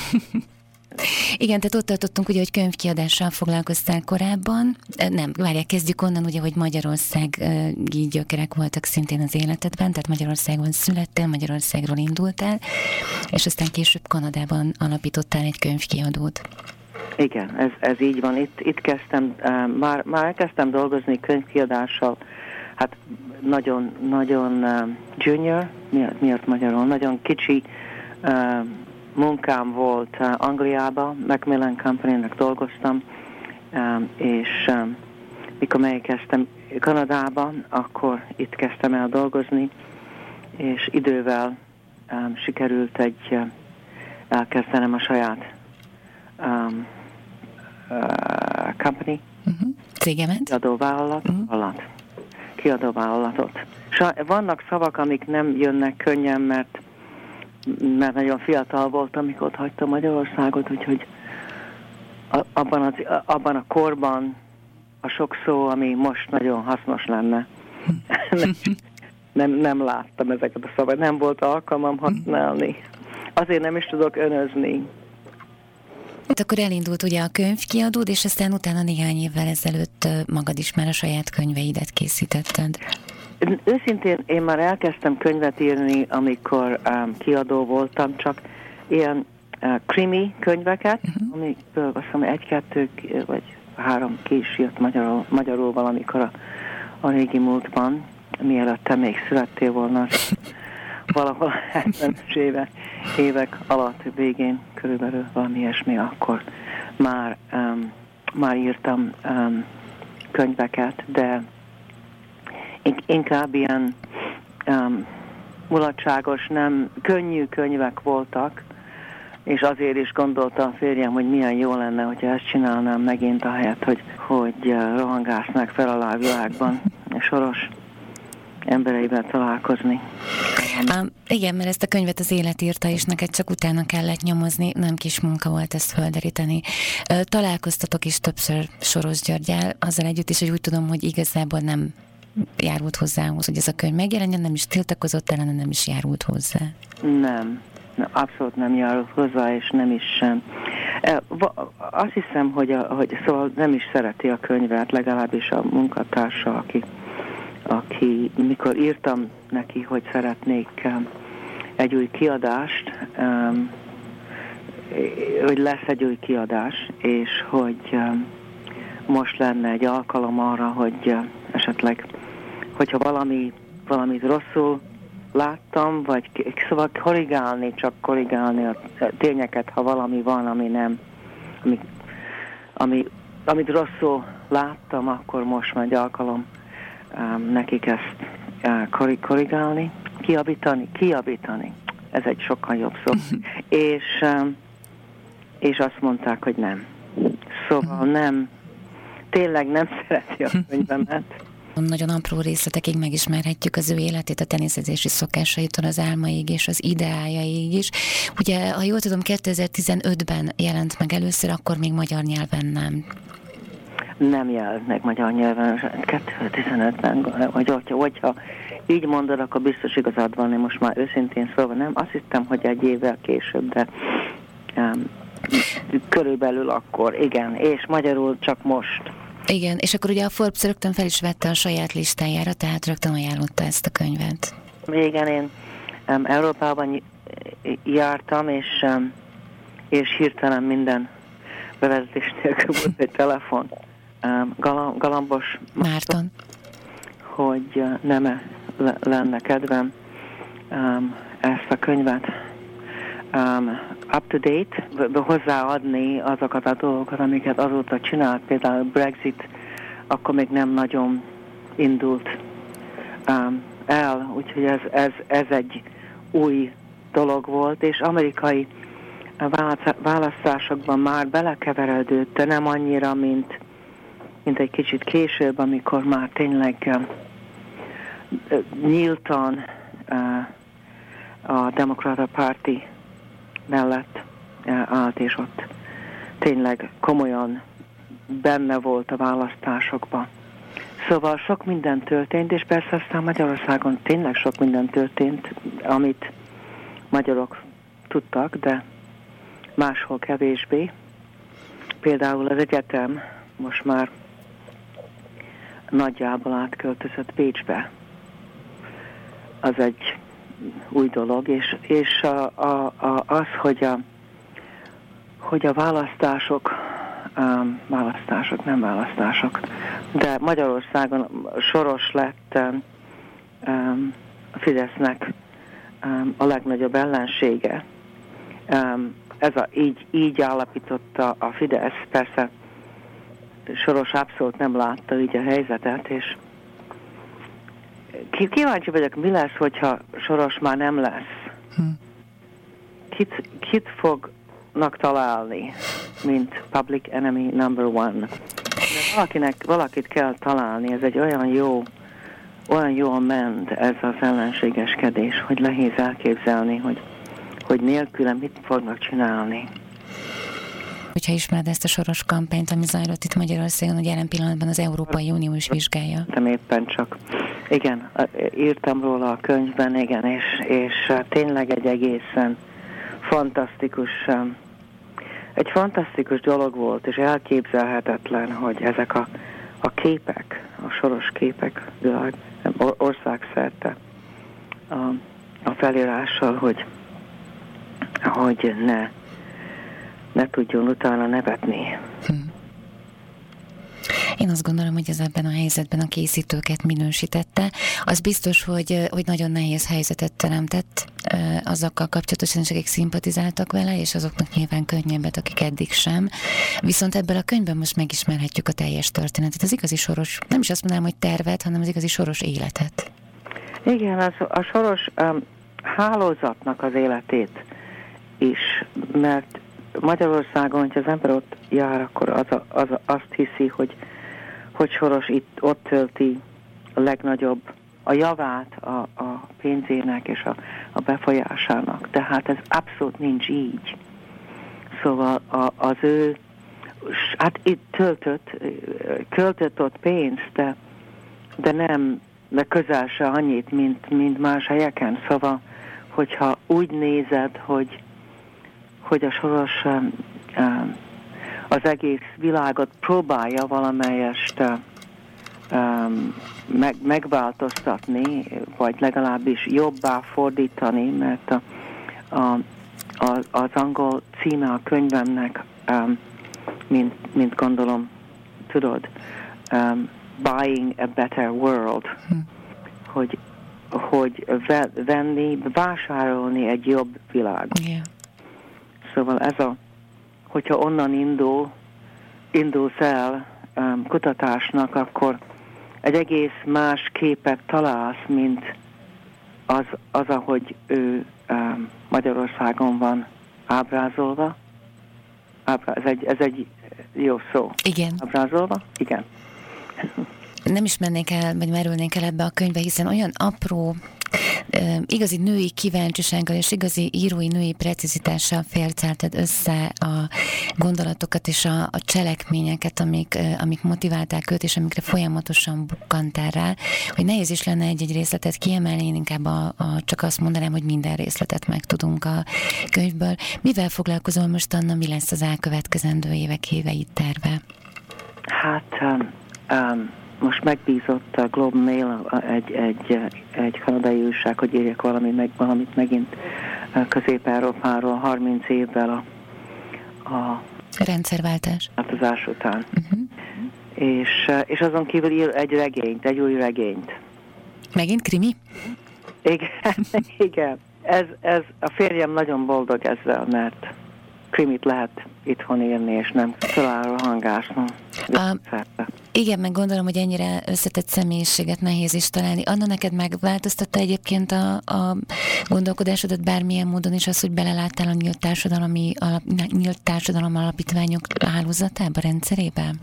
Igen, tehát ott tartottunk, ugye, hogy könyvkiadással foglalkoztál korábban. Nem, várják, kezdjük onnan, ugye, hogy Magyarország gyökerek voltak szintén az életedben, tehát Magyarországon születtél, Magyarországról indultál, és aztán később Kanadában alapítottál egy könyvkiadót. Igen, ez, ez így van. Itt, itt kezdtem, uh, már, már elkezdtem dolgozni könyvkiadással, hát nagyon, nagyon uh, junior, miért, miért magyarul, nagyon kicsi uh, munkám volt Angliába, Macmillan Company-nek dolgoztam, és mikor megkezdtem Kanadába, akkor itt kezdtem el dolgozni, és idővel sikerült egy elkezdenem a saját um, uh, company. Uh-huh. Cégemet? Kiadóvállalat. Uh-huh. Alatt. Kiadóvállalatot. És vannak szavak, amik nem jönnek könnyen, mert mert nagyon fiatal voltam, amikor ott hagytam Magyarországot, úgyhogy abban, az, abban a korban a sok szó, ami most nagyon hasznos lenne, nem, nem, nem láttam ezeket a szavakat, nem volt alkalmam használni. Azért nem is tudok önözni. Hát akkor elindult ugye a könyvkiadód, és aztán utána néhány évvel ezelőtt magad is már a saját könyveidet készítetted. Őszintén én már elkezdtem könyvet írni, amikor um, kiadó voltam, csak ilyen uh, krimi könyveket, uh-huh. amikből azt hiszem egy-kettő vagy három ki is jött magyarul, magyarul valamikor a, a régi múltban, mielőtt te még születtél volna, valahol 70-es évek, évek alatt végén körülbelül valami ilyesmi, akkor már, um, már írtam um, könyveket, de inkább ilyen um, mulatságos, nem könnyű könyvek voltak, és azért is gondolta a férjem, hogy milyen jó lenne, hogyha ezt csinálnám megint, ahelyett, hogy, hogy eh, rohangásznák fel alá a világban, soros embereivel találkozni. Um, igen, mert ezt a könyvet az élet írta, és neked csak utána kellett nyomozni, nem kis munka volt ezt földeríteni. Találkoztatok is többször Soros Györgyel, azzal együtt is, hogy úgy tudom, hogy igazából nem járult hozzához, hogy ez a könyv megjelenjen, nem is tiltakozott ellene, nem is járult hozzá. Nem, abszolút nem járult hozzá, és nem is sem. Azt hiszem, hogy, a, hogy szóval nem is szereti a könyvet, legalábbis a munkatársa, aki aki, mikor írtam neki, hogy szeretnék um, egy új kiadást, um, hogy lesz egy új kiadás, és hogy um, most lenne egy alkalom arra, hogy uh, esetleg, hogyha valami, valamit rosszul láttam, vagy szóval korrigálni, csak korrigálni a tényeket, ha valami van, ami nem, ami, ami, amit rosszul láttam, akkor most már egy alkalom um, nekik ezt uh, korrigálni, kiabítani, kiabítani. Ez egy sokkal jobb szó. és, um, és azt mondták, hogy nem. Szóval nem, tényleg nem szereti a könyvemet. Nagyon apró részletekig megismerhetjük az ő életét, a teniszezési szokásaitól az álmaig és az ideájaig is. Ugye, ha jól tudom, 2015-ben jelent meg először, akkor még magyar nyelven nem nem jelent meg magyar nyelven 2015-ben, vagy hogyha, hogyha így mondod, akkor biztos igazad van, én most már őszintén szólva nem. Azt hittem, hogy egy évvel később, de um, körülbelül akkor, igen, és magyarul csak most. Igen, és akkor ugye a Forbes rögtön fel is vette a saját listájára, tehát rögtön ajánlotta ezt a könyvet. Igen, én um, Európában jártam, és, um, és hirtelen minden bevezetés nélkül volt egy telefon Galambos Márton, hogy nem lenne kedvem um, ezt a könyvet um, up to date, hozzáadni azokat a dolgokat, amiket azóta csinált, például Brexit, akkor még nem nagyon indult um, el, úgyhogy ez, ez, ez egy új dolog volt, és amerikai választásokban már belekeveredődött, de nem annyira, mint mint egy kicsit később, amikor már tényleg nyíltan a Demokrata Párti mellett állt, és ott tényleg komolyan benne volt a választásokban. Szóval sok minden történt, és persze aztán Magyarországon tényleg sok minden történt, amit magyarok tudtak, de máshol kevésbé. Például az egyetem most már nagyjából átköltözött Bécsbe. Az egy új dolog, és, és a, a, a, az, hogy a, hogy a választások, um, választások, nem választások, de Magyarországon soros lett um, a Fidesznek um, a legnagyobb ellensége. Um, ez a, így, így állapította a Fidesz, persze Soros abszolút nem látta így a helyzetet, és kíváncsi vagyok, mi lesz, hogyha Soros már nem lesz. Hm. Kit, kit fognak találni, mint public enemy number one? De valakinek, valakit kell találni, ez egy olyan jó, olyan jól ment ez az ellenségeskedés, hogy nehéz elképzelni, hogy, hogy nélküle mit fognak csinálni hogyha ismered ezt a soros kampányt, ami zajlott itt Magyarországon, hogy jelen pillanatban az Európai Unió is vizsgálja. Nem éppen csak. Igen, írtam róla a könyvben, igen, és, és tényleg egy egészen fantasztikus, egy fantasztikus dolog volt, és elképzelhetetlen, hogy ezek a, a képek, a soros képek világ, országszerte a, a felírással, hogy, hogy ne ne tudjon utána nevetni. Hm. Én azt gondolom, hogy ez ebben a helyzetben a készítőket minősítette. Az biztos, hogy, hogy nagyon nehéz helyzetet teremtett azokkal kapcsolatosan, akik szimpatizáltak vele, és azoknak nyilván könnyebbet, akik eddig sem. Viszont ebből a könyvben most megismerhetjük a teljes történetet. Az igazi soros, nem is azt mondanám, hogy tervet, hanem az igazi soros életet. Igen, az, a soros um, hálózatnak az életét is, mert Magyarországon, hogyha az ember ott jár, akkor az, a, az a, azt hiszi, hogy, hogy Soros itt ott tölti a legnagyobb a javát a, a pénzének és a, a befolyásának. Tehát ez abszolút nincs így. Szóval a, az ő, hát itt töltött, költött ott pénzt, de, de nem, de közel se annyit, mint, mint más helyeken. Szóval, hogyha úgy nézed, hogy, hogy a soros az egész világot próbálja valamelyest meg, megváltoztatni, vagy legalábbis jobbá fordítani, mert a, a, a, az angol címe a könyvemnek, um, mint, mint gondolom tudod, um, Buying a Better World, hm. hogy, hogy ve, venni, vásárolni egy jobb világot. Yeah. Szóval ez a, hogyha onnan indul, indulsz el um, kutatásnak, akkor egy egész más képet találsz, mint az, az ahogy ő um, Magyarországon van ábrázolva. Ábrá, ez, egy, ez egy jó szó. Igen. Ábrázolva? Igen. Nem is mennék el, vagy merülnénk el ebbe a könyvbe, hiszen olyan apró igazi női kíváncsisággal és igazi írói női precizitással félcelted össze a gondolatokat és a, a cselekményeket, amik, amik motiválták őt, és amikre folyamatosan bukkantál rá, hogy nehéz is lenne egy-egy részletet kiemelni, én inkább a, a, csak azt mondanám, hogy minden részletet megtudunk a könyvből. Mivel foglalkozol most, Anna, mi lesz az elkövetkezendő évek, éveit terve? Hát um, um, most megbízott a Globe Mail, egy, egy, egy kanadai újság, hogy írjak valami, meg, valamit megint Közép-Európáról 30 évvel a, a rendszerváltás változás után. Uh-huh. És, és azon kívül ír egy regényt, egy új regényt. Megint krimi? Igen, igen. Ez, ez, a férjem nagyon boldog ezzel, mert krimit lehet itthon írni, és nem találó hangásnom. Igen, meg gondolom, hogy ennyire összetett személyiséget nehéz is találni. Anna, neked megváltoztatta egyébként a, a gondolkodásodat bármilyen módon is az, hogy beleláttál a nyílt, társadalmi alap, nyílt társadalom alapítványok hálózatába, rendszerébe?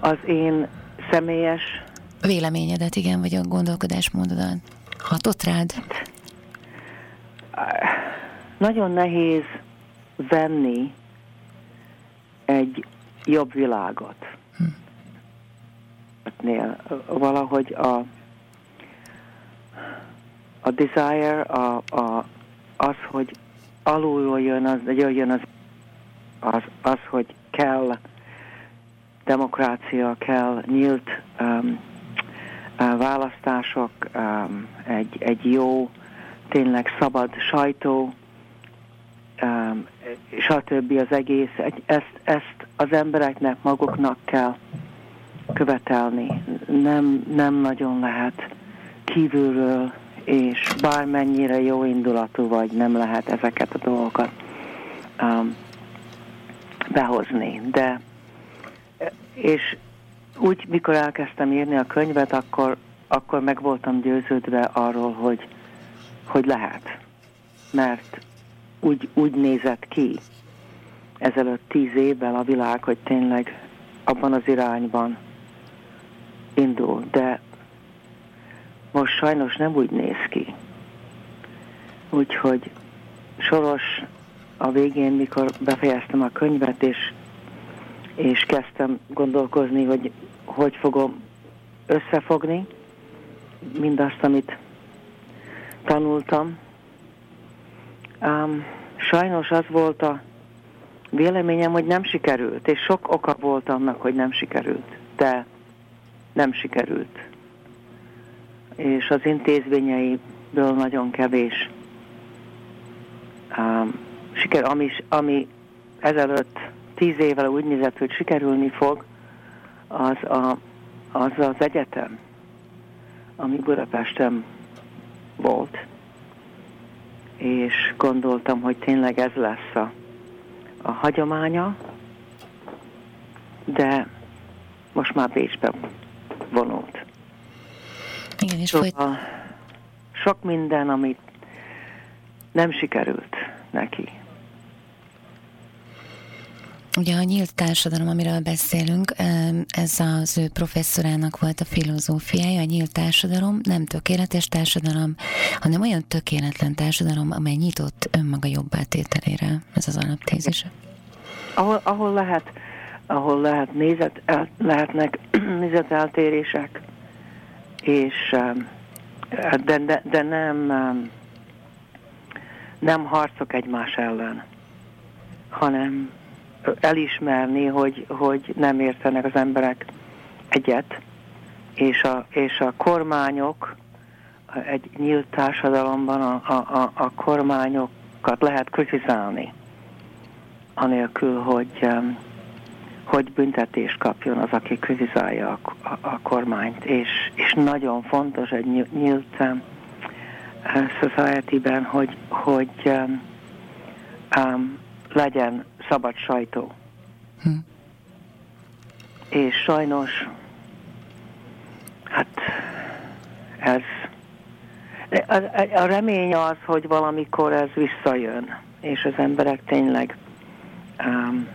Az én személyes... Véleményedet, igen, vagy a gondolkodásmódodat. Hatott rád? Nagyon nehéz venni egy jobb világot. Hm. Valahogy a, a desire, a, a, az, hogy alulról jön az, jöjjön az, az, az, hogy kell demokrácia, kell nyílt um, választások, um, egy, egy jó, tényleg szabad sajtó, stb. az egész, ezt, ezt az embereknek maguknak kell követelni. Nem, nem nagyon lehet kívülről, és bármennyire jó indulatú vagy, nem lehet ezeket a dolgokat um, behozni. De, és úgy, mikor elkezdtem írni a könyvet, akkor, akkor meg voltam győződve arról, hogy, hogy lehet. Mert úgy, úgy nézett ki ezelőtt tíz évvel a világ, hogy tényleg abban az irányban indul, de most sajnos nem úgy néz ki. Úgyhogy Soros a végén, mikor befejeztem a könyvet, és, és kezdtem gondolkozni, hogy hogy fogom összefogni mindazt, amit tanultam, Um, sajnos az volt a véleményem, hogy nem sikerült, és sok oka volt annak, hogy nem sikerült, de nem sikerült. És az intézményeiből nagyon kevés um, siker, ami, ami ezelőtt tíz évvel úgy nézett, hogy sikerülni fog, az a, az, az egyetem, ami Budapesten volt és gondoltam, hogy tényleg ez lesz a, a hagyománya, de most már Bécsbe vonult. Igen, és szóval folyt... sok minden, amit nem sikerült, neki. Ugye a nyílt társadalom, amiről beszélünk, ez az ő professzorának volt a filozófiája, a nyílt társadalom, nem tökéletes társadalom, hanem olyan tökéletlen társadalom, amely nyitott önmaga jobbá tételére. Ez az alaptézise. Ahol, ahol lehet, ahol lehet nézet, el, lehetnek nézeteltérések, és de, de, de nem nem harcok egymás ellen, hanem elismerni, hogy, hogy nem értenek az emberek egyet, és a, és a kormányok egy nyílt társadalomban a, a, a, a kormányokat lehet kritizálni, anélkül, hogy, hogy büntetést kapjon az, aki kritizálja a, a, a kormányt. És, és nagyon fontos egy nyílt society-ben, hogy, hogy um, legyen szabad sajtó. Hm. És sajnos, hát ez, a, a remény az, hogy valamikor ez visszajön, és az emberek tényleg um,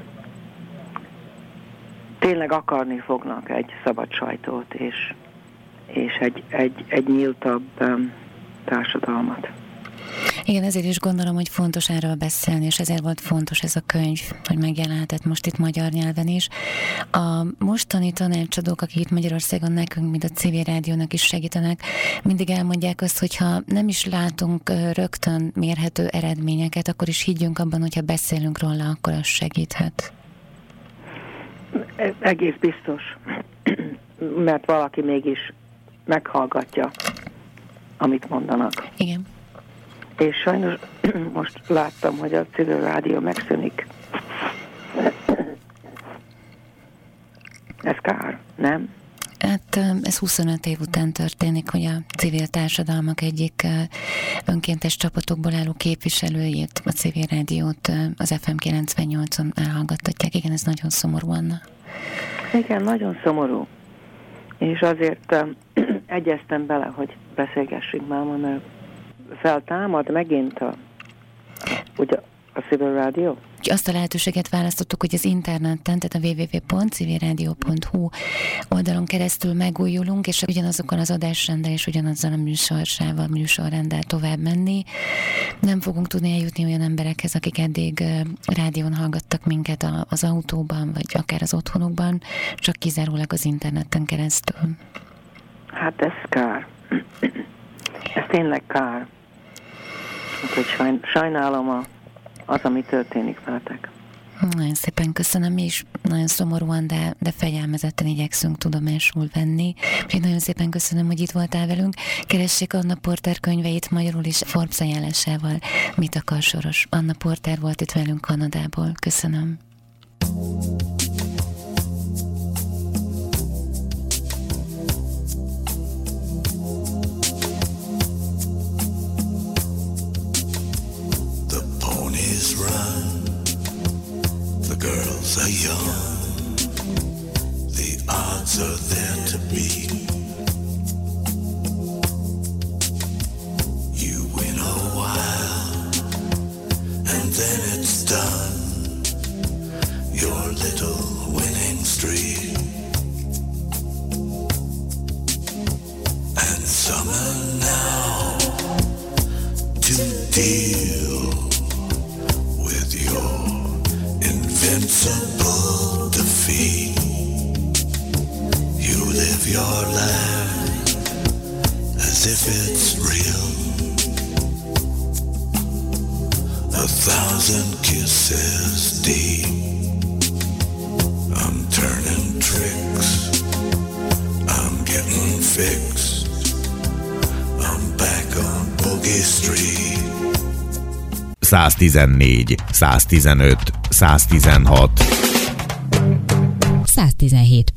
tényleg akarni fognak egy szabad sajtót, és, és egy, egy, egy nyíltabb um, társadalmat. Igen, ezért is gondolom, hogy fontos erről beszélni, és ezért volt fontos ez a könyv, hogy megjelenhetett most itt magyar nyelven is. A mostani tanácsadók, akik itt Magyarországon nekünk, mint a civil rádiónak is segítenek, mindig elmondják azt, hogyha nem is látunk rögtön mérhető eredményeket, akkor is higgyünk abban, hogyha beszélünk róla, akkor az segíthet. E, egész biztos, mert valaki mégis meghallgatja amit mondanak. Igen. És sajnos most láttam, hogy a civil rádió megszűnik. Ez kár, nem? Hát ez 25 év után történik, hogy a civil társadalmak egyik önkéntes csapatokból álló képviselőjét, a civil rádiót az FM 98-on elhallgattatják. Igen, ez nagyon szomorú, Anna. Igen, nagyon szomorú. És azért egyeztem bele, hogy beszélgessünk már, mert feltámad megint a, ugye a Civil Radio? Azt a lehetőséget választottuk, hogy az interneten, tehát a www.civilradio.hu oldalon keresztül megújulunk, és ugyanazokon az adásrendel és ugyanazzal a műsorsával, műsorrendel tovább menni. Nem fogunk tudni eljutni olyan emberekhez, akik eddig rádión hallgattak minket az autóban, vagy akár az otthonukban, csak kizárólag az interneten keresztül. Hát ez kár. Ez tényleg kár. Úgyhogy sajn, sajnálom a, az, ami történik veletek. Nagyon szépen köszönöm, mi is nagyon szomorúan, de, de fegyelmezetten igyekszünk tudomásul venni. Úgyhogy nagyon szépen köszönöm, hogy itt voltál velünk. Keressék Anna Porter könyveit magyarul is Forbes ajánlásával. Mit akar soros? Anna Porter volt itt velünk Kanadából. Köszönöm. Girls are young, the odds are there to beat. You win a while, and then it's done. Your little winning streak. And summer now to deal defeat. You live your life as if it's real. A thousand kisses deep. I'm turning tricks. I'm getting fixed. 114, 115, 116. 117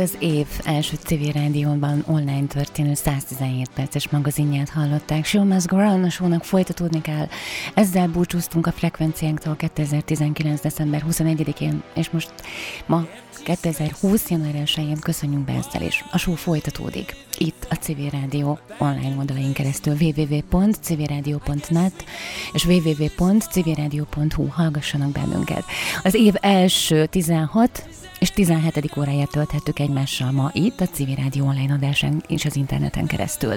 az év első civil rádióban online történő 117 perces magazinját hallották. Show must go on, a shownak folytatódni kell. Ezzel búcsúztunk a frekvenciánktól 2019. december 21-én, és most ma 2020. január 1-én köszönjünk be ezzel is. A show folytatódik. Itt a Civil Rádió online oldalain keresztül www.civilradio.net és www.civilradio.hu hallgassanak bennünket. Az év első 16 és 17. óráját tölthettük egymással ma itt, a Civil Rádió online adásán és az interneten keresztül.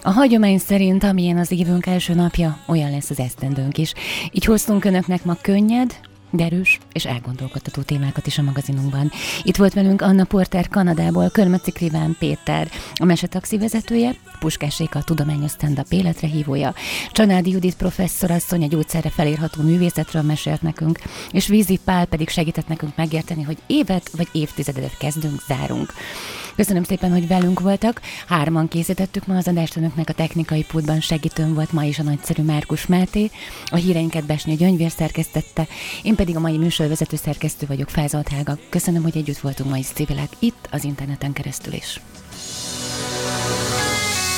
A hagyomány szerint, amilyen az évünk első napja, olyan lesz az esztendőnk is. Így hoztunk Önöknek ma könnyed, derűs és elgondolkodtató témákat is a magazinunkban. Itt volt velünk Anna Porter Kanadából, Körmöci Kriván Péter, a mesetaxi vezetője, Puskás a tudományos stand-up életre hívója, Csanádi Judit professzorasszony a gyógyszerre felírható művészetről mesélt nekünk, és Vízi Pál pedig segített nekünk megérteni, hogy évet vagy évtizedet kezdünk, zárunk. Köszönöm szépen, hogy velünk voltak. Hárman készítettük ma az adást önöknek a technikai pultban segítőm volt ma is a nagyszerű Márkus Máté. A híreinket Besnyi Gyöngyvér szerkesztette, én pedig a mai műsorvezető szerkesztő vagyok, Fázolt Hága. Köszönöm, hogy együtt voltunk ma is civilek itt az interneten keresztül is.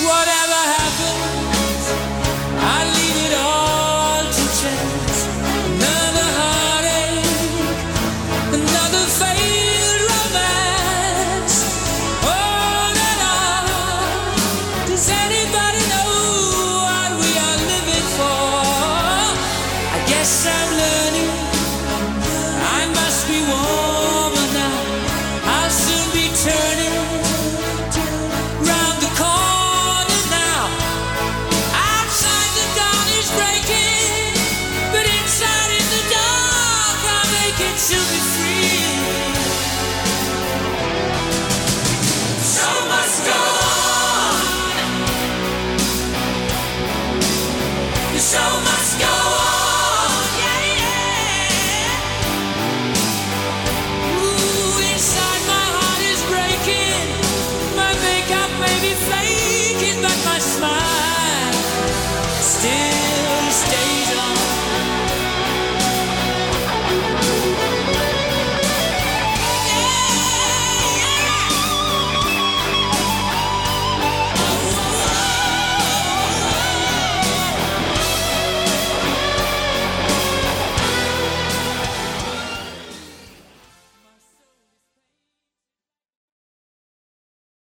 Whatever happens, I leave it all to chance.